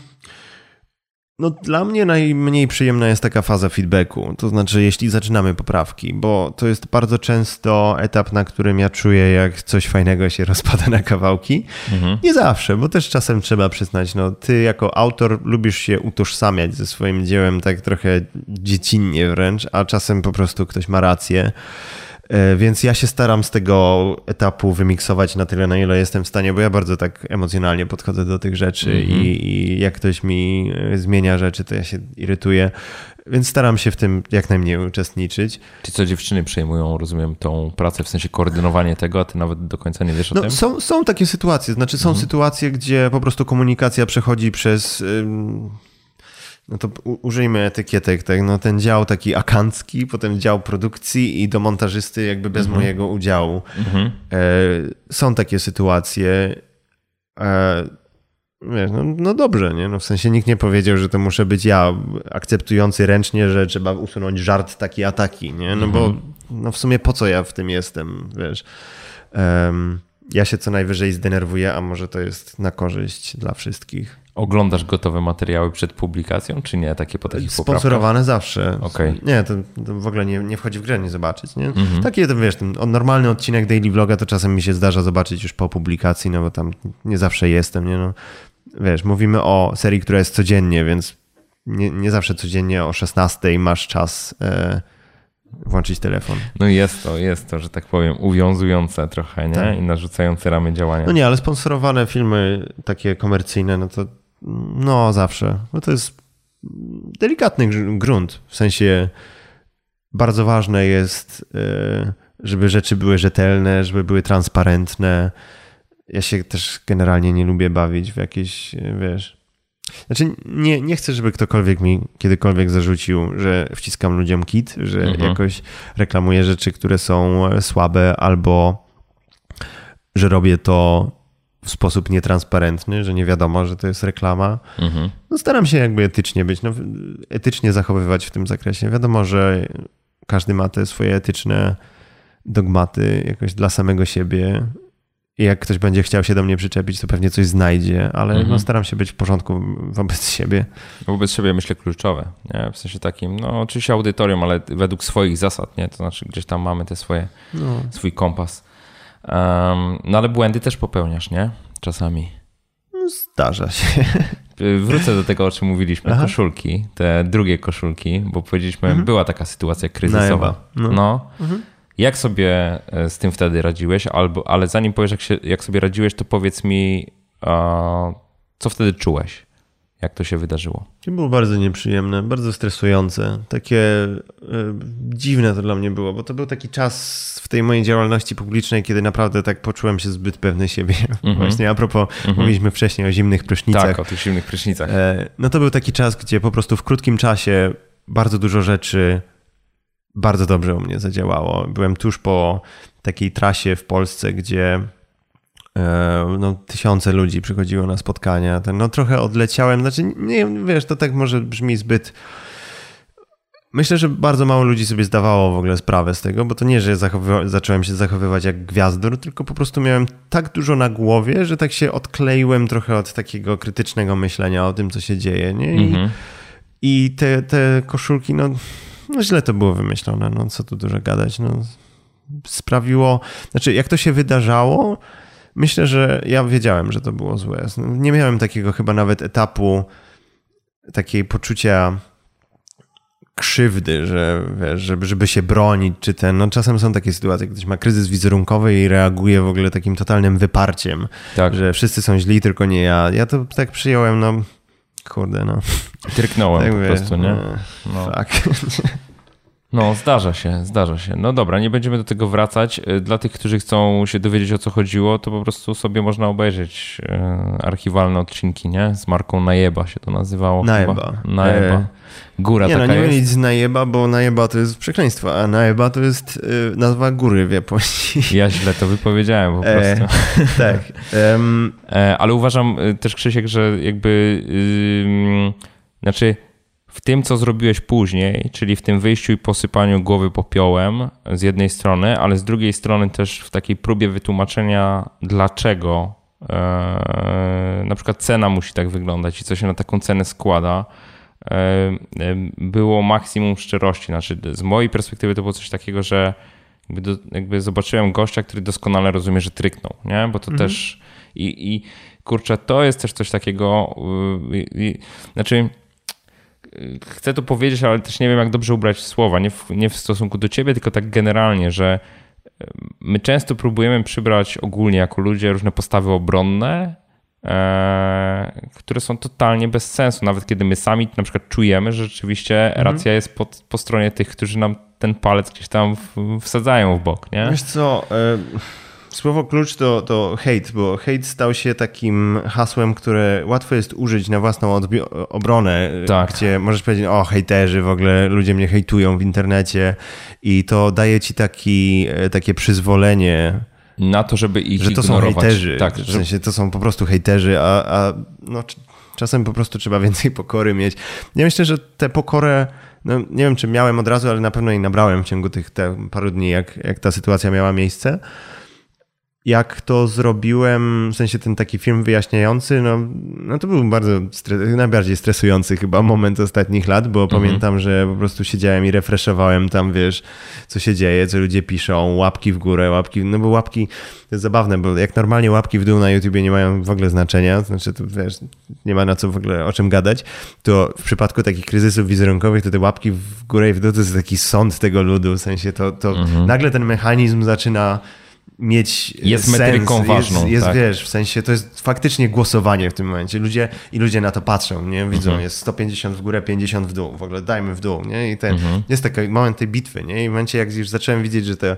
no, dla mnie najmniej przyjemna jest taka faza feedbacku, to znaczy jeśli zaczynamy poprawki, bo to jest bardzo często etap, na którym ja czuję, jak coś fajnego się (laughs) rozpada na kawałki. Mhm. Nie zawsze, bo też czasem trzeba przyznać, no ty jako autor lubisz się utożsamiać ze swoim dziełem tak trochę dziecinnie wręcz, a czasem po prostu ktoś ma rację. E, więc ja się staram z tego etapu wymiksować na tyle, na ile jestem w stanie, bo ja bardzo tak emocjonalnie podchodzę do tych rzeczy mm -hmm. i, i, jak ktoś mi e, zmienia rzeczy, to ja się irytuję. Więc staram się w tym jak najmniej uczestniczyć. Czy co dziewczyny przejmują, rozumiem, tą pracę, w sensie koordynowanie tego, a ty nawet do końca nie wiesz o no, tym? Są, są takie sytuacje, znaczy są mhm. sytuacje, gdzie po prostu komunikacja przechodzi przez no to użyjmy etykietek, tak? No ten dział taki akancki, potem dział produkcji i do montażysty jakby bez mhm. mojego udziału. Mhm. E, są takie sytuacje. E, wiesz, no, no, dobrze, nie? No w sensie nikt nie powiedział, że to muszę być ja akceptujący ręcznie, że trzeba usunąć żart taki ataki, nie? No mhm. bo no w sumie po co ja w tym jestem, wiesz? Um, ja się co najwyżej zdenerwuję, a może to jest na korzyść dla wszystkich. Oglądasz gotowe materiały przed publikacją, czy nie? Takie po takich Sponsorowane zawsze. Okay. Nie, to, to, w ogóle nie, nie wchodzi w grę, nie zobaczyć. Nie? Mhm. Takie, to wiesz, ten normalny odcinek Daily Vloga to czasem mi się zdarza zobaczyć już po publikacji, no bo tam nie zawsze jestem, nie? No, wiesz, mówimy o serii, która jest codziennie, więc nie, nie zawsze codziennie o 16 masz czas e, włączyć telefon. No jest to, jest to, że tak powiem, uwiązujące trochę, nie? Tak. I narzucające ramy działania. No nie, ale sponsorowane filmy takie komercyjne, no to No, zawsze. No to jest delikatny grunt. W sensie bardzo ważne jest, e, żeby rzeczy były rzetelne, żeby były transparentne. Ja się też generalnie nie lubię bawić w jakieś, wiesz. Znaczy, nie, nie chcę, żeby ktokolwiek mi kiedykolwiek zarzucił, że wciskam ludziom kit, że mhm. jakoś reklamuję rzeczy, które są słabe, albo że robię to w sposób nietransparentny, że nie wiadomo, że to jest reklama. Mhm. No staram się jakby etycznie być, no, etycznie zachowywać w tym zakresie. Wiadomo, że każdy ma te swoje etyczne dogmaty jakoś dla samego siebie. I jak ktoś będzie chciał się do mnie przyczepić, to pewnie coś znajdzie, ale mhm. no, staram się być w porządku wobec siebie. Wobec siebie myślę kluczowe. Nie? W sensie takim, no oczywiście audytorium, ale według swoich zasad, nie? To znaczy gdzieś tam mamy te swoje, no. swój kompas. Um, no ale błędy też popełniasz, nie? Czasami. No, zdarza się. Wrócę do tego, o czym mówiliśmy. Aha. Koszulki, te drugie koszulki, bo powiedzieliśmy, mhm. była taka sytuacja kryzysowa. No. no. Mhm. Jak sobie e, z tym wtedy radziłeś? Albo, ale zanim powiesz, jak, się, jak sobie radziłeś, to powiedz mi, co wtedy czułeś? Jak to się wydarzyło? To było bardzo nieprzyjemne, bardzo stresujące. Takie e, dziwne to dla mnie było, bo to był taki czas w tej mojej działalności publicznej, kiedy naprawdę tak poczułem się zbyt pewny siebie. (laughs) Mm -hmm. Właśnie a propos, mm -hmm. mówiliśmy wcześniej o zimnych prysznicach. Tak, o tych zimnych prysznicach. E, no to był taki czas, gdzie po prostu w krótkim czasie bardzo dużo rzeczy bardzo dobrze u mnie zadziałało. Byłem tuż po takiej trasie w Polsce, gdzie no, tysiące ludzi przychodziło na spotkania. No trochę odleciałem, znaczy nie wiesz, to tak może brzmi zbyt... Myślę, że bardzo mało ludzi sobie zdawało w ogóle sprawę z tego, bo to nie, że zacząłem się zachowywać jak gwiazdor, tylko po prostu miałem tak dużo na głowie, że tak się odkleiłem trochę od takiego krytycznego myślenia o tym, co się dzieje. Nie? I, mhm. i te, te koszulki, no no źle to było wymyślone, no co tu dużo gadać. No, sprawiło, znaczy jak to się wydarzało, myślę, że ja wiedziałem, że to było złe. Nie miałem takiego chyba nawet etapu takiej poczucia krzywdy, że wiesz, żeby, żeby się bronić, czy ten, no czasem są takie sytuacje, ktoś ma kryzys wizerunkowy i reaguje w ogóle takim totalnym wyparciem, tak. że wszyscy są źli, tylko nie ja. Ja to tak przyjąłem, no Kurde, no. Tryknąłem tak po prostu, nie? No. Fuck. (laughs) No, zdarza się, zdarza się. No dobra, nie będziemy do tego wracać. Y, dla tych, którzy chcą się dowiedzieć o co chodziło, to po prostu sobie można obejrzeć y, archiwalne odcinki, nie? Z marką Najeba się to nazywało. Najeba. Chyba. Najeba. E... Góra nie, taka no nie jest. nic z Najeba, bo Najeba to jest przekleństwo, a Najeba to jest y, nazwa góry w Japonii. (laughs) Ja źle to wypowiedziałem po e, prostu. E, (laughs) tak. Um... E, ale uważam też, Krzysiek, że jakby... znaczy w tym, co zrobiłeś później, czyli w tym wyjściu i posypaniu głowy popiołem z jednej strony, ale z drugiej strony też w takiej próbie wytłumaczenia, dlaczego e, na przykład cena musi tak wyglądać i co się na taką cenę składa, e, było maksimum szczerości. Znaczy, z mojej perspektywy to było coś takiego, że jakby, do, jakby zobaczyłem gościa, który doskonale rozumie, że tryknął, nie? bo to mhm. też i, i kurczę, to jest też coś takiego, y, znaczy chcę to powiedzieć, ale też nie wiem, jak dobrze ubrać słowa. Nie w, nie w stosunku do ciebie, tylko tak generalnie, że e, my często próbujemy przybrać ogólnie jako ludzie różne postawy obronne, e, które są totalnie bez sensu. Nawet kiedy my sami na przykład czujemy, że rzeczywiście mhm. racja jest po, po stronie tych, którzy nam ten palec gdzieś tam w, wsadzają w bok. Nie? Wiesz co... Y Słowo klucz to, to hate, bo hate stał się takim hasłem, które łatwo jest użyć na własną obronę, tak. gdzie możesz powiedzieć, o hejterzy, w ogóle ludzie mnie hejtują w internecie i to daje ci taki, e, takie przyzwolenie na to, żeby ich Że to ignorować. są hejterzy, tak, w sensie to są po prostu hejterzy, a, a no, czasem po prostu trzeba więcej pokory mieć. Ja myślę, że tę pokorę no, nie wiem, czy miałem od razu, ale na pewno jej nabrałem w ciągu tych paru dni, jak, jak ta sytuacja miała miejsce jak to zrobiłem, w sensie ten taki film wyjaśniający, no, no to był bardzo stres najbardziej stresujący chyba moment ostatnich lat, bo mhm. pamiętam, że po prostu siedziałem i refreshowałem tam, wiesz, co się dzieje, co ludzie piszą, łapki w górę, łapki, no bo łapki, to jest zabawne, bo jak normalnie łapki w dół na YouTubie nie mają w ogóle znaczenia, znaczy to wiesz, nie ma na co w ogóle o czym gadać, to w przypadku takich kryzysów wizerunkowych, to te łapki w górę i w dół to jest taki sąd tego ludu, w sensie to, to mhm. nagle ten mechanizm zaczyna mieć Jest sens, metryką ważną, Jest, jest tak. wiesz, w sensie to jest faktycznie głosowanie w tym momencie. Ludzie i ludzie na to patrzą, nie? Widzą, Mhm. jest 150 w górę, 50 w dół. W ogóle dajmy w dół, nie? I ten, Mhm. jest taki moment tej bitwy, nie? I w momencie, jak już zacząłem widzieć, że to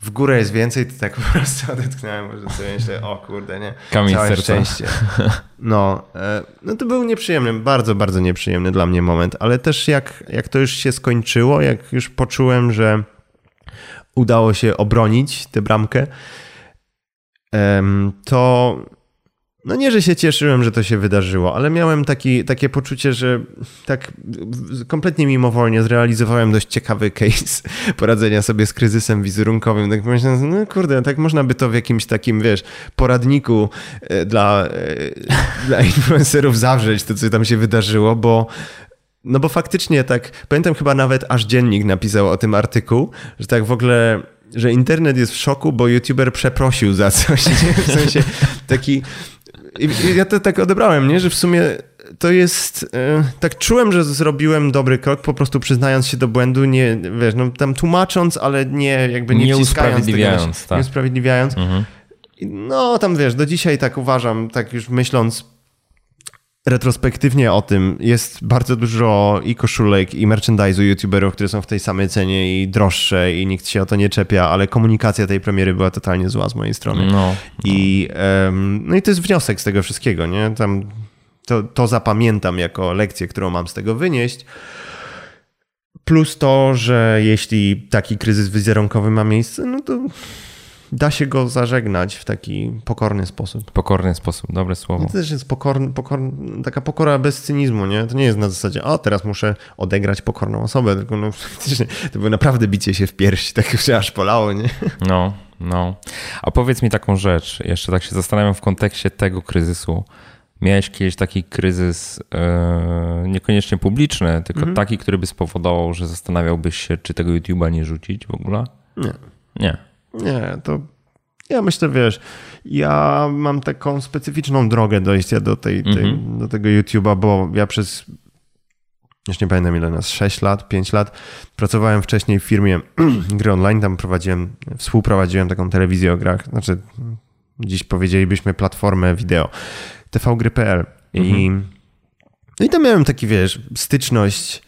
w górę jest więcej, to tak (laughs) po prostu odetchnąłem, że sobie myślę, o kurde, nie? Kamień Całe serca. szczęście. (laughs) No, e, no to był nieprzyjemny, bardzo, bardzo nieprzyjemny dla mnie moment, ale też jak, jak to już się skończyło, jak już poczułem, że udało się obronić tę bramkę, to no nie, że się cieszyłem, że to się wydarzyło, ale miałem taki, takie poczucie, że tak kompletnie mimowolnie zrealizowałem dość ciekawy case (laughs) poradzenia sobie z kryzysem wizerunkowym. Tak pomyślałem, no kurde, tak można by to w jakimś takim, wiesz, poradniku e, dla, e, (laughs) dla influencerów zawrzeć, to co tam się wydarzyło, bo no bo faktycznie tak, pamiętam chyba nawet aż dziennik napisał o tym artykuł, że tak w ogóle, że internet jest w szoku, bo youtuber przeprosił za coś, nie? w sensie taki, ja to tak odebrałem, nie, że w sumie to jest, e, tak czułem, że zrobiłem dobry krok, po prostu przyznając się do błędu, nie, wiesz, no tam tłumacząc, ale nie jakby nie, Nie wciskając tego, usprawiedliwiając, tak. nie usprawiedliwiając. Mhm. No, tam wiesz, do dzisiaj tak uważam, tak już myśląc retrospektywnie o tym, jest bardzo dużo i koszulek, i merchandise'u youtuberów, które są w tej samej cenie i droższe i nikt się o to nie czepia, ale komunikacja tej premiery była totalnie zła z mojej strony. No, I, em, no i to jest wniosek z tego wszystkiego, nie? Tam to, to zapamiętam jako lekcję, którą mam z tego wynieść. Plus to, że jeśli taki kryzys wizerunkowy ma miejsce, no to da się go zażegnać w taki pokorny sposób. pokorny sposób, dobre słowo. To też jest pokorny, pokorny, taka pokora bez cynizmu, nie? To nie jest na zasadzie, o teraz muszę odegrać pokorną osobę, tylko no (laughs) to było naprawdę bicie się w pierś, tak się aż polało, nie? No, no. A powiedz mi taką rzecz, jeszcze tak się zastanawiam w kontekście tego kryzysu. Miałeś kiedyś taki kryzys e, niekoniecznie publiczny, tylko Mhm. taki, który by spowodował, że zastanawiałbyś się, czy tego YouTube'a nie rzucić w ogóle? Nie. Nie. Nie, to ja myślę, wiesz, ja mam taką specyficzną drogę dojścia do, tej, tej, Mhm. do tego YouTube'a, bo ja przez, już nie pamiętam ile nas, 6 lat, 5 lat, pracowałem wcześniej w firmie (clears throat) gry online, tam prowadziłem, współprowadziłem taką telewizję o grach, znaczy dziś powiedzielibyśmy platformę wideo, tvgry.pl i, no i tam miałem taki, wiesz, styczność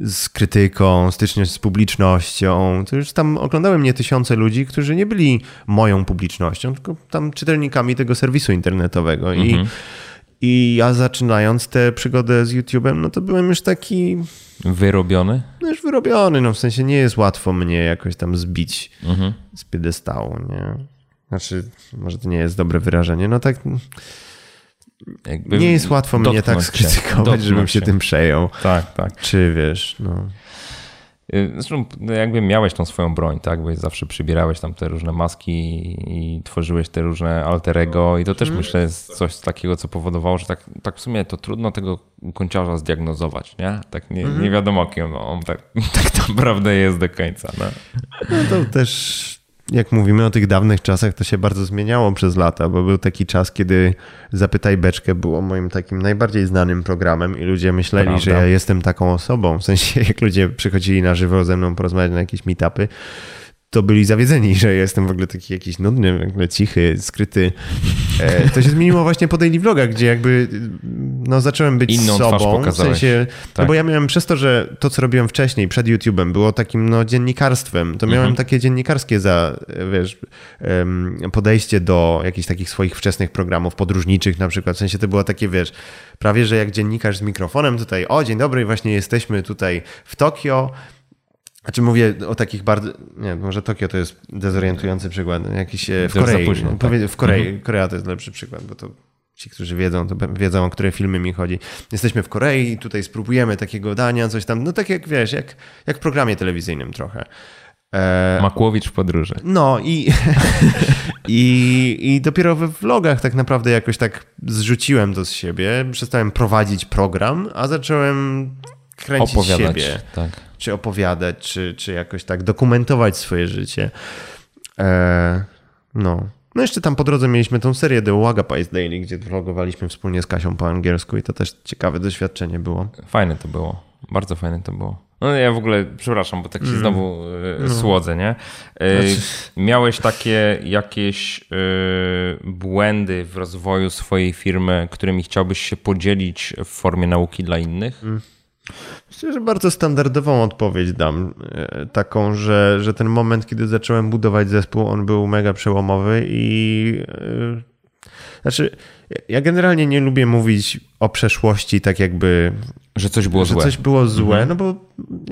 z krytyką, styczność z publicznością. To już tam oglądały mnie tysiące ludzi, którzy nie byli moją publicznością, tylko tam czytelnikami tego serwisu internetowego. I, Mhm. I ja zaczynając tę przygodę z YouTube'em, no to byłem już taki, Wyrobiony? no już wyrobiony, no w sensie nie jest łatwo mnie jakoś tam zbić Mhm. z piedestału, nie? Znaczy, może to nie jest dobre wyrażenie, no tak nie jest łatwo mnie tak dotknąć się, skrytykować, żebym dotknąć się tym przejął. Tak, tak. Czy wiesz, no... Y, Zresztą no jakby miałeś tą swoją broń, tak? Bo zawsze przybierałeś tam te różne maski i tworzyłeś te różne alter ego i to też myślę jest coś takiego, co powodowało, że tak, tak w sumie to trudno tego kończarza zdiagnozować, nie? Tak nie, nie wiadomo kim on tak, (laughs) tak naprawdę jest do końca. No. No to też, jak mówimy o tych dawnych czasach, to się bardzo zmieniało przez lata, bo był taki czas, kiedy Zapytaj Beczkę było moim takim najbardziej znanym programem i ludzie myśleli, Prawda. że ja jestem taką osobą. W sensie, (laughs) jak ludzie przychodzili na żywo ze mną porozmawiać na jakieś meetupy, to byli zawiedzeni, (laughs) że jestem w ogóle taki jakiś nudny, w ogóle cichy, skryty. E, To się zmieniło właśnie po Daily Vlogach, gdzie jakby no, zacząłem być Inną twarz sobą. W sensie, no Tak. bo ja miałem przez to, że to, co robiłem wcześniej, przed YouTube'em, było takim no, dziennikarstwem, to miałem Mhm. takie dziennikarskie za, wiesz, podejście do jakichś takich swoich wczesnych programów podróżniczych na przykład. W sensie to było takie, wiesz, prawie, że jak dziennikarz z mikrofonem tutaj, o dzień dobry, właśnie jesteśmy tutaj w Tokio, znaczy mówię o takich bardzo, nie, może Tokio to jest dezorientujący przykład, jakiś e, w Korei, późno, no, tak. w Korei, Korea to jest lepszy przykład, bo to ci, którzy wiedzą, to wiedzą, o które filmy mi chodzi. Jesteśmy w Korei i tutaj spróbujemy takiego dania, coś tam, no tak jak wiesz, jak, jak w programie telewizyjnym trochę. E, Makłowicz w podróży. no i, (laughs) i, i dopiero we vlogach tak naprawdę jakoś tak zrzuciłem to z siebie, przestałem prowadzić program, a zacząłem kręcić Opowiadać. siebie Tak. czy opowiadać, czy, czy jakoś tak dokumentować swoje życie. E, no. No jeszcze tam po drodze mieliśmy tą serię The Waga Pies Daily, gdzie vlogowaliśmy wspólnie z Kasią po angielsku i to też ciekawe doświadczenie było. Fajne to było. Bardzo fajne to było. No ja w ogóle, przepraszam, bo tak się mm. znowu y, słodzę, nie? Y, znaczy... Miałeś takie jakieś y, błędy w rozwoju swojej firmy, którymi chciałbyś się podzielić w formie nauki dla innych? Mm. Myślę, że bardzo standardową odpowiedź dam. Taką, że, że ten moment, kiedy zacząłem budować zespół, on był mega przełomowy i znaczy, ja generalnie nie lubię mówić o przeszłości tak jakby... Że coś było że złe. coś było złe, mhm. no bo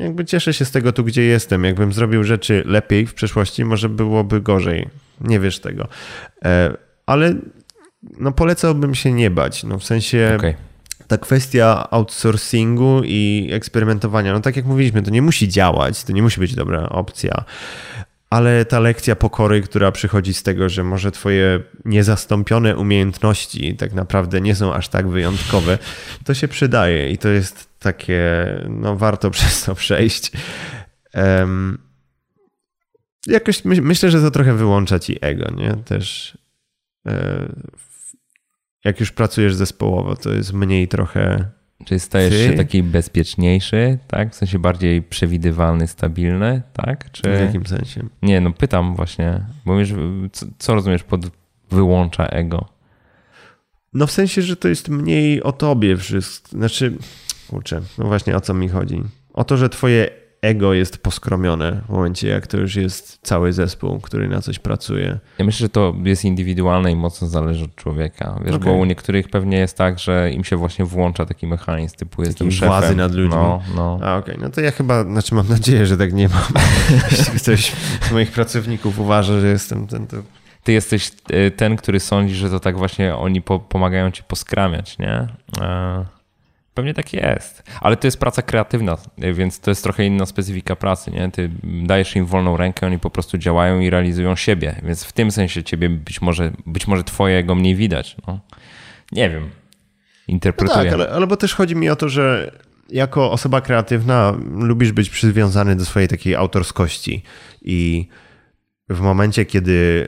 jakby cieszę się z tego tu, gdzie jestem. Jakbym zrobił rzeczy lepiej w przeszłości, może byłoby gorzej. Nie wiesz tego. E, ale no polecałbym się nie bać. No w sensie... Okay ta kwestia outsourcingu i eksperymentowania, no tak jak mówiliśmy, to nie musi działać, to nie musi być dobra opcja, ale ta lekcja pokory, która przychodzi z tego, że może twoje niezastąpione umiejętności tak naprawdę nie są aż tak wyjątkowe, to się przydaje i to jest takie, no warto (laughs) przez to przejść. Um, jakoś my, myślę, że to trochę wyłącza ci ego, nie? Też e, jak już pracujesz zespołowo, to jest mniej trochę Czyli stajesz Ty? się taki bezpieczniejszy, tak? W sensie bardziej przewidywalny, stabilny, tak? Czy... W jakim sensie? Nie, no pytam właśnie, bo wiesz, co, co rozumiesz pod wyłącza ego? No w sensie, że to jest mniej o tobie wszystko. Znaczy, kurczę, no właśnie o co mi chodzi. O to, że twoje ego jest poskromione w momencie, jak to już jest cały zespół, który na coś pracuje. Ja myślę, że to jest indywidualne i mocno zależy od człowieka. Wiesz, okay. bo u niektórych pewnie jest tak, że im się właśnie włącza taki mechanizm typu jestem szefem. władzy nad ludźmi. No, no. A okej, okay. no to ja chyba, znaczy mam nadzieję, że tak nie mam. (laughs) Jeśli ktoś z moich pracowników uważa, że jestem ten, to ty jesteś y, ten, który sądzi, że to tak właśnie oni po, pomagają ci poskramiać, nie? E, Pewnie tak jest, ale to jest praca kreatywna, więc to jest trochę inna specyfika pracy. Nie? Ty dajesz im wolną rękę, oni po prostu działają i realizują siebie, więc w tym sensie ciebie być może, być może twojego mniej widać. No. Nie wiem, interpretuję. No tak, ale, ale bo też chodzi mi o to, że jako osoba kreatywna lubisz być przywiązany do swojej takiej autorskości i w momencie, kiedy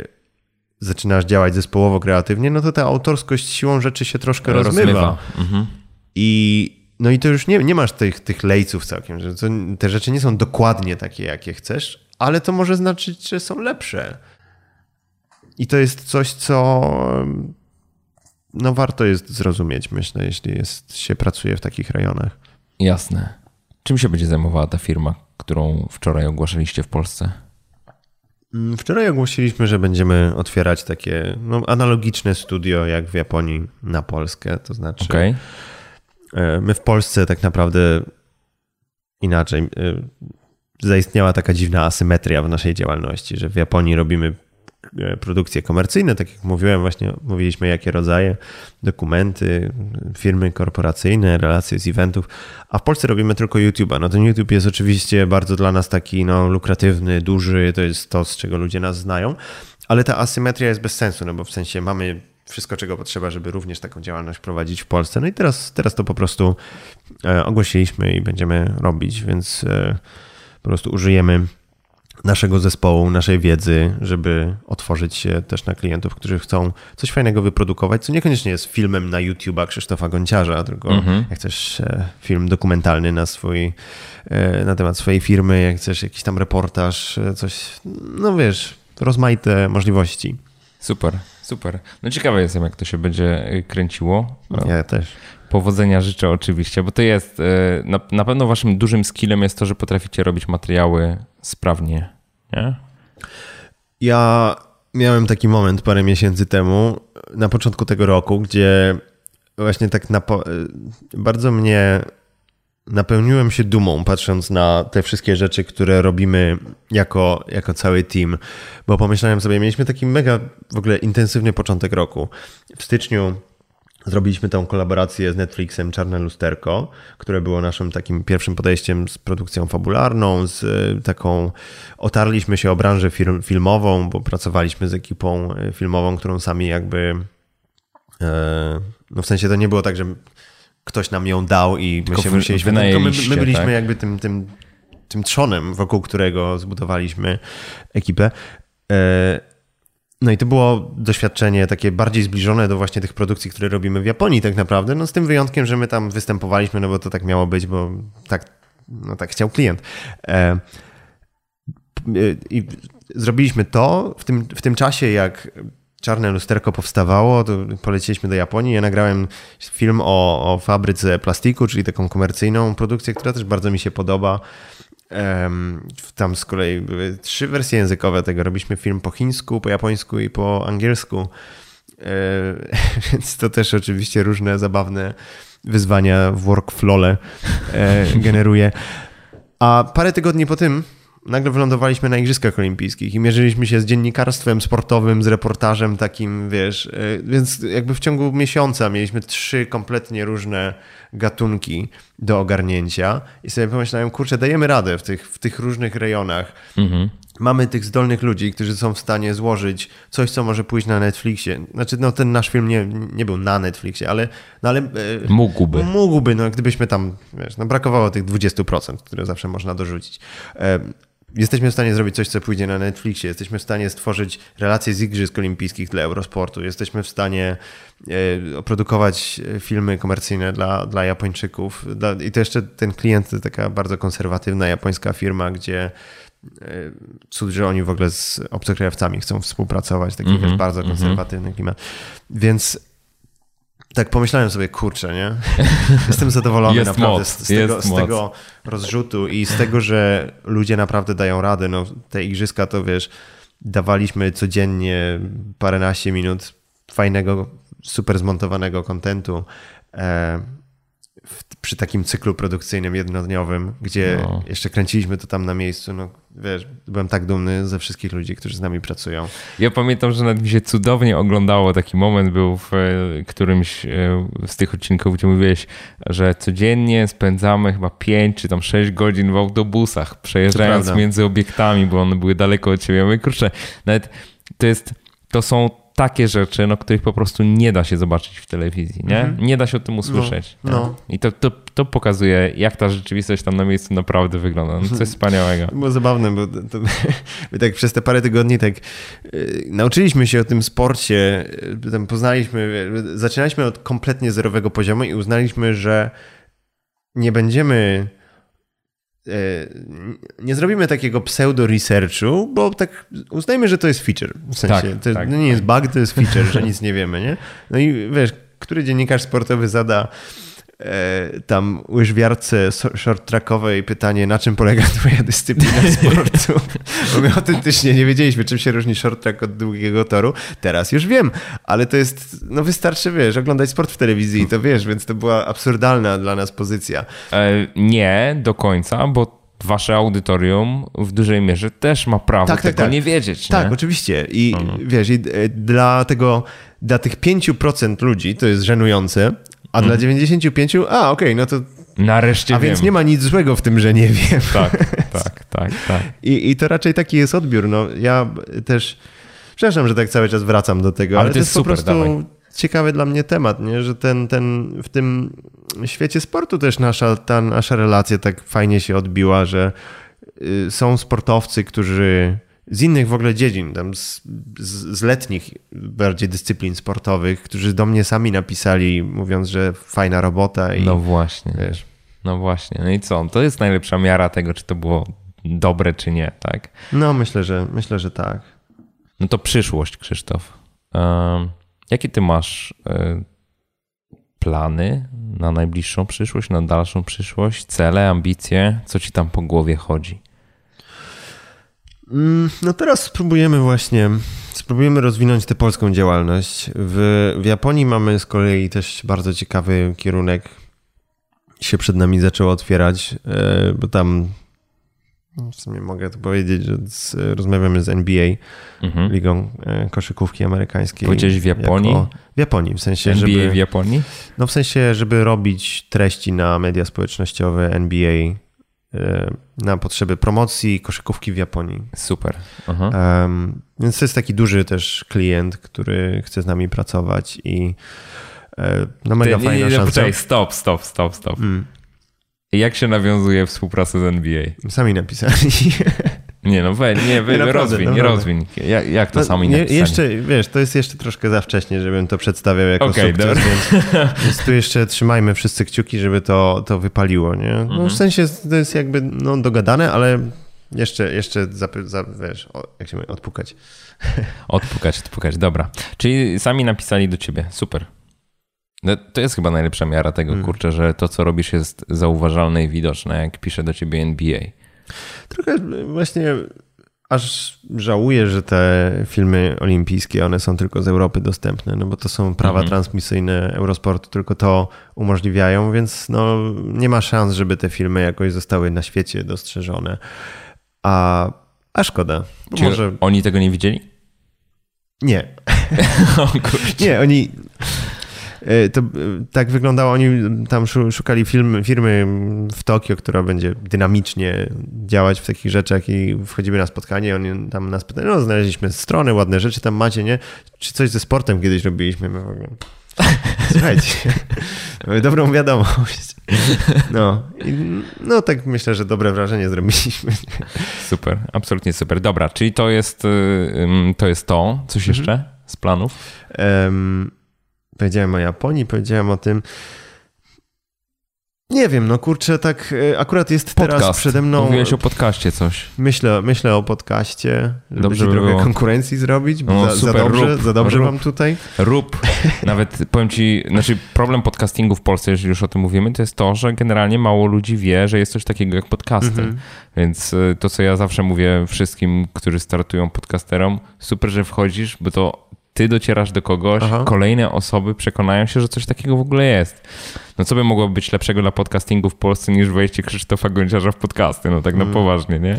zaczynasz działać zespołowo kreatywnie, no to ta autorskość siłą rzeczy się troszkę rozmywa. rozmywa. Mhm. I no i to już nie, nie masz tych, tych lejców całkiem, że to, te rzeczy nie są dokładnie takie, jakie chcesz, ale to może znaczyć, że są lepsze. I to jest coś, co no warto jest zrozumieć, myślę, jeśli jest, się pracuje w takich rejonach. Jasne. Czym się będzie zajmowała ta firma, którą wczoraj ogłaszaliście w Polsce? Mm, wczoraj ogłosiliśmy, że będziemy otwierać takie no, analogiczne studio jak w Japonii na Polskę, to znaczy okay my w Polsce tak naprawdę inaczej. E, zaistniała taka dziwna asymetria w naszej działalności, że w Japonii robimy e, produkcje komercyjne, tak jak mówiłem, właśnie mówiliśmy jakie rodzaje, dokumenty, firmy korporacyjne, relacje z eventów, a w Polsce robimy tylko YouTube'a. No ten YouTube jest oczywiście bardzo dla nas taki no, lukratywny, duży, to jest to, z czego ludzie nas znają, ale ta asymetria jest bez sensu, no bo w sensie mamy wszystko, czego potrzeba, żeby również taką działalność prowadzić w Polsce. No i teraz, teraz to po prostu e, ogłosiliśmy i będziemy robić, więc e, po prostu użyjemy naszego zespołu, naszej wiedzy, żeby otworzyć się też na klientów, którzy chcą coś fajnego wyprodukować, co niekoniecznie jest filmem na YouTube'a Krzysztofa Gonciarza, tylko mhm. jak chcesz e, film dokumentalny na swój, na temat swojej firmy, jak chcesz jakiś tam reportaż, coś, no wiesz, rozmaite możliwości. Super, super. No ciekawe jestem, jak to się będzie y, kręciło. Ja też. Powodzenia życzę oczywiście, bo to jest y, na, na pewno waszym dużym skillem jest to, że potraficie robić materiały sprawnie, nie? Ja miałem taki moment parę miesięcy temu, na początku tego roku, gdzie właśnie tak na, y, bardzo mnie napełniłem się dumą, patrząc na te wszystkie rzeczy, które robimy jako, jako cały team, bo pomyślałem sobie, mieliśmy taki mega w ogóle intensywny początek roku. W styczniu Zrobiliśmy tą kolaborację z Netflixem Czarne Lusterko, które było naszym takim pierwszym podejściem z produkcją fabularną, z e, taką otarliśmy się o branżę film, filmową, bo pracowaliśmy z ekipą e, filmową, którą sami jakby e, no w sensie to nie było tak, że ktoś nam ją dał i my się musieliśmy... My, my byliśmy tak? jakby tym, tym, tym trzonem, wokół którego zbudowaliśmy ekipę. E, no i to było doświadczenie takie bardziej zbliżone do właśnie tych produkcji, które robimy w Japonii tak naprawdę, no z tym wyjątkiem, że my tam występowaliśmy, no bo to tak miało być, bo tak no tak chciał klient. E, I zrobiliśmy to w tym, w tym czasie, jak Czarne Lusterko powstawało, to poleciliśmy do Japonii. Ja nagrałem film o, o fabryce plastiku, czyli taką komercyjną produkcję, która też bardzo mi się podoba. Tam z kolei były trzy wersje językowe tego. Robiliśmy film po chińsku, po japońsku i po angielsku. E, (laughs) więc to też oczywiście różne zabawne wyzwania w workflowle e, generuje. A parę tygodni po tym nagle wylądowaliśmy na Igrzyskach Olimpijskich i mierzyliśmy się z dziennikarstwem sportowym, z reportażem takim, wiesz, e, więc jakby w ciągu miesiąca mieliśmy trzy kompletnie różne gatunki do ogarnięcia i sobie pomyślałem, kurczę, dajemy radę w tych, w tych różnych rejonach. Mhm. Mamy tych zdolnych ludzi, którzy są w stanie złożyć coś, co może pójść na Netflixie. Znaczy, no ten nasz film nie, nie był na Netflixie, ale... No, ale e, mógłby. Mógłby, no gdybyśmy tam, wiesz, no brakowało tych 20%, które zawsze można dorzucić. E, Jesteśmy w stanie zrobić coś, co pójdzie na Netflixie. Jesteśmy w stanie stworzyć relacje z Igrzysk Olimpijskich dla Eurosportu. Jesteśmy w stanie e, oprodukować filmy komercyjne dla, dla Japończyków. I to jeszcze ten klient to taka bardzo konserwatywna japońska firma, gdzie e, cud, że oni w ogóle z obcokrajowcami chcą współpracować. Taki mm -hmm, bardzo mhm. konserwatywny mm -hmm. klimat. Więc tak pomyślałem sobie, kurczę, nie? (laughs) Jestem zadowolony jest naprawdę moc, z, z, tego, z, tego, rozrzutu i z tego, że ludzie naprawdę dają radę. No, te igrzyska to wiesz, dawaliśmy codziennie paręnaście minut fajnego, super zmontowanego kontentu. E, przy takim cyklu produkcyjnym jednodniowym, gdzie no. jeszcze kręciliśmy to tam na miejscu, no wiesz, byłem tak dumny ze wszystkich ludzi, którzy z nami pracują. Ja pamiętam, że nawet mi się cudownie oglądało. Taki moment był w e, którymś e, z tych odcinków, gdzie mówiłeś, że codziennie spędzamy chyba 5 czy tam 6 godzin w autobusach, przejeżdżając między obiektami, bo one były daleko od siebie. Ja mówię, kurczę, nawet to jest, to są takie rzeczy, no, których po prostu nie da się zobaczyć w telewizji, nie? Mhm. Nie da się o tym usłyszeć. No, no. I to, to, to pokazuje, jak ta rzeczywistość tam na miejscu naprawdę wygląda. No, coś wspaniałego. Było zabawne, bo to, to, (laughs) my tak przez te parę tygodni tak yy, nauczyliśmy się o tym sporcie, yy, tam poznaliśmy, yy, zaczynaliśmy od kompletnie zerowego poziomu i uznaliśmy, że nie będziemy nie zrobimy takiego pseudo-researchu, bo tak uznajmy, że to jest feature. W sensie, tak, to tak, nie jest bug, to jest feature, że nic nie wiemy, nie? No i wiesz, który dziennikarz sportowy zada E, tam łyżwiarce short trackowej pytanie, na czym polega (laughs) twoja dyscyplina sportu? Bo my autentycznie nie wiedzieliśmy, czym się różni short track od długiego toru. Teraz już wiem, ale to jest, no wystarczy, wiesz, oglądać sport w telewizji i to wiesz, więc to była absurdalna dla nas pozycja. E, nie do końca, bo wasze audytorium w dużej mierze też ma prawo tak, tak tego tak, tak. nie wiedzieć. Tak, nie? oczywiście. I mhm. wiesz, i e, dla tego, dla tych 5% ludzi to jest żenujące, a dla 95, mhm. a okej, okay, no to. Nareszcie A wiem. więc nie ma nic złego w tym, że nie wiem. Tak, (laughs) tak, tak, tak. I, I to raczej taki jest odbiór. No, ja też. Przepraszam, że tak cały czas wracam do tego, ale, ale to, jest, super, po prostu dawaj. ciekawy dla mnie temat, nie? że ten, ten, w tym świecie sportu też nasza, ta nasza relacja tak fajnie się odbiła, że y, są sportowcy, którzy z innych w ogóle dziedzin, tam z, z, z, letnich bardziej dyscyplin sportowych, którzy do mnie sami napisali, mówiąc, że fajna robota. I, no właśnie. Wiesz. No właśnie. No i co? To jest najlepsza miara tego, czy to było dobre, czy nie, tak? No myślę, że myślę, że tak. No to przyszłość, Krzysztof. jakie ty masz e, plany na najbliższą przyszłość, na dalszą przyszłość, cele, ambicje? Co ci tam po głowie chodzi? Mm, no teraz spróbujemy właśnie, spróbujemy rozwinąć tę polską działalność. W, w Japonii mamy z kolei też bardzo ciekawy kierunek się przed nami zaczął otwierać, e, bo tam w sumie mogę to powiedzieć, że z, rozmawiamy z NBA, mhm. Ligą e, Koszykówki Amerykańskiej. Powiedziałeś w Japonii? Jako, w Japonii, w sensie, NBA żeby... w Japonii? No w sensie, żeby robić treści na media społecznościowe NBA na potrzeby promocji koszykówki w Japonii. Super. Um, więc to jest taki duży też klient, który chce z nami pracować i e, no mega Ty, fajna nie, szansa. Poczekaj, stop, stop, stop, stop. Mm. Jak się nawiązuje współpracę z NBA? Sami napisali. (laughs) Nie no, we, nie, we, Naprawdę, rozwiń, naprawdę. rozwiń. Jak, jak to No, sami nie, napisali? jeszcze, wiesz, to jest jeszcze troszkę za wcześnie, żebym to przedstawiał jako Okej, sukces, dobra. więc, więc tu jeszcze trzymajmy wszyscy kciuki, żeby to, to wypaliło, nie? No Mhm. w sensie to jest jakby no, dogadane, ale jeszcze, jeszcze zapy, za, wiesz, o, jak się mówi, odpukać. (laughs) Odpukać, odpukać, dobra. Czyli sami napisali do ciebie, super. No, to jest chyba najlepsza miara tego, Mm. kurczę, że to, co robisz jest zauważalne i widoczne, jak pisze do ciebie NBA. Trochę właśnie aż żałuję, że te filmy olimpijskie, one są tylko z Europy dostępne, no bo to są prawa Mhm. transmisyjne Eurosportu, tylko to umożliwiają, więc no nie ma szans, żeby te filmy jakoś zostały na świecie dostrzeżone. A, a szkoda. Czy może oni tego nie widzieli? nie. (laughs) Nie, oni. E, To e, tak wyglądało. Oni tam szu- szukali film, firmy w Tokio, która będzie dynamicznie działać w takich rzeczach i wchodzimy na spotkanie. Oni tam nas pytają, no znaleźliśmy strony, ładne rzeczy tam macie, nie? Czy coś ze sportem kiedyś robiliśmy? My w ogóle. Słuchajcie, (laughs) mamy dobrą wiadomość. No, i, no tak myślę, że dobre wrażenie zrobiliśmy. Super, absolutnie super. Dobra, czyli to jest y, to, jest to. coś Mhm. jeszcze z planów? Em, powiedziałem o Japonii, powiedziałem o tym. Nie wiem, no kurczę, tak e, akurat jest teraz Podcast. przede mną. Mówiłeś o podcaście coś. Myślę, myślę o podcaście, żeby Dobrze by było. konkurencji zrobić, bo No, za, za super, dobrze, rób, za dobrze rób. mam tutaj. Rób, nawet powiem ci, znaczy problem podcastingu w Polsce, jeżeli już o tym mówimy, to jest to, że generalnie mało ludzi wie, że jest coś takiego jak podcasty. Mhm. Więc y, to, co ja zawsze mówię wszystkim, którzy startują podcasterom, super, że wchodzisz, bo to ty docierasz do kogoś, Aha. kolejne osoby przekonają się, że coś takiego w ogóle jest. No co by mogło być lepszego dla podcastingu w Polsce niż wejście Krzysztofa Gonciarza w podcasty? No tak na Mm. poważnie, nie?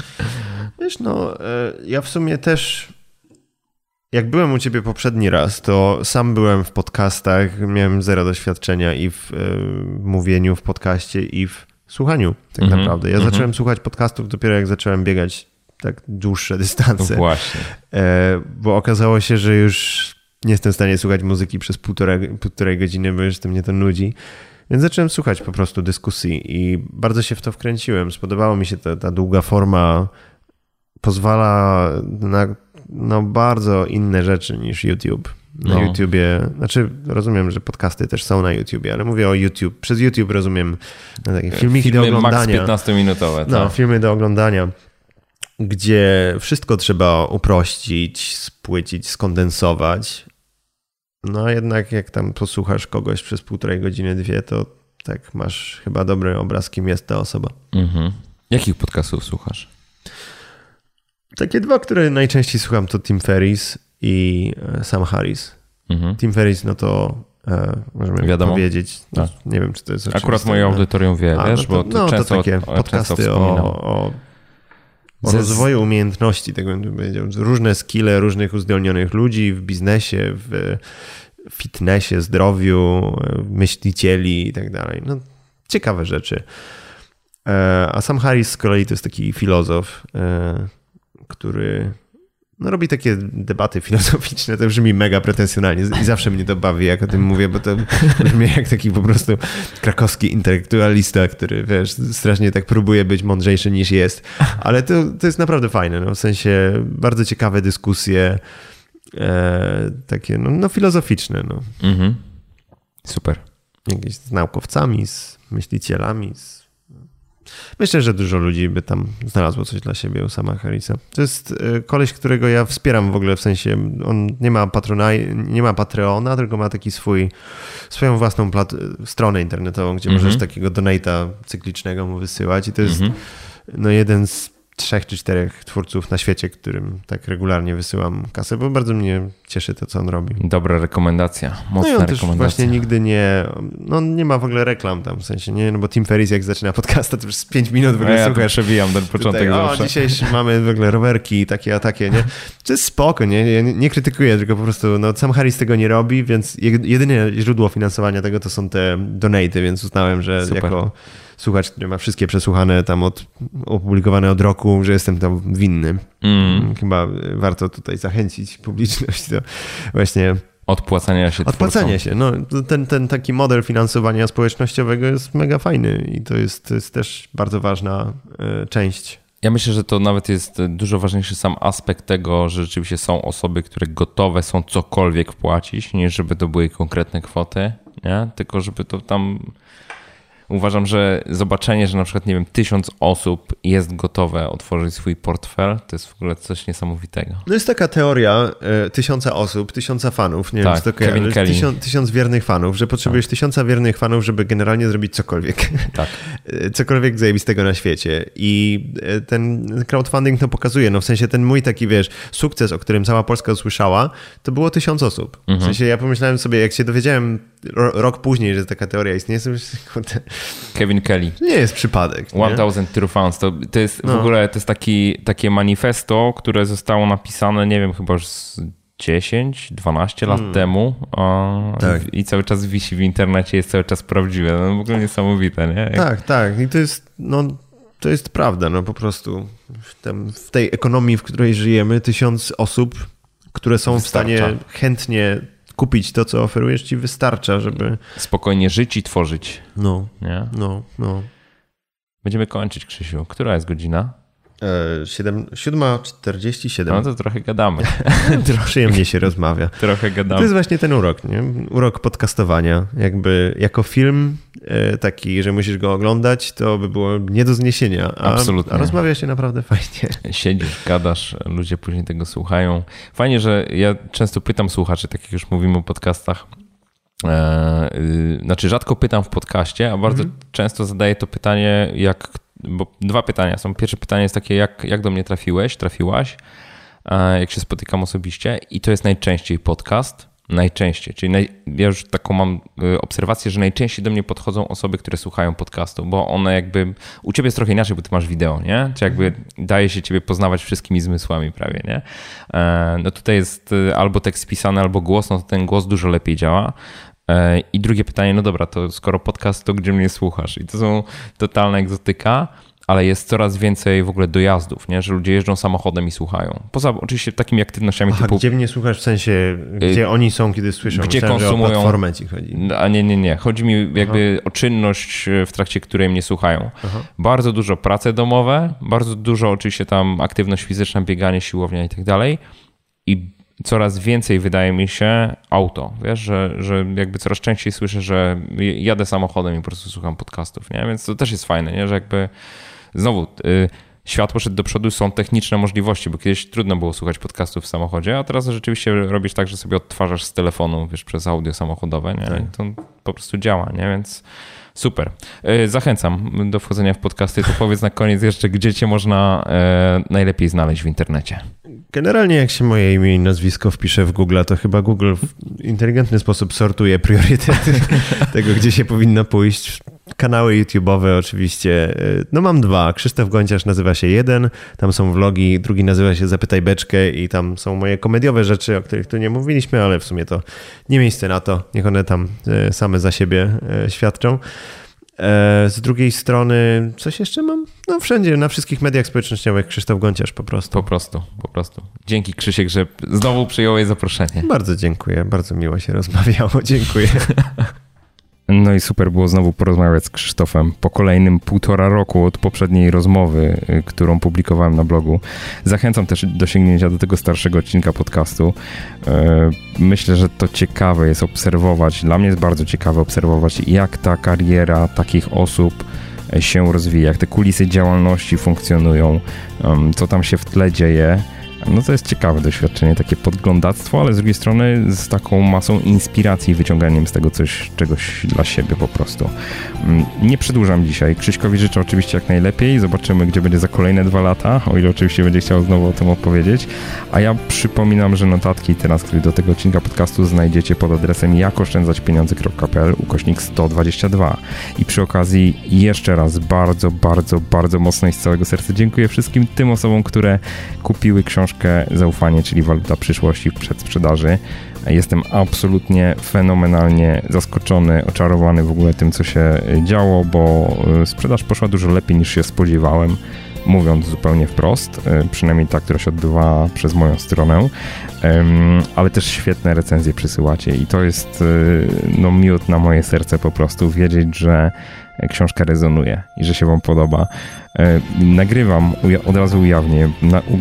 Wiesz, no, e, ja w sumie też. Jak byłem u ciebie poprzedni raz, to sam byłem w podcastach, miałem zero doświadczenia i w e, mówieniu w podcaście, i w słuchaniu, tak Mhm, naprawdę. Ja mhm. zacząłem słuchać podcastów dopiero jak zacząłem biegać tak dłuższe No dystanse. właśnie. E, bo okazało się, że już nie jestem w stanie słuchać muzyki przez półtorej, półtorej godziny, bo już to mnie to nudzi. Więc zacząłem słuchać po prostu dyskusji i bardzo się w to wkręciłem. Spodobało mi się ta, ta długa forma. Pozwala na no, bardzo inne rzeczy niż YouTube. Na No. YouTubie, znaczy rozumiem, że podcasty też są na YouTubie, ale mówię o YouTube. Przez YouTube rozumiem no, takie filmiki do Filmy max oglądania. 15-minutowe. No, tak. filmy do oglądania, gdzie wszystko trzeba uprościć, spłycić, skondensować. No jednak jak tam posłuchasz kogoś przez półtorej godziny, dwie, to tak masz chyba dobry obraz, kim jest ta osoba. Mhm. Jakich podcastów słuchasz? Takie dwa, które najczęściej słucham, to Tim Ferris i e, Sam Harris. Mhm. Tim Ferris, no to e, możemy Wiadomo. powiedzieć, no, Tak. nie wiem, czy to jest Akurat moje audytorium wie, A, wiesz, no to, bo to no, często, to takie o, podcasty o, o Ze- rozwoju umiejętności, tak bym powiedział. Różne skille różnych uzdolnionych ludzi w biznesie, w fitnessie, zdrowiu, myślicieli i tak dalej. No, ciekawe rzeczy. E, A sam Harris z kolei to jest taki filozof, e, który no, robi takie debaty filozoficzne, to brzmi mega pretensjonalnie i zawsze mnie to bawi, jak o tym mówię, bo to brzmi jak taki po prostu krakowski intelektualista, który, wiesz, strasznie tak próbuje być mądrzejszy niż jest, ale to, to jest naprawdę fajne, no, w sensie bardzo ciekawe dyskusje, e, takie no, no filozoficzne, no. Mhm. Super. Jakieś z naukowcami, z myślicielami, z... Myślę, że dużo ludzi by tam znalazło coś dla siebie u sama Harrisa. To jest e, koleś, którego ja wspieram w ogóle, w sensie on nie ma patrona, nie ma Patreona, tylko ma taki swój, swoją własną stronę internetową, gdzie Mhm. możesz takiego donata cyklicznego mu wysyłać i to jest Mhm. no jeden z trzech czy czterech twórców na świecie, którym tak regularnie wysyłam kasę, bo bardzo mnie cieszy to, co on robi. Dobra rekomendacja, No mocna i on też rekomendacja. właśnie nigdy nie, no nie ma w ogóle reklam tam, w sensie nie, no bo Tim Ferris jak zaczyna podcasta, to już z 5 minut w ogóle ja tu słuchasz. przebijam ten początek Tutaj, o, zawsze. dzisiaj mamy w ogóle rowerki takie, a takie, nie? To jest spoko, nie? Ja nie, nie krytykuję, tylko po prostu, no sam Harris tego nie robi, więc jed- jedyne źródło finansowania tego to są te donaty, więc uznałem, że Super. jako słuchacz, który ma wszystkie przesłuchane tam od, opublikowane od roku, że jestem tam winny. Mm. Chyba warto tutaj zachęcić publiczność do właśnie Odpłacania się Odpłacanie twórcom. się. No, ten, ten taki model finansowania społecznościowego jest mega fajny i to jest, to jest też bardzo ważna e, część Ja myślę, że to nawet jest dużo ważniejszy sam aspekt tego, że rzeczywiście są osoby, które gotowe są cokolwiek płacić, niż żeby to były konkretne kwoty, nie? tylko żeby to tam uważam, że zobaczenie, że na przykład, nie wiem, tysiąc osób jest gotowe otworzyć swój portfel, to jest w ogóle coś niesamowitego. No jest taka teoria e, tysiąca osób, tysiąca fanów, nie tak, wiem, czy to Kevin Kelly. Tysiąc, tysiąc wiernych fanów, że potrzebujesz tak. tysiąca wiernych fanów, żeby generalnie zrobić cokolwiek. Tak. (laughs) E, cokolwiek zajebistego na świecie. I e, ten crowdfunding to pokazuje, no w sensie ten mój taki, wiesz, sukces, o którym cała Polska usłyszała, to było tysiąc osób. Mhm. W sensie ja pomyślałem sobie, jak się dowiedziałem rok później, że taka teoria istnieje, to Kevin Kelly. Nie jest przypadek. 1000 True Fans. To, to jest no. w ogóle to jest taki, takie manifesto, które zostało napisane, nie wiem, chyba już z 10, 12 lat hmm. temu tak. i cały czas wisi w internecie, jest cały czas prawdziwe. No, w ogóle niesamowite, nie? Jak... Tak, tak. I to jest, no, to jest prawda, no po prostu w, tem, w tej ekonomii, w której żyjemy, tysiąc osób, które są Wystarcza. w stanie chętnie kupić to, co oferujesz, ci wystarcza, żeby... Spokojnie żyć i tworzyć. No, nie? no, no. Będziemy kończyć, Krzysiu. Która jest godzina? 7.47. No to trochę gadamy. trochę (laughs) przyjemnie się rozmawia. (laughs) Trochę gadamy. To jest właśnie ten urok, nie? Urok podcastowania. Jakby jako film e, taki, że musisz go oglądać, to by było nie do zniesienia. A, Absolutnie. A rozmawia się naprawdę fajnie. Siedzisz, gadasz, ludzie później tego słuchają. Fajnie, że ja często pytam słuchaczy, tak jak już mówimy o podcastach, e, y, znaczy, rzadko pytam w podcaście, a bardzo mhm. często zadaję to pytanie, jak bo dwa pytania są. Pierwsze pytanie jest takie, jak, jak do mnie trafiłeś, trafiłaś, jak się spotykam osobiście i to jest najczęściej podcast. Najczęściej, czyli naj, ja już taką mam y, obserwację, że najczęściej do mnie podchodzą osoby, które słuchają podcastu, bo one jakby, u ciebie jest trochę inaczej, bo ty masz wideo, nie? Czy jakby daje się ciebie poznawać wszystkimi zmysłami prawie, nie? E, no tutaj jest y, albo tekst pisany, albo głos, no to ten głos dużo lepiej działa. E, I drugie pytanie, no dobra, to skoro podcast, to gdzie mnie słuchasz? I to są totalna egzotyka, ale jest coraz więcej w ogóle dojazdów, nie? że ludzie jeżdżą samochodem i słuchają. Poza oczywiście takimi aktywnościami Aha, typu... gdzie mnie słuchasz, w sensie, gdzie y oni są, kiedy słyszą? Gdzie Myślałem, konsumują... o platformę ci chodzi. A nie, nie, nie. Chodzi mi jakby Aha. o czynność, w trakcie której mnie słuchają. Aha. Bardzo dużo prace domowe, bardzo dużo oczywiście tam aktywność fizyczna, bieganie, siłownia i tak dalej. I coraz więcej wydaje mi się auto, wiesz, że, że jakby coraz częściej słyszę, że jadę samochodem i po prostu słucham podcastów, nie? Więc to też jest fajne, nie? Że jakby znowu y, świat poszedł do przodu, są techniczne możliwości, bo kiedyś trudno było słuchać podcastów w samochodzie, a teraz rzeczywiście robisz tak, że sobie odtwarzasz z telefonu, wiesz, przez audio samochodowe, nie? I to po prostu działa, nie? Więc Super. Y, zachęcam do wchodzenia w podcasty. To powiedz na koniec jeszcze, gdzie cię można e, najlepiej znaleźć w internecie. Generalnie jak się moje imię i nazwisko wpisze w Google, to chyba Google w inteligentny sposób sortuje priorytety (laughs) tego, gdzie się powinno pójść. Kanały YouTube'owe oczywiście. No mam dwa. Krzysztof Gonciarz nazywa się jeden, tam są vlogi, drugi nazywa się Zapytaj Beczkę i tam są moje komediowe rzeczy, o których tu nie mówiliśmy, ale w sumie to nie miejsce na to. Niech one tam e, same za siebie e, świadczą. Z drugiej strony, coś jeszcze mam? No wszędzie, na wszystkich mediach społecznościowych Krzysztof Gonciarz po prostu. Po prostu, po prostu. Dzięki Krzysiek, że znowu przyjąłeś zaproszenie. Bardzo dziękuję, bardzo miło się rozmawiało, dziękuję. (laughs) No i super było znowu porozmawiać z Krzysztofem po kolejnym półtora roku od poprzedniej rozmowy, y, którą publikowałem na blogu. Zachęcam też do sięgnięcia do tego starszego odcinka podcastu. Y, myślę, że to ciekawe jest obserwować, dla mnie jest bardzo ciekawe obserwować, jak ta kariera takich osób się rozwija, jak te kulisy działalności funkcjonują, co tam się w tle dzieje. No to jest ciekawe doświadczenie, takie podglądactwo, ale z drugiej strony z taką masą inspiracji i wyciąganiem z tego coś, czegoś dla siebie po prostu. Mm, nie przedłużam dzisiaj. Krzyśkowi życzę oczywiście jak najlepiej. Zobaczymy, gdzie będzie za kolejne dwa lata, o ile oczywiście będzie chciał znowu o tym opowiedzieć. A ja przypominam, że notatki teraz, które do tego odcinka podcastu znajdziecie pod adresem jakoszczędzaćpieniądze.pl ukośnik 122. I przy okazji jeszcze raz bardzo, bardzo, bardzo mocno i z całego serca dziękuję wszystkim tym osobom, które kupiły książkę książkę Zaufanie, czyli waluta przyszłości w przedsprzedaży. Jestem absolutnie fenomenalnie zaskoczony, oczarowany w ogóle tym, co się działo, bo e, sprzedaż poszła dużo lepiej niż się spodziewałem. mówiąc zupełnie wprost, e, przynajmniej ta, która się odbywa przez moją stronę, ale też świetne recenzje przysyłacie i to jest no miód na moje serce po prostu, wiedzieć, że książka rezonuje i że się Wam podoba. E, nagrywam, od razu ujawnię,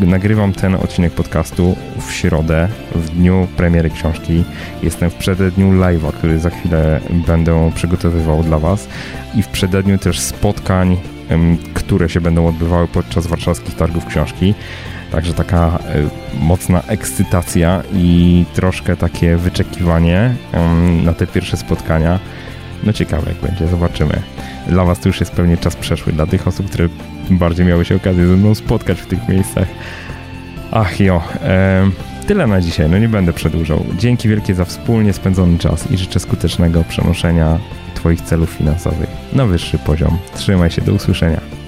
nagrywam ten odcinek podcastu w środę, w dniu premiery książki. Jestem w przededniu live'a, który za chwilę będę przygotowywał dla Was i w przededniu też spotkań, które się będą odbywały podczas warszawskich targów książki. Także taka e, mocna ekscytacja i troszkę takie wyczekiwanie na te pierwsze spotkania. No ciekawe jak będzie, zobaczymy. Dla Was to już jest pewnie czas przeszły, dla tych osób, które bardziej miały się okazję ze mną spotkać w tych miejscach. Ach jo, e, tyle na dzisiaj, no nie będę przedłużał. Dzięki wielkie za wspólnie spędzony czas i życzę skutecznego przenoszenia Twoich celów finansowych na wyższy poziom. Trzymaj się, do usłyszenia.